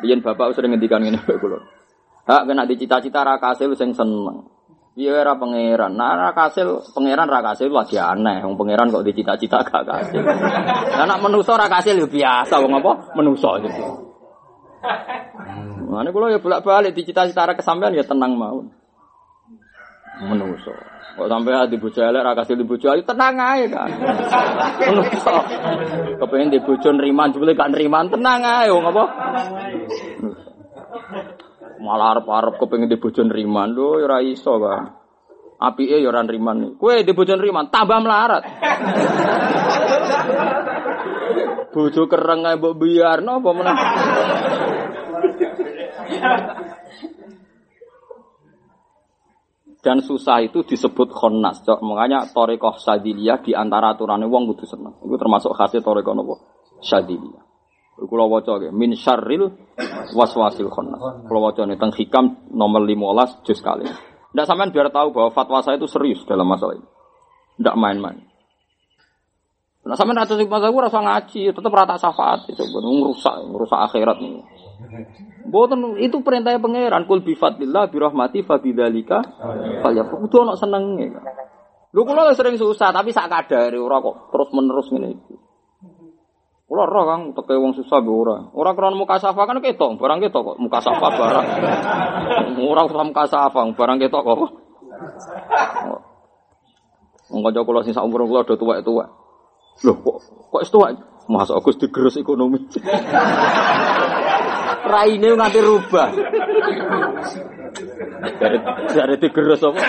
Rian bapak sering ngendikan ngene kula. Hak kena dicita-cita ra kasil sing seneng. Iya era pangeran. Nah, ra kasil pangeran ra kasil lagi aneh. Wong pangeran kok dicita-cita gak kasil. Nah, nak menusa ra kasil ya biasa wong apa? Menusa gitu. Mana kula ya bolak-balik dicita-cita ra kesampean ya tenang mau. Menungso. Kok sampai hati bojo elek ra kasih di bojo ayu tenang ae kan. Menungso. Kepengin di bojo nriman jebule gak nriman tenang ae wong apa? Malah arep-arep kepengin di bojo nriman lho ya ora iso kan. Apike ya ora nriman. Kowe di bojo nriman tambah melarat. Bojo kereng ae mbok biarno apa. Dan susah itu disebut khonnas. Makanya torikoh sadiliyah di antara aturannya wong kudu seneng. Itu termasuk khasnya torikoh nopo sadiliyah. Kulo waca nggih min syarril waswasil khonnas. Kulo waca nih teng hikam nomor 15 juz kali. Ndak sampean biar tahu bahwa fatwa saya itu serius dalam masalah ini. Ndak main-main. Nah sampean atus masalah rasa ngaji, tetap rata syafaat itu merusak, merusak akhirat nih. Boten itu perintah pangeran kul bi fadlillah bi rahmati fa bidzalika ya kudu ono senenge. Lho kula sering susah tapi sak kadare ora kok terus menerus ngene. Kula ora Kang teke wong susah be ora. Ora krana muka safa kan ketok, barang ketok kok muka safa barang. Ora usah muka safa, barang ketok kok. Wong kanca kula sing sak umur kula do tuwek-tuwek. Loh kok kok tuwek? Masa Agus digerus ekonomi. Raine nganti rubah. Dari dari digerus apa?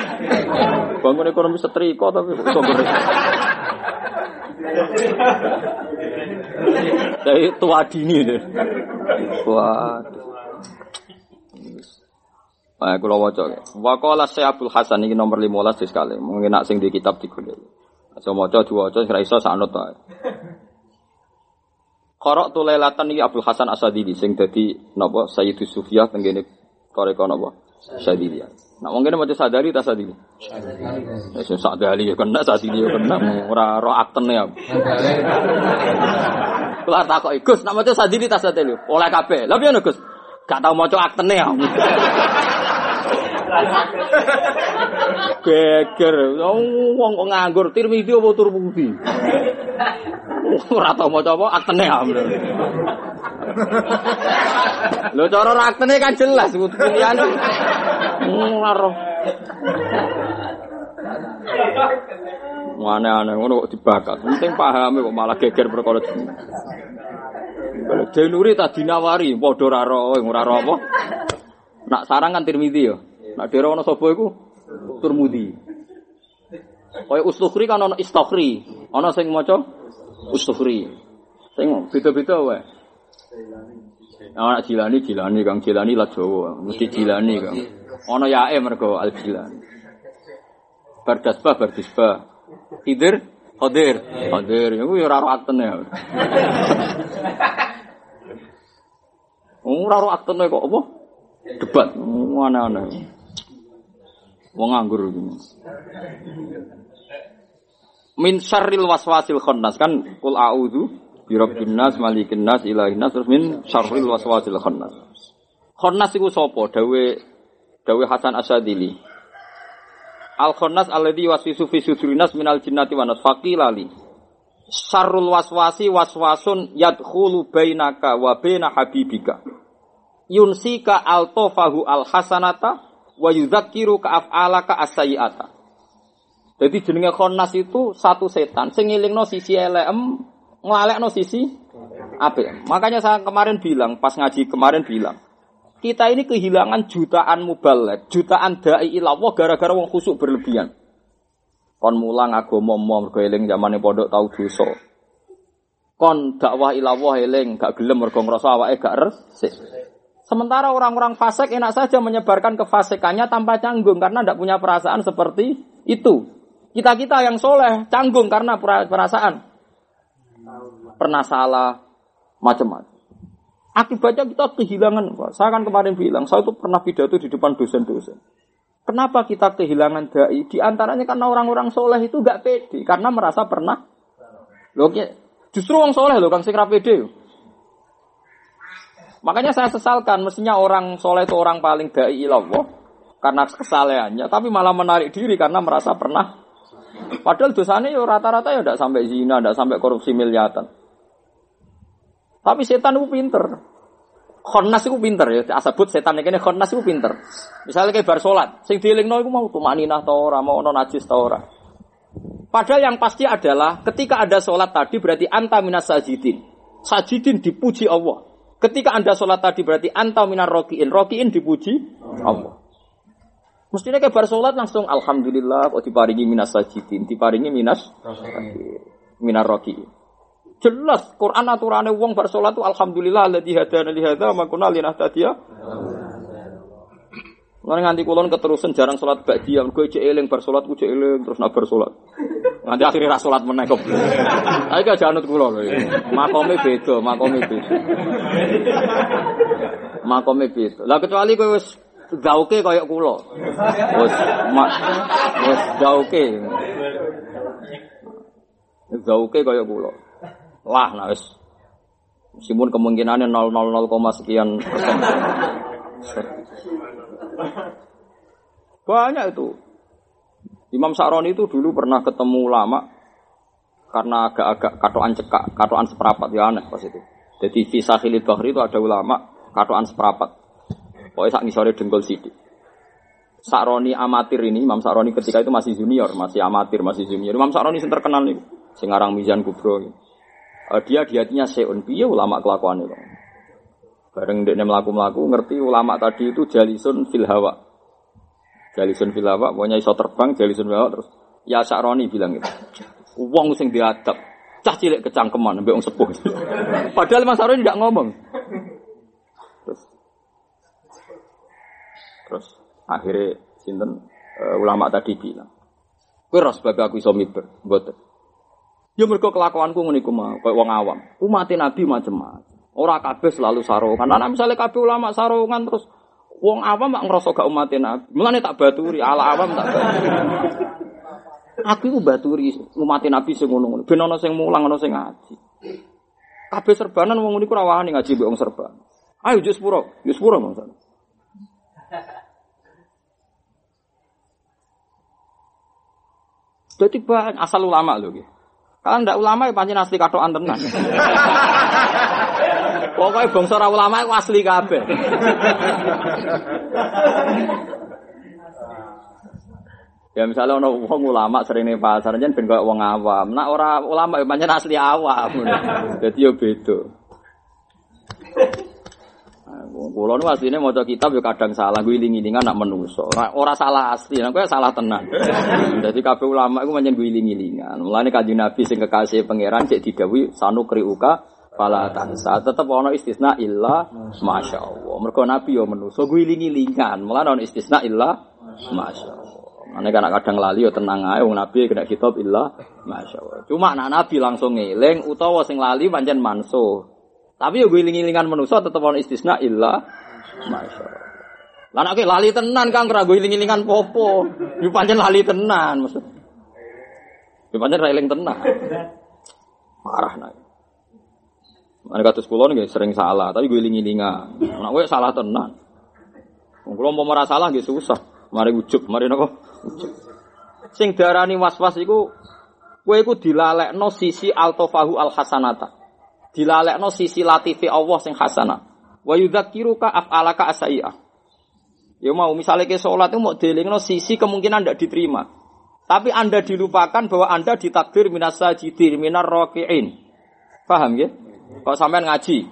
Bangun ekonomi setrika tapi kok gerus. Dari tua dini deh. Wah. Nah, kula waca. Wa qala Syekh Hasan ini nomor 15 sekali. Mungkin nak sing di kitab digolek. Aja maca diwaca ora iso sanut wae. Korok tu lelatan iki Abdul Hasan Asadili sing dadi napa Sayyidus Sufiyah tenggene koreko napa Sadili. Nah wong kene maca sadari ta sadili. Sadali. Wis sadali ya kena sadili ya kena ora ro aktene ya. Kula takoki Gus nak maca sadili ta sadili. Oleh kabeh. Lah piye Gus? Gak tau maca aktene ya. Geger, wong kok nganggur Tirmidzi apa Turmudi? Ora tau maca apa aktene amre. Lho cara aktene kan jelas pilihan. Ora Aneh-aneh ngono kok dibakat. Penting paham kok malah geger perkara jeneng. Denuri tak dinawari ora ora ora apa. Nak sarang kan Tirmidzi ya. Nak dhewe ana sapa iku? Turmudi. Kaya Ustukhri kan ana Istakhri. Ana sing maca Ustukhri. Sing beda-beda wae. Ana Jilani Jilani Kang Jilani lah Jawa, mesti Jilani Kang. Ana yae mergo Al Jilani. Bardasbah Bardisbah. Khidir Khadir Khadir iku ya ora ro aktene. Ora ro aktene kok apa? Debat. Aneh-aneh. Wong nganggur. Min syarril waswasil khannas kan kul a'udzu bi rabbin nas malikin nas ilahin nas terus min syarril waswasil khannas. Khannas iku sapa? Dawe dawe Hasan Asadili. Al khannas alladhi waswisu fi sudurinas minal jinnati wa nas faqilali. Syarrul waswasi waswasun yadkhulu bainaka wa baina habibika. Yunsika altofahu al hasanata wa yudzakiru ka af'alaka as-sayyi'ata. Jadi jenenge khonnas itu satu setan sing ngelingno sisi elem, nglalekno sisi apik. Makanya saya kemarin bilang, pas ngaji kemarin bilang, kita ini kehilangan jutaan mubalek, jutaan dai ilawah gara-gara wong khusuk berlebihan. Kon mulang agama mau mergo eling zamane pondok tau dosa. Kon dakwah ilawah eling gak gelem mergo ngrasa awake gak resik. Sementara orang-orang fasik enak saja menyebarkan kefasikannya tanpa canggung karena tidak punya perasaan seperti itu. Kita-kita yang soleh canggung karena perasaan. Pernah salah, macam-macam. Akibatnya kita kehilangan. Saya kan kemarin bilang, saya itu pernah pidato di depan dosen-dosen. Kenapa kita kehilangan dai? Di antaranya karena orang-orang soleh itu gak pede. Karena merasa pernah. Loh, justru orang soleh loh, Kang Sikra pede. Makanya saya sesalkan, mestinya orang soleh itu orang paling dai ilallah karena kesalehannya, tapi malah menarik diri karena merasa pernah. Padahal dosanya ya rata-rata ya tidak sampai zina, tidak sampai korupsi miliatan. Tapi setan itu pinter. Khonnas itu pinter ya, asabut setan ini khonnas itu pinter. Misalnya kayak bar sholat, sing dielingno iku mau tumaninah ta ora, mau ono najis ta ora. Padahal yang pasti adalah ketika ada sholat tadi berarti anta minas sajidin. Sajidin dipuji Allah. Ketika anda sholat tadi berarti anta minar rokiin. Rokiin dipuji Allah. Mestinya kayak sholat langsung Alhamdulillah kok diparingi minas sajidin. Diparingi minas minar rokiin. Jelas Quran aturannya wong bar salat alhamdulillah alladzi hadana li hadza wa kunna linahtadiya. Lan nganti kulon keterusan jarang salat ba'diyah, mergo cek eling bar salat cek eling terus nak bar salat. Nganti akhirnya ra salat meneh. Ayo gak janut kula lho. Makome beda, makome beda. Makome beda. Lah kecuali kowe wis zauke kaya kula. Wis wis zauke. Zauke kaya kula. Lah, nah wis. Meskipun kemungkinannya 000, sekian persen. Banyak itu. Imam Sa'roni itu dulu pernah ketemu ulama karena agak-agak katoan cekak, katoan seperapat ya aneh pas itu. Jadi di Sahilid Bahri itu ada ulama katoan seperapat. Pokoknya sak ngisore dengkul sidik. Sa'roni amatir ini, Imam Sa'roni ketika itu masih junior, masih amatir, masih junior. Imam Sa'roni yang terkenal nih, Singarang Mizan Kubro. Gitu uh, dia di hatinya seun piye ulama kelakuan itu. Bareng dia melaku melaku ngerti ulama tadi itu jalisun fil hawa. Jalisun fil hawa, pokoknya iso terbang jalisun fil hawa terus ya Sa'roni bilang itu. Uang sing diadab, cah cilik kecangkeman mbek wong sepuh. Padahal Mas Sa'roni tidak ngomong. Terus terus akhirnya sinten uh, ulama tadi bilang, "Kowe ras sebab aku iso miber, mboten." Ya mergo kelakuanku ngene iku mah, koyo wong awam. Umat Nabi macam-macam. Ora kabeh selalu sarungan. Ana misalnya kabeh ulama sarungan terus wong awam mak ngrasa gak umat Nabi. Mulane tak baturi, ala awam tak baturi. Aku iku baturi umat Nabi sing ngono-ngono. Ben ana sing mulang, ana sing ngaji. Kabeh serbanan wong niku ora wani ngaji mbek wong serban. Ayo jus pura, jus pura mangsa. Jadi asal ulama loh. Kalau ndak ulama ya pancen asli katokan tenan. Pokoknya bangsa ora ulama itu asli kabeh. Ya misalnya ono wong ulama sering ning pasar jen ben koyo wong awam. Nak ora ulama ya pancen asli awam. Dadi yo beda. Kulo nu asline maca kitab yo kadang salah, gue iling-ilingan nak menungso. Ora, ora salah asli, nek kowe salah tenan. Dadi kabeh ulama iku pancen gue iling-ilingan. Mulane kanjeng Nabi sing kekasih pangeran cek didhawuhi sanu kriuka fala tansa. Tetep ana istisna illa masyaallah. Mergo Nabi yo menungso gue iling-ilingan. Mulane ana istisna illa masyaallah. Mane kan kadang lali yo tenang ae wong Nabi kena kitab illa masyaallah. Cuma nak Nabi langsung ngeling utawa sing lali pancen mansuh. Tapi yo giling-gilingan manusa tetep ana istisna illa masyaallah. Lah nek lali tenan Kang kira giling-gilingan popo. Yo pancen lali tenan maksud. Yo pancen ra eling tenan. Marah nek. Mana kados kula nggih sering salah, tapi giling-gilingan. Nek kowe salah tenan. Wong mau merasa salah nggih susah. Mari ujug, mari napa? Ujug. Sing darani was-was iku kowe iku dilalekno sisi altofahu al hasanata dilalekno sisi latifi Allah sing hasanah. Wa yudzakiruka af'alaka asai'ah. Ya mau misalnya ke sholat itu mau dilingno sisi kemungkinan tidak diterima. Tapi Anda dilupakan bahwa Anda ditakdir minas sajidin, minar roki'in. Paham ya? Kalau sampean ngaji.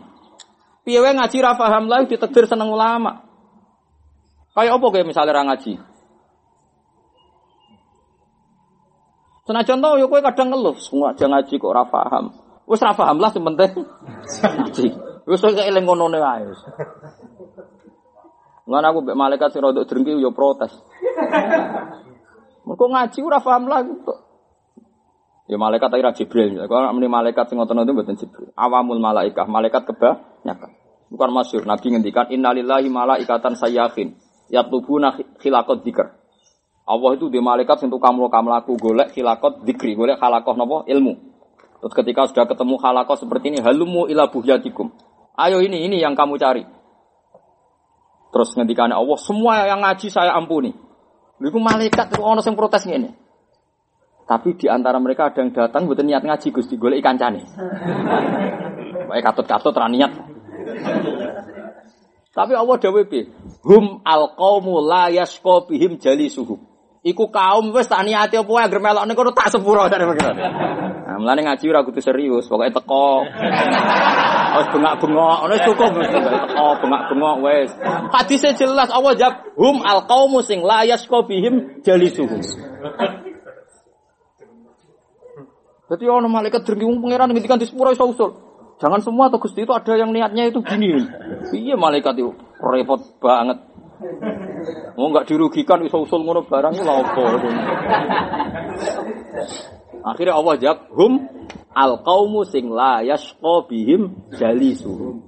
Piye ngaji ra paham lah ditakdir seneng ulama. Kayak apa kayak misalnya orang ngaji? Senajan tau ya kowe kadang ngeluh, semua aja ngaji kok ora paham. Wis ra paham lah sing penting ngaji. Wis kok eling ngono wae wis. Ngan aku mbek malaikat sing rodok drengki yo protes. Mergo ngaji ora paham lah kok. Ya malaikat ira Jibril. Kalau meni malaikat sing ngoten itu mboten Jibril. Awamul malaikat, malaikat kebanyakan. Bukan masyur. Nabi ngendikan innalillahi malaikatan sayyahin. Yatlubuna khilaqat dzikr. Allah itu di malaikat sing tukang mlaku golek khilaqat dzikri, golek khalakoh napa ilmu. Terus ketika sudah ketemu halakoh seperti ini, halumu ila buhyatikum. Ayo ini, ini yang kamu cari. Terus ngendikan Allah, semua yang ngaji saya ampuni. Lalu malaikat itu orang yang protes ini. Tapi di antara mereka ada yang datang buat niat ngaji Gusti golek ikan cane. Baik katut-katut ra niat. Tapi Allah dawuh piye? Hum alqaumu la yasqa bihim jalisuhum. Iku kaum wis tak niati apa wae anggere melokne kono tak sepuro dari pengiran. Nah, mulane ngaji ora kudu serius, pokoke teko. Wis bengak-bengok, ngono wis cukup wis teko bengak-bengok wis. Hadise jelas Allah jawab hum alqaumu sing la yasqa bihim jalisuhum. Jadi orang malaikat dengki pangeran ngendikan di sepuro iso usul. Jangan semua atau Gusti itu ada yang niatnya itu gini. Iya malaikat itu repot banget. Mau nggak dirugikan iso usul ngono barang itu apa? Akhirnya Allah jawab, hum al qaumu sing la yasqa bihim jalisuhum.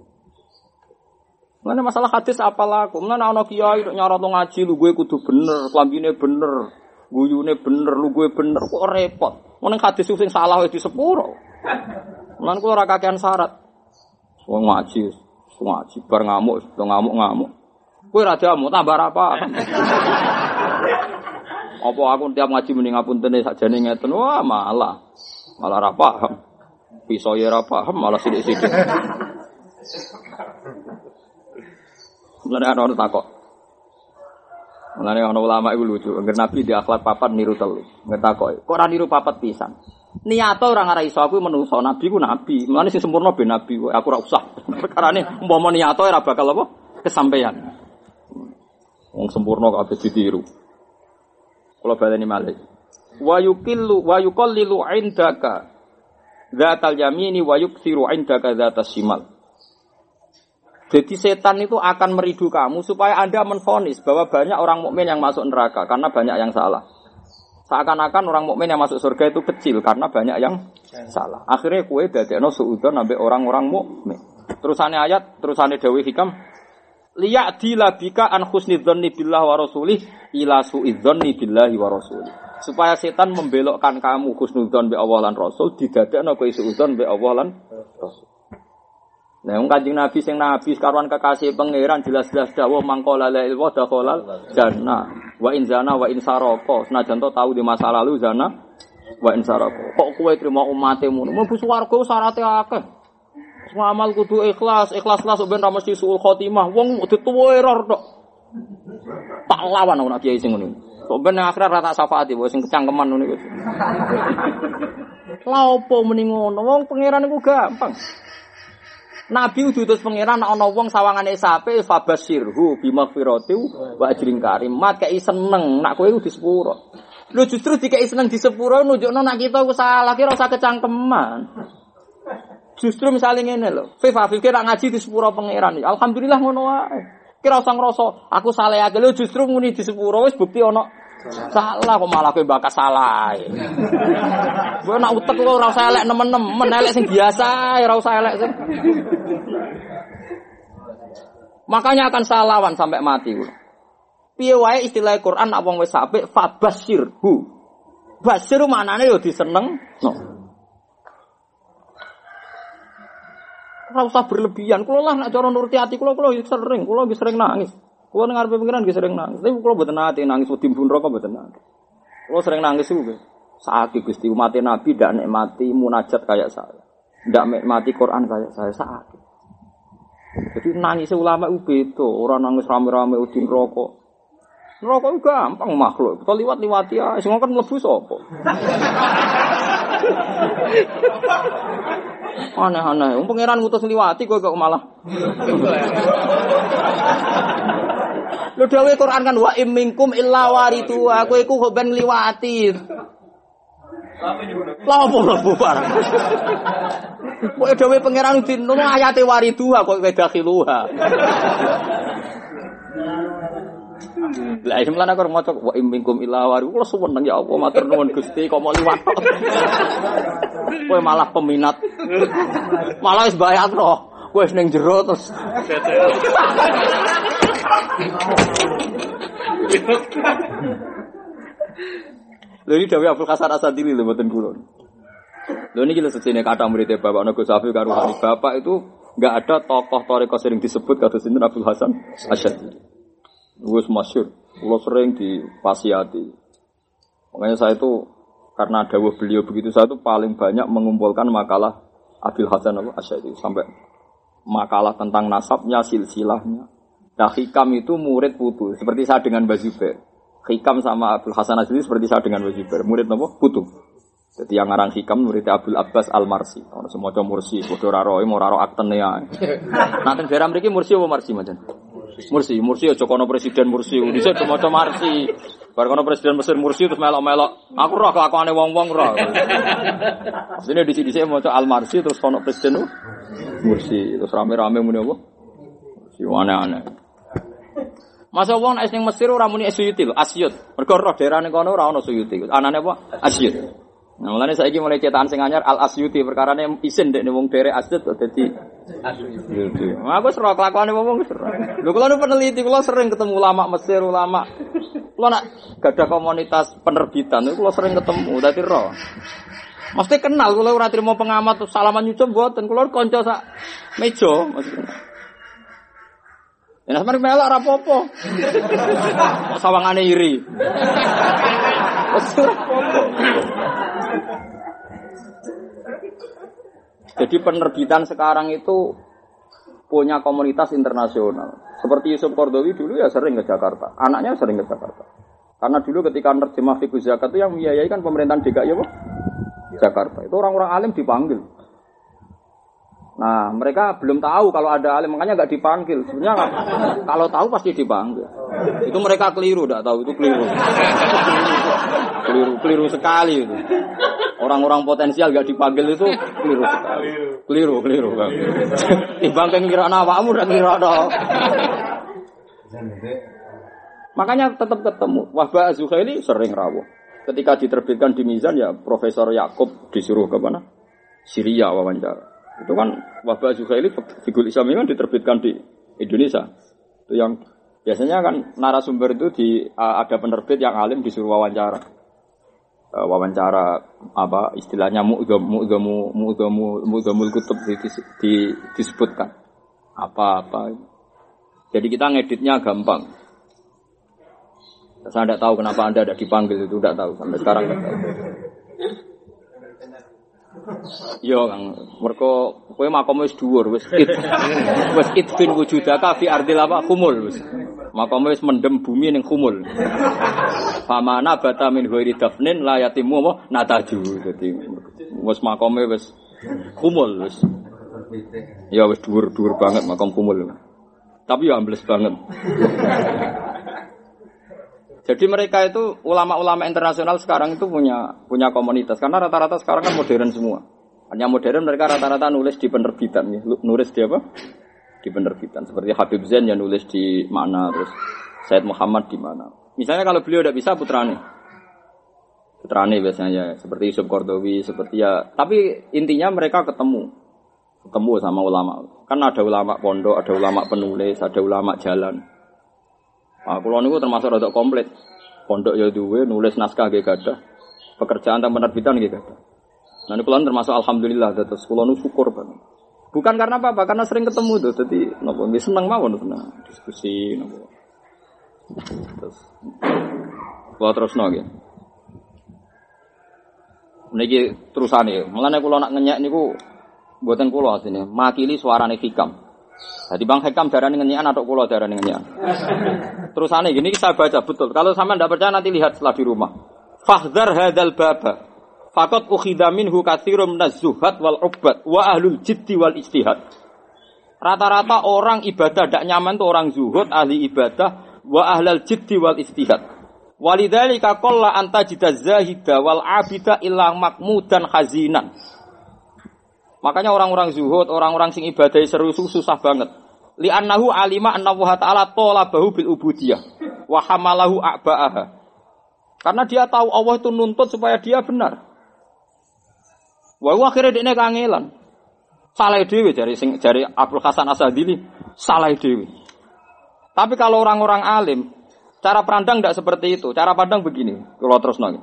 Mana masalah hadis apalah, mana ana kiai nyarat ngaji lu gue kudu bener, klambine bener, guyune bener, lu gue bener, kok repot. Mana hadis sing salah di sepuro. Mana kula ora kakean syarat. Wong ngaji, ngaji bar ngamuk, ngamuk-ngamuk. Kowe ra jamu tambah apa? Apa aku tiap ngaji mending ngapuntene sakjane ngeten, wah malah. Malah ra paham. Pisau ya ra paham, malah sithik-sithik. Mulane orang takok. Mulane ana ulama iku lucu, angger Nabi di akhlak papat niru telu. Ngetakok, kok ora niru papat pisan? Niato orang arah iso aku menungso nabi ku nabi. Mulane sing sempurna ben nabi aku ora usah. Perkarane umpama niato ora bakal apa? Kesampaian. Wong sempurna kok ape ditiru. Kula baleni malih. Wa yukillu wa yuqallilu indaka dzatal yamini wa yuksiru indaka dzatas shimal. Jadi setan itu akan meridu kamu supaya Anda menfonis bahwa banyak orang mukmin yang masuk neraka karena banyak yang salah. Seakan-akan orang mukmin yang masuk surga itu kecil karena banyak yang salah. Akhirnya kue dadekno suudon nabe orang-orang mukmin. Terusannya ayat, terusannya Dewi Hikam, liya dilabika an husnidzonni billah wa rasulih ila suidzonni billahi wa rasulih. Supaya setan membelokkan kamu husnudzon be Allah lan Rasul didadekno kowe suudzon be Allah lan Rasul. Nah, wong Kanjeng Nabi sing nabi sekaruan kekasih pangeran jelas-jelas dawuh mangkola la ilwa dakhalal jannah. Wa in zana wa in saraka. Senajan to tahu di masa lalu zana wa in saraka. Kok kowe trimo umatmu? Mlebu swarga syaraté akeh. Semua amal kudu ikhlas, ikhlas lah ben ra mesti suul khotimah. Wong dituwe error tok. Tak lawan ana kiai sing ngono. Kok ben akhirat rata syafaati wae sing kecangkeman ngono. Lah opo? Wong pangeran iku gampang. Nabi diutus pangeran ana wong sawangane sape fabasirhu bimaghfirati wa ajrin karim. Mat kei seneng nak kowe di sepuro. Lu justru dikei seneng di sepuro nunjukno nak kita ku salah kira usah kecangkeman. Justru misalnya ngene lho, Fifa kira ngaji di sepuro pangeran. Alhamdulillah ngono wae. Kira usah aku salah ya lu justru muni di sepuro wis bukti ono Salah kok malah kowe bakas salah. Kowe nak utek kok ora usah elek nemen-nemen, elek sing biasa, ora usah elek sing. Makanya akan salawan sampai mati. Piye wae istilah Quran nak wong wis apik fabasyirhu. Basyir manane yo diseneng. No. Ora berlebihan. Kulo lah nak cara nuruti ati kulo kulo sering, kulo sering nangis. Kulo dengar pengiran gue sering nangis. Tapi kulo betul nanti nangis wedi pun rokok betul nanti. Kulo sering nangis juga. Saat gusti umat Nabi tidak nikmati munajat kayak saya. Tidak nikmati Quran kayak saya saat. Jadi nangis ulama itu beda. Orang nangis rame-rame udin rokok. Rokok itu gampang makhluk. Kita liwat-liwati ya. Semua kan melebu sopo. Aneh-aneh. Um pangeran ngutus liwati kok kok malah. Lho dawuh Quran kan wa imminkum illa waritu. Aku iku kok ben liwati. Lah opo mlebu barang. Kok dawuh pangeran dinono ayate waritu kok wedakhiluha. Lah iki mlane kok maca wa imminkum illa waritu. Kulo seneng ya apa matur nuwun Gusti kok mau liwat. Kowe malah peminat. Malah wis bayangno. Kowe ning jero terus. Lha iki dawuh Abdul Hasan Asadili lho mboten kula. Lho niki lho sesine kata muridnya Bapak Nago Safi karo Hani Bapak itu enggak ada tokoh toriko sering disebut kata sinten Abdul Hasan Asadili. Wis masyhur, kula sering dipasiati. Makanya saya itu karena dawuh beliau begitu saya itu paling banyak mengumpulkan makalah Abdul Hasan Asadili sampai makalah tentang nasabnya, silsilahnya. Nah, Hikam itu murid putu, seperti saya dengan Mbak Zubair. Hikam sama Abdul Hasan Azli seperti saya dengan Mbak Zubair. Murid apa? Putu. Jadi yang ngarang Hikam murid Abdul Abbas Al Marsi. Ono semua mursi, padha ora roe, ora ro aktene ya. Nanti daerah mriki mursi apa marsi macam? Mursi, Mursi aja kono presiden Mursi. Dhisik cuma cuma Marsi. Bar kono presiden Mesir Mursi terus melok-melok. Aku roh kelakuane wong-wong roh. Asline dhisik-dhisik maca Al Marsi terus kono presiden Mursi. Terus rame-rame muni apa? Mursi aneh-aneh. Masa wong nek ning Mesir ora muni Asyuti Asyut. Mergo roh daerah ning kono ora ono Suyuti. Anane apa? Asyut. Nah, mulane saiki mulai cetakan sing anyar Al Asyuti perkarane isin dek wong dere Asyut dadi Asyuti. Nah, aku seru kelakuane wong. Lho kula nu peneliti kula sering ketemu ulama Mesir, ulama kula nak gada komunitas penerbitan kula sering ketemu dadi roh. Mesti kenal kula ora trimo pengamat salaman nyucup mboten kula kanca sak meja maksudnya. Ya sampeyan melok ora apa-apa. Sawangane iri. Wes ora apa-apa. Jadi penerbitan sekarang itu punya komunitas internasional. Seperti Yusuf Kordowi dulu ya sering ke Jakarta. Anaknya sering ke Jakarta. Karena dulu ketika nerjemah fikih zakat itu yang membiayai kan pemerintahan DKI ya, Jakarta. Itu orang-orang alim dipanggil. Nah, mereka belum tahu kalau ada alim, makanya nggak dipanggil. Sebenarnya kalau tahu pasti dipanggil. Itu mereka keliru, tidak tahu itu keliru. keliru, keliru sekali itu. Orang-orang potensial nggak dipanggil itu keliru sekali. Keliru, keliru. Timbang kan kira awakmu dan kira Makanya tetap ketemu. Wahba Zuhaili sering rawuh. Ketika diterbitkan di Mizan ya Profesor Yakub disuruh ke mana? Syria wawancara. Itu kan wabah Zuhaili figur Islam ini kan diterbitkan di Indonesia. Itu yang biasanya kan narasumber itu di ada penerbit yang alim disuruh wawancara. Uh, wawancara apa istilahnya mu'gamu mu'gamu mu'gamu mu'gamul kutub di, di, disebutkan apa-apa. Jadi kita ngeditnya gampang. Saya tidak tahu kenapa Anda tidak dipanggil itu, tidak tahu sampai sekarang tidak tahu. Yo Kang, mereka kowe makom wis dhuwur, wis it. wis bin wujudaka fi ardil apa kumul wis. Makom wis mendem bumi ning kumul. Famana bata min ghairi dafnin la yatimu apa nataju. Dadi wis makome wis kumul wis. Ya wis dhuwur-dhuwur banget makom kumul. Tapi ya ambles banget. Jadi mereka itu ulama-ulama internasional sekarang itu punya punya komunitas karena rata-rata sekarang kan modern semua. Hanya modern mereka rata-rata nulis di penerbitan, ya. nulis di apa? Di penerbitan. Seperti Habib Zain yang nulis di mana, terus Said Muhammad di mana. Misalnya kalau beliau tidak bisa putrane, putrane biasanya seperti Yusuf Kordowi, seperti ya. Tapi intinya mereka ketemu, ketemu sama ulama. Kan ada ulama pondok, ada ulama penulis, ada ulama jalan. Nah, kulo niku termasuk rada komplit. Pondok ya duwe, nulis naskah nggih gadah. Pekerjaan tentang penerbitan nggih gadah. Nah, ini termasuk alhamdulillah terus kulon syukur banget. Bukan karena apa-apa, karena sering ketemu tuh. Jadi nopo seneng mawon seneng diskusi nopo. Terus kulo terus nggih. Niki terusane. Mulane kula nak ngenyek niku mboten kula asline, makili suarane hikam. Jadi Bang Hekam darah ngenyian atau kulo darah ngenyian. Terus aneh gini saya baca betul. Kalau sama tidak percaya nanti lihat setelah di rumah. Fahdar hadal baba. Fakot ukhidha minhu kathirum nazuhat wal ubat wa ahlul jiddi wal istihad. Rata-rata orang ibadah tidak nyaman tuh orang zuhud, ahli ibadah, wa ahlal jiddi wal istihad. Walidhalika qalla anta jida zahida wal abida illa makmudan khazinan. Makanya orang-orang zuhud, orang-orang sing ibadah seru susah banget. Li annahu alima anna wa ta'ala talabahu bil ubudiyah wa hamalahu a'ba'aha. Karena dia tahu Allah itu nuntut supaya dia benar. Wah, akhirnya dia kangelan. Salah dewi dari sing dari Abdul Hasan Asadili, salah dewi. Tapi kalau orang-orang alim, cara pandang tidak seperti itu. Cara pandang begini, kalau terus nongin.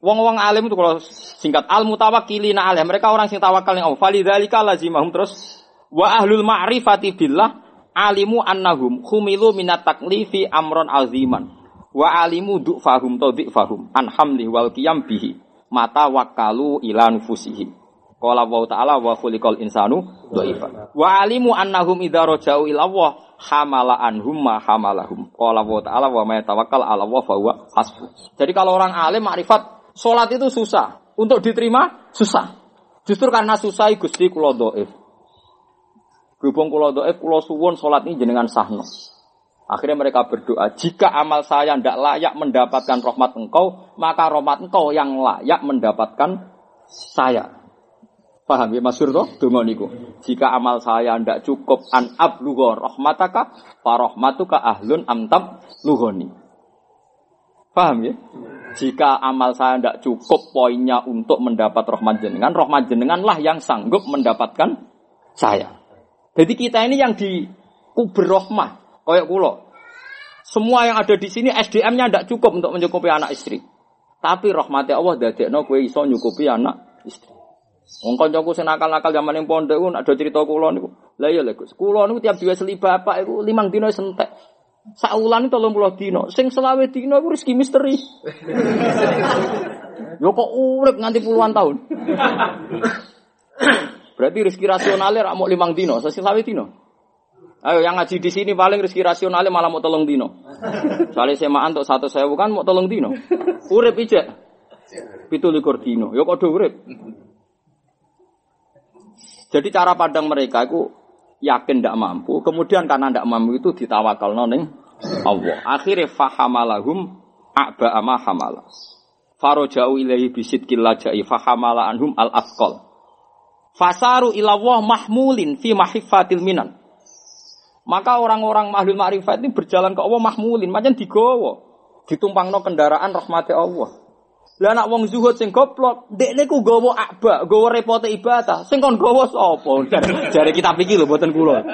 Wong-wong alim itu kalau singkat al mutawakkilina alim, mereka orang sing tawakal ning Allah. Falidzalika lazimahum terus Wa ahlul ma'rifati billah alimu annahum khumilu minat taklifi amron aziman. Wa alimu du'fahum to du'fahum an hamli wal qiyam bihi. Mata wakalu ila nufusihim. Qala wa ta'ala wa khuliqal insanu dhaifa. Wa alimu annahum idza raja'u ila Allah hamala anhum ma hamalahum. Qala wa ta'ala wa may tawakkal 'ala Allah fa huwa hasbuh. Jadi kalau orang alim makrifat salat itu susah, untuk diterima susah. Justru karena susah Gusti kula dhaif. Berhubung kula dhaif kula suwun salat ini jenengan sahno. Akhirnya mereka berdoa, jika amal saya tidak layak mendapatkan rahmat engkau, maka rahmat engkau yang layak mendapatkan saya. Paham ya Mas Surto? Dongo niku. Jika amal saya ndak cukup an ablugha rahmataka fa rahmatuka ahlun amtab lughoni. Paham ya? Jika amal saya ndak cukup poinnya untuk mendapat rahmat jenengan, rahmat jenenganlah yang sanggup mendapatkan saya. Jadi kita ini yang di kubur rahmah, koyok kulo. Semua yang ada di sini SDM-nya ndak cukup untuk mencukupi anak istri. Tapi rahmatnya Allah dadekno kowe iso nyukupi anak istri. Wong kancaku sing nakal-nakal zaman ning pondok ku ada cerita kula niku. Lah iya lho Gus. Kula niku tiap duwe seli bapak iku limang dina sentek. Saulan itu 30 dina. Sing selawe dina iku rezeki misteri. Yo kok urip nganti puluhan tahun. Berarti rezeki rasionalnya rak mau limang dino, selawe dino. Ayo yang ngaji di sini paling rezeki rasionalnya malah mau tolong dino. Soalnya semaan untuk satu saya bukan mau tolong dino. Urip ijek. Pitu likur dino. Yo kok do urip. Jadi cara pandang mereka itu yakin tidak mampu, kemudian karena tidak mampu itu ditawakal noning Allah. Akhirnya fahamalahum a'ba ama hamala. Farojau ilahi bisid kilajai fahamala anhum al afkol. Fasaru ilawah mahmulin fi mahifatil minan. Maka orang-orang mahlul ma'rifat ini berjalan ke Allah mahmulin, macam digowo. Ditumpang no kendaraan rahmati Allah. Lah anak wong zuhud sing goblok, dekne ku gawa akba, gawa repote ibadah. Sing kon gawa sapa? Jare kita pikir lho mboten kula.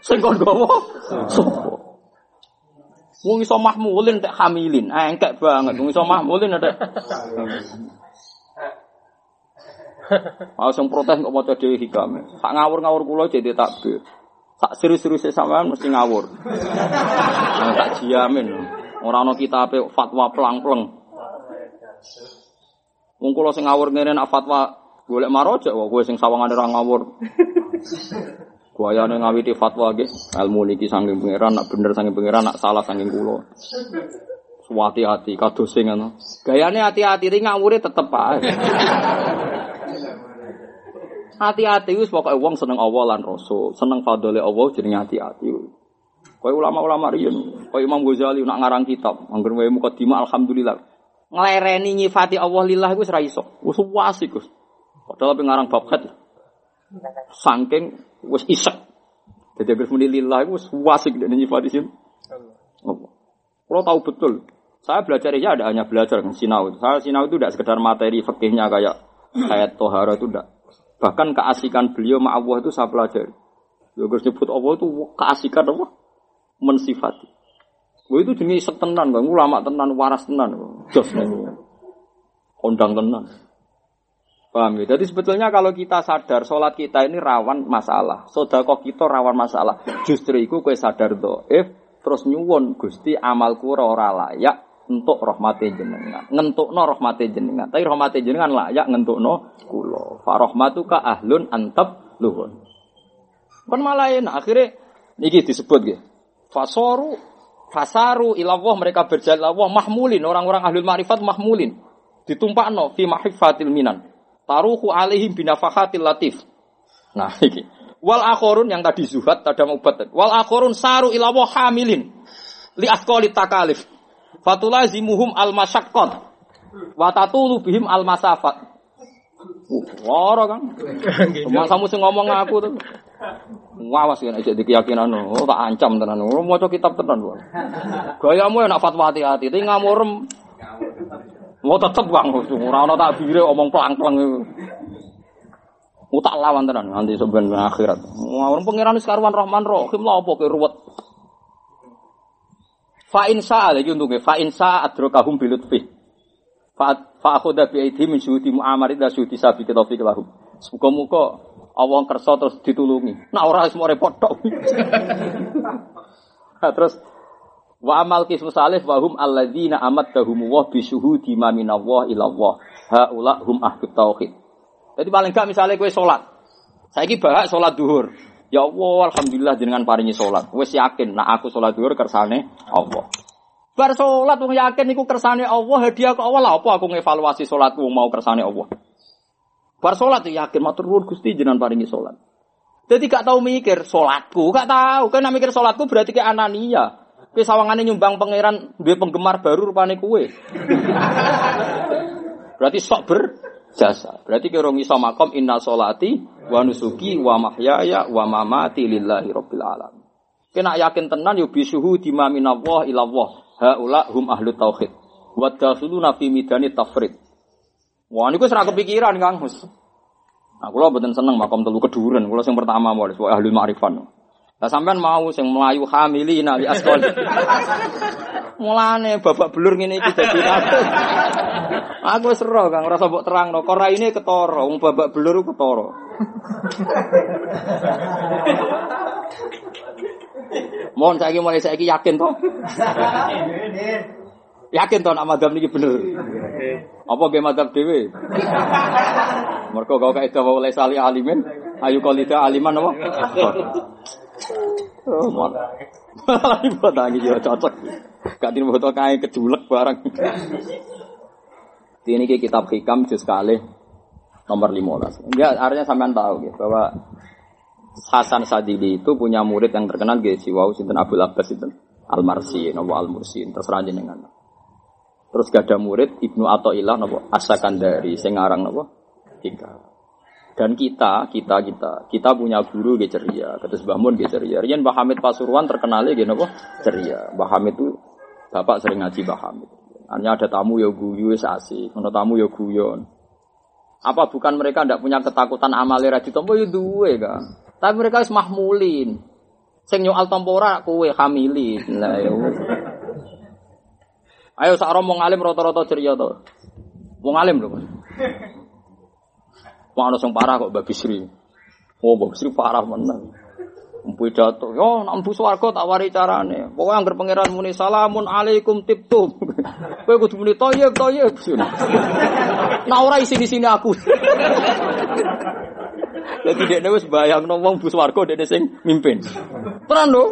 Sing kon gawa sapa? Wong iso mahmulin tek hamilin, engkek banget. Wong iso mahmulin ada. Ah sing protes kok maca dhewe hikame. Tak ngawur-ngawur kula jadi takbir. Tak serius-serius sampean mesti ngawur. tak jamin. Ora ana kitabe fatwa plang-pleng. Wong kula sing ngawur ngene nak fatwa golek marojak wae kowe sing sawangane ora ngawur. Guayane ngawiti fatwa nggih, ilmu niki saking pangeran nak bener saking pangeran nak salah saking kula. Hati-hati kados sing ngono. Gayane hati-hati ri ngawure tetep ae. Hati-hati wis pokoke wong seneng Allah lan Rasul, seneng fadhole Allah jenenge hati-hati. Kau ulama-ulama riyen, kau Imam Ghazali nak ngarang kitab, angger wae mukadimah alhamdulillah. Nglereni nyifati Allah lillah iku ora iso. Wis wasik, Gus. Padahal pengarang bab khat. Saking wis isek. Jadi agar muni lillah iku wis wasik dan nyifati sin. Allah. Kalau tahu betul, saya belajar ya ada hanya belajar sinau. Saya sinau itu tidak sekedar materi fikihnya kayak kayak tohara itu tidak. Bahkan keasikan beliau ma Allah itu saya pelajari. Ya nyebut Allah itu keasikan apa? Mensifati. Wah itu jenis setenan, bang. ulama tenan, waras tenan, jos kondang tenan. Paham ya? Jadi sebetulnya kalau kita sadar sholat kita ini rawan masalah, sodako kita rawan masalah. Justru itu kue sadar doif, terus nyuwun gusti amalku ora layak untuk rahmati jenengan, ngentuk no rahmati jenengan. Tapi rahmati jenengan layak ngentuk no kulo. ka ahlun antab luhun. Kan malah enak. Akhirnya niki disebut gitu. Fasoru fasaru ilawah mereka berjalan Allah mahmulin. Orang-orang ahlul ma'rifat mahmulin. Ditumpakno fi mahifatil minan. Taruhu alaihim binafahatil latif. Nah iki. Wal akhorun yang tadi zuhad tadi ubat. Wal akhorun saru ilawah hamilin. Li afqali takalif. Fatulazimuhum al masyaqqat wa tatulu bihim al masafat Wara kan. Cuma kamu sing ngomong aku tuh. Ngawas kan aja di keyakinan oh tak ancam tenan. Oh maca kitab tenan. Gayamu enak fatwa hati-hati, tapi ngamurem. Mau tetep Bang, ora ana takbire omong pelang-pelang iku. Oh, tak lawan tenan nanti sebenarnya akhirat. Ngawur pangeran wis karuan Rahman Rahim lha apa ke ruwet. Fa in sa'a lagi untungnya fa in sa'a adrakahum bilutfi. Fa fa akhudha bi aidhi min syuhudi mu'amarid da syuhudi sabi kita lahum. Muga-muga Allah kersa terus ditulungi. Nah ora semua repot tok. nah, terus Wa amal kismu salih wa hum alladzina amat dahum wa bi syuhudi ma minallah ila hum ahdut tauhid. Jadi paling gak misalnya kue sholat. Saya ini bahas sholat duhur. Ya Allah, alhamdulillah jenengan paringi sholat. Wes yakin, nah aku sholat duhur kersane Allah. Bar sholat wong yakin iku kersane Allah, hadiah ke Allah lah apa aku ngevaluasi sholatku mau kersane Allah. Bar sholat yakin matur nuwun Gusti jenengan paringi sholat. Jadi gak tahu mikir sholatku, gak tahu. Kan mikir sholatku berarti ke anania. Kowe sawangane nyumbang pangeran duwe penggemar baru rupane kue. berarti sok berjasa. Berarti kira iso makom inna sholati wa nusuki wa mahyaya wa mamati lillahi rabbil alamin. Kena yakin tenan yo bisuhu dima ilallah. Haula hum ahlu tauhid. Wa dakhuluna fi midani tafrid. Wah niku ora kepikiran Kang Gus. Nah, kula mboten seneng makom telu keduren. Kula sing pertama mau ahli ahli ma'rifan. Lah sampean mau sing melayu hamili nali askol. Mulane babak belur ngene iki dadi aku. Wis ero Kang, ora mbok terangno. Kora ini ketara, wong babak belur ketara. Mohon saiki mulai saiki yakin toh? Yakin toh nak madhab niki bener. Apa ge madhab dhewe? Mergo kau kaedah wa oleh sali alimin, ayu qalida aliman apa? Oh, mon. Ibu tangi yo cocok. Gak tin foto kae kejulek barang. Ini kitab hikam juz kali nomor 15. Ya artinya sampean tahu gitu bahwa Hasan Sadili itu punya murid yang terkenal gitu, wow, sinten Abdul Abbas itu Al-Marsi, nopo Al-Mursi, terserah jenengan. Terus gak ada murid Ibnu Athaillah nopo Asakan dari Sengarang nopo tiga. Dan kita, kita, kita, kita punya guru ge ceria, kata Mbah Mun ge ceria. Rian Mbah Hamid Pasuruan terkenal ge nopo ceria. Mbah Hamid itu bapak sering ngaji Mbah Hamid. Hanya ada tamu ya guyu asik, ada tamu ya guyon. Apa bukan mereka tidak punya ketakutan amale ra ditampa ya duwe kan. Tapi mereka wis mahmulin. Sing nyoal tampora kowe hamilin. Lah ya. Ayo sak romo ngalim rata-rata ceria to. Wong alim lho. Wong ana parah kok Mbak Bisri. Oh, Mbak Bisri parah menang. Jatuh, yo nak mbu swarga tak wari carane. Pokoke anggere pangeran muni salamun alaikum tiptum. Kowe kudu muni toyib toyib. Nah ora isi di sini aku. Jadi dia wis bayangno wong bus warga dia sing mimpin. Tenan dong.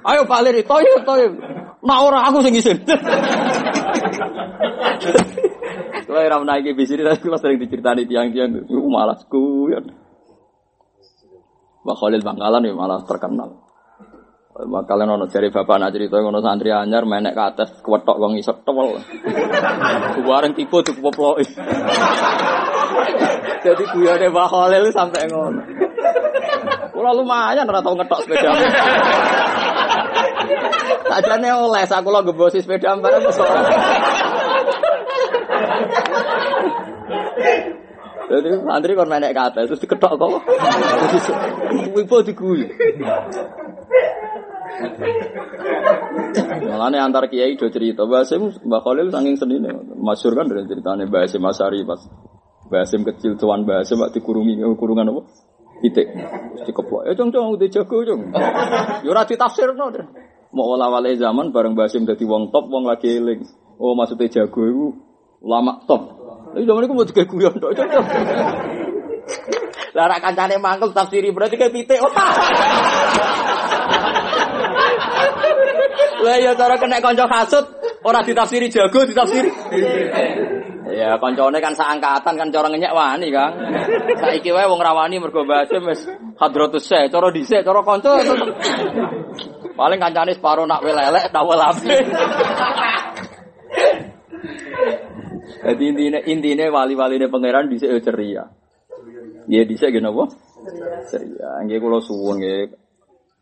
Ayo Pak Lir, toyib toyib. Nah ora aku sing isin. Kalau era menaiki bis ini, saya sering diceritani tiang-tiang, malas kuyon. Mbak Khalil Bangkalan ya malah terkenal. Kalian ono cari bapak nak cerita ngono santri anyar menek ke atas kuwetok wong isok tewel. Bareng tipu cukup poploki. Jadi guyone Mbak Khalil sampai ngono. Kula lumayan ora tau ngetok sepeda. Sajane oleh aku lo gebosi sepeda bareng. Jadi santri kon menek atas terus diketok kok. Wipo diguyu. Malahnya antar kiai do cerita Mbak Hasim, Mbak Khalil saking kan dari ceritanya Mbak Hasim Masari pas kecil tuan Hasim waktu dikurungi kurungan apa? Itik. Dikeplok. Ya cong cong udah jago cong. Yo ora. Mau awal zaman bareng Mbak Hasim wong top, wong lagi eling. Oh maksudnya jago lama top. Tapi zaman itu mau juga guyon tok. Lah rak kancane mangkel tafsiri berarti kayak pitik. Lah ya cara kena kanca hasud ora ditafsiri jago ditafsiri. Ya kancane kan seangkatan kan cara ngenyek wani Kang. Saiki wae wong rawani mergo bahasa wis hadratus se, cara dhisik cara kanca. Paling kancane separo nak welelek tak welape. Jadi intinya intinya wali-wali ini pangeran bisa ceria. Ya bisa gini apa? Ceria. Nggak kalau suwun.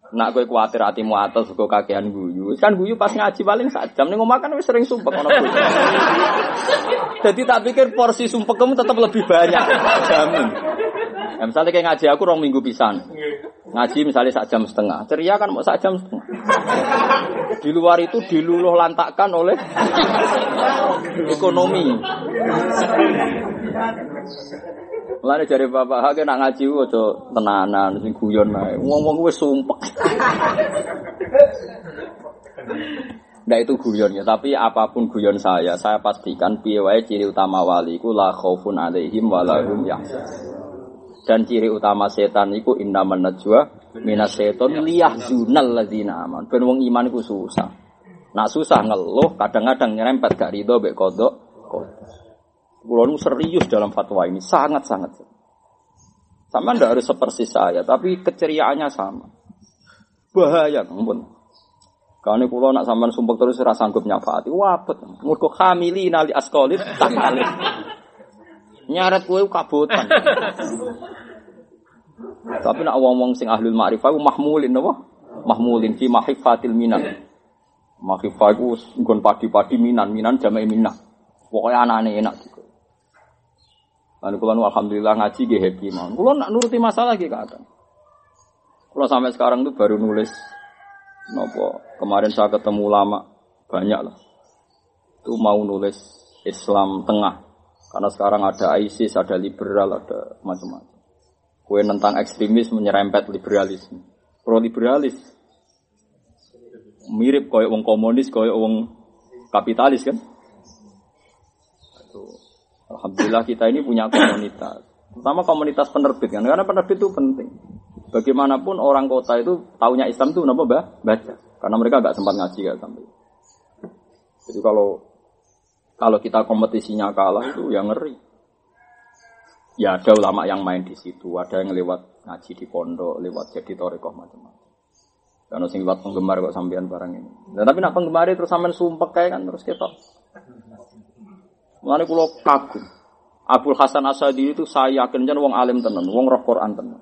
Nak gue khawatir hatimu atas kok kakean guyu. Kan guyu pas ngaji paling sak jam nih makan wis sering sumpah ono Jadi tak pikir porsi kamu tetap lebih banyak. Jamin. Ya, misalnya kayak ngaji aku rong minggu pisan. Ngaji misalnya sak jam setengah. Ceria kan mau sak jam setengah. Di luar itu diluluh lantakkan oleh ekonomi. Mulane jare bapak hake nak ngaji aja tenanan sing guyon ae. Wong-wong wis sumpek. Ndak itu guyonnya, tapi apa pun guyon saya, saya pastikan piye wae ciri utama wali iku la khaufun alaihim wa la hum Dan ciri utama setan iku inna najwa minas seton liyahzunal ladzina aman. Ben wong iman iku susah. Nak susah ngeluh, kadang-kadang nyerempet gak ridho mek kodok. Kulo serius dalam fatwa ini, sangat-sangat. Sama ndak harus seperti saya, tapi keceriaannya sama. Bahaya, ampun. Kane kula nak sampean sumpek terus ora sanggup nyafaati. Wapet. Mergo hamili nali askolit tak kali. Nyaret kowe kabotan. Tapi nak wong-wong sing ahlul ma'rifah mahmulin napa? Mahmulin fi mahifatil minan. Mahifah iku nggon padi-padi minan, minan jamae minah. Anane enak juga. Lalu kula alhamdulillah ngaji ge happy mawon. Kula nak nuruti masalah ge kadang. Kula sampai sekarang tuh baru nulis Nopo kemarin saya ketemu lama banyak lah. Itu mau nulis Islam tengah. Karena sekarang ada ISIS, ada liberal, ada macam-macam. Kue tentang ekstremis menyerempet liberalisme. Pro liberalis mirip koyo wong komunis, koyo wong kapitalis kan. Itu. Alhamdulillah kita ini punya komunitas. Pertama komunitas penerbit kan, karena penerbit itu penting. Bagaimanapun orang kota itu taunya Islam itu kenapa bah? Baca. Karena mereka nggak sempat ngaji kan sampai. Jadi kalau kalau kita kompetisinya kalah itu yang ngeri. Ya ada ulama yang main di situ, ada yang lewat ngaji di pondok, lewat jadi torekoh macam-macam. Karena sing lewat penggemar kok sampean barang ini. Dan tapi nak penggemar terus sampean sumpek kayak kan terus ketok. Mulane kula kagum. Abdul Hasan Asadi itu saya yakin jan wong alim tenan, wong roh Quran tenan.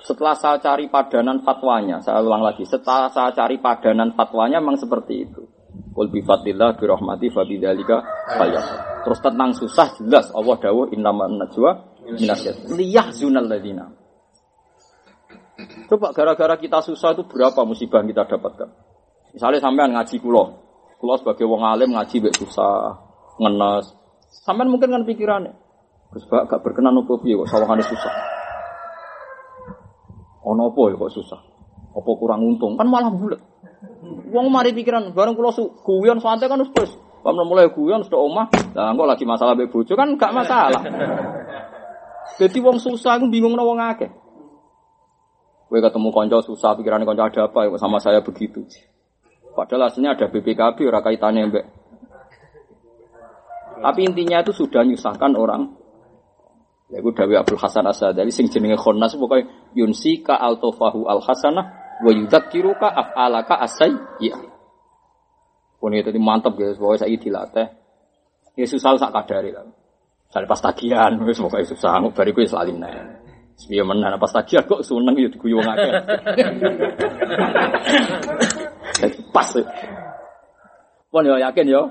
Setelah saya cari padanan fatwanya, saya ulang lagi, setelah saya cari padanan fatwanya memang seperti itu. Qul bi fadlillah bi rahmati fa bidzalika Terus tentang susah jelas Allah dawuh innaman najwa minasyat. Liyahzunal ladina. Coba gara-gara kita susah itu berapa musibah yang kita dapatkan? Misalnya sampean ngaji kulo, kulo sebagai wong alim ngaji bek susah, ngenes. Sampean mungkin kan pikirannya, Gus gak berkenan opo piye kok sawangane susah. Ono apa ya kok susah? Apa kurang untung? Kan malah bulat. Wong mari pikiran bareng kula guyon santai kan wis Pam mulai guyon sudah omah, lah kok lagi masalah mbek bojo kan gak masalah. Jadi wong susah aku bingung wong akeh. Kowe ketemu konco susah pikirannya konco ada apa ya sama saya begitu. Padahal aslinya ada BPKB ora kaitannya mbek. Tapi intinya itu sudah nyusahkan orang Ya gue Dawi Abdul Hasan Asadali sing jenenge khonnas pokoke yunsi ka altofahu al hasanah wa yudzakiruka af'alaka asai ya. Pun itu mantap guys, pokoknya saya dilatih. Ya susah sak kadari lah. Saya pas tagihan, wis pokoke susah, bariku wis lali nek. Sepiye menan pas tagihan kok seneng ya diguyu wong akeh. Pas. Pun yo yakin yo.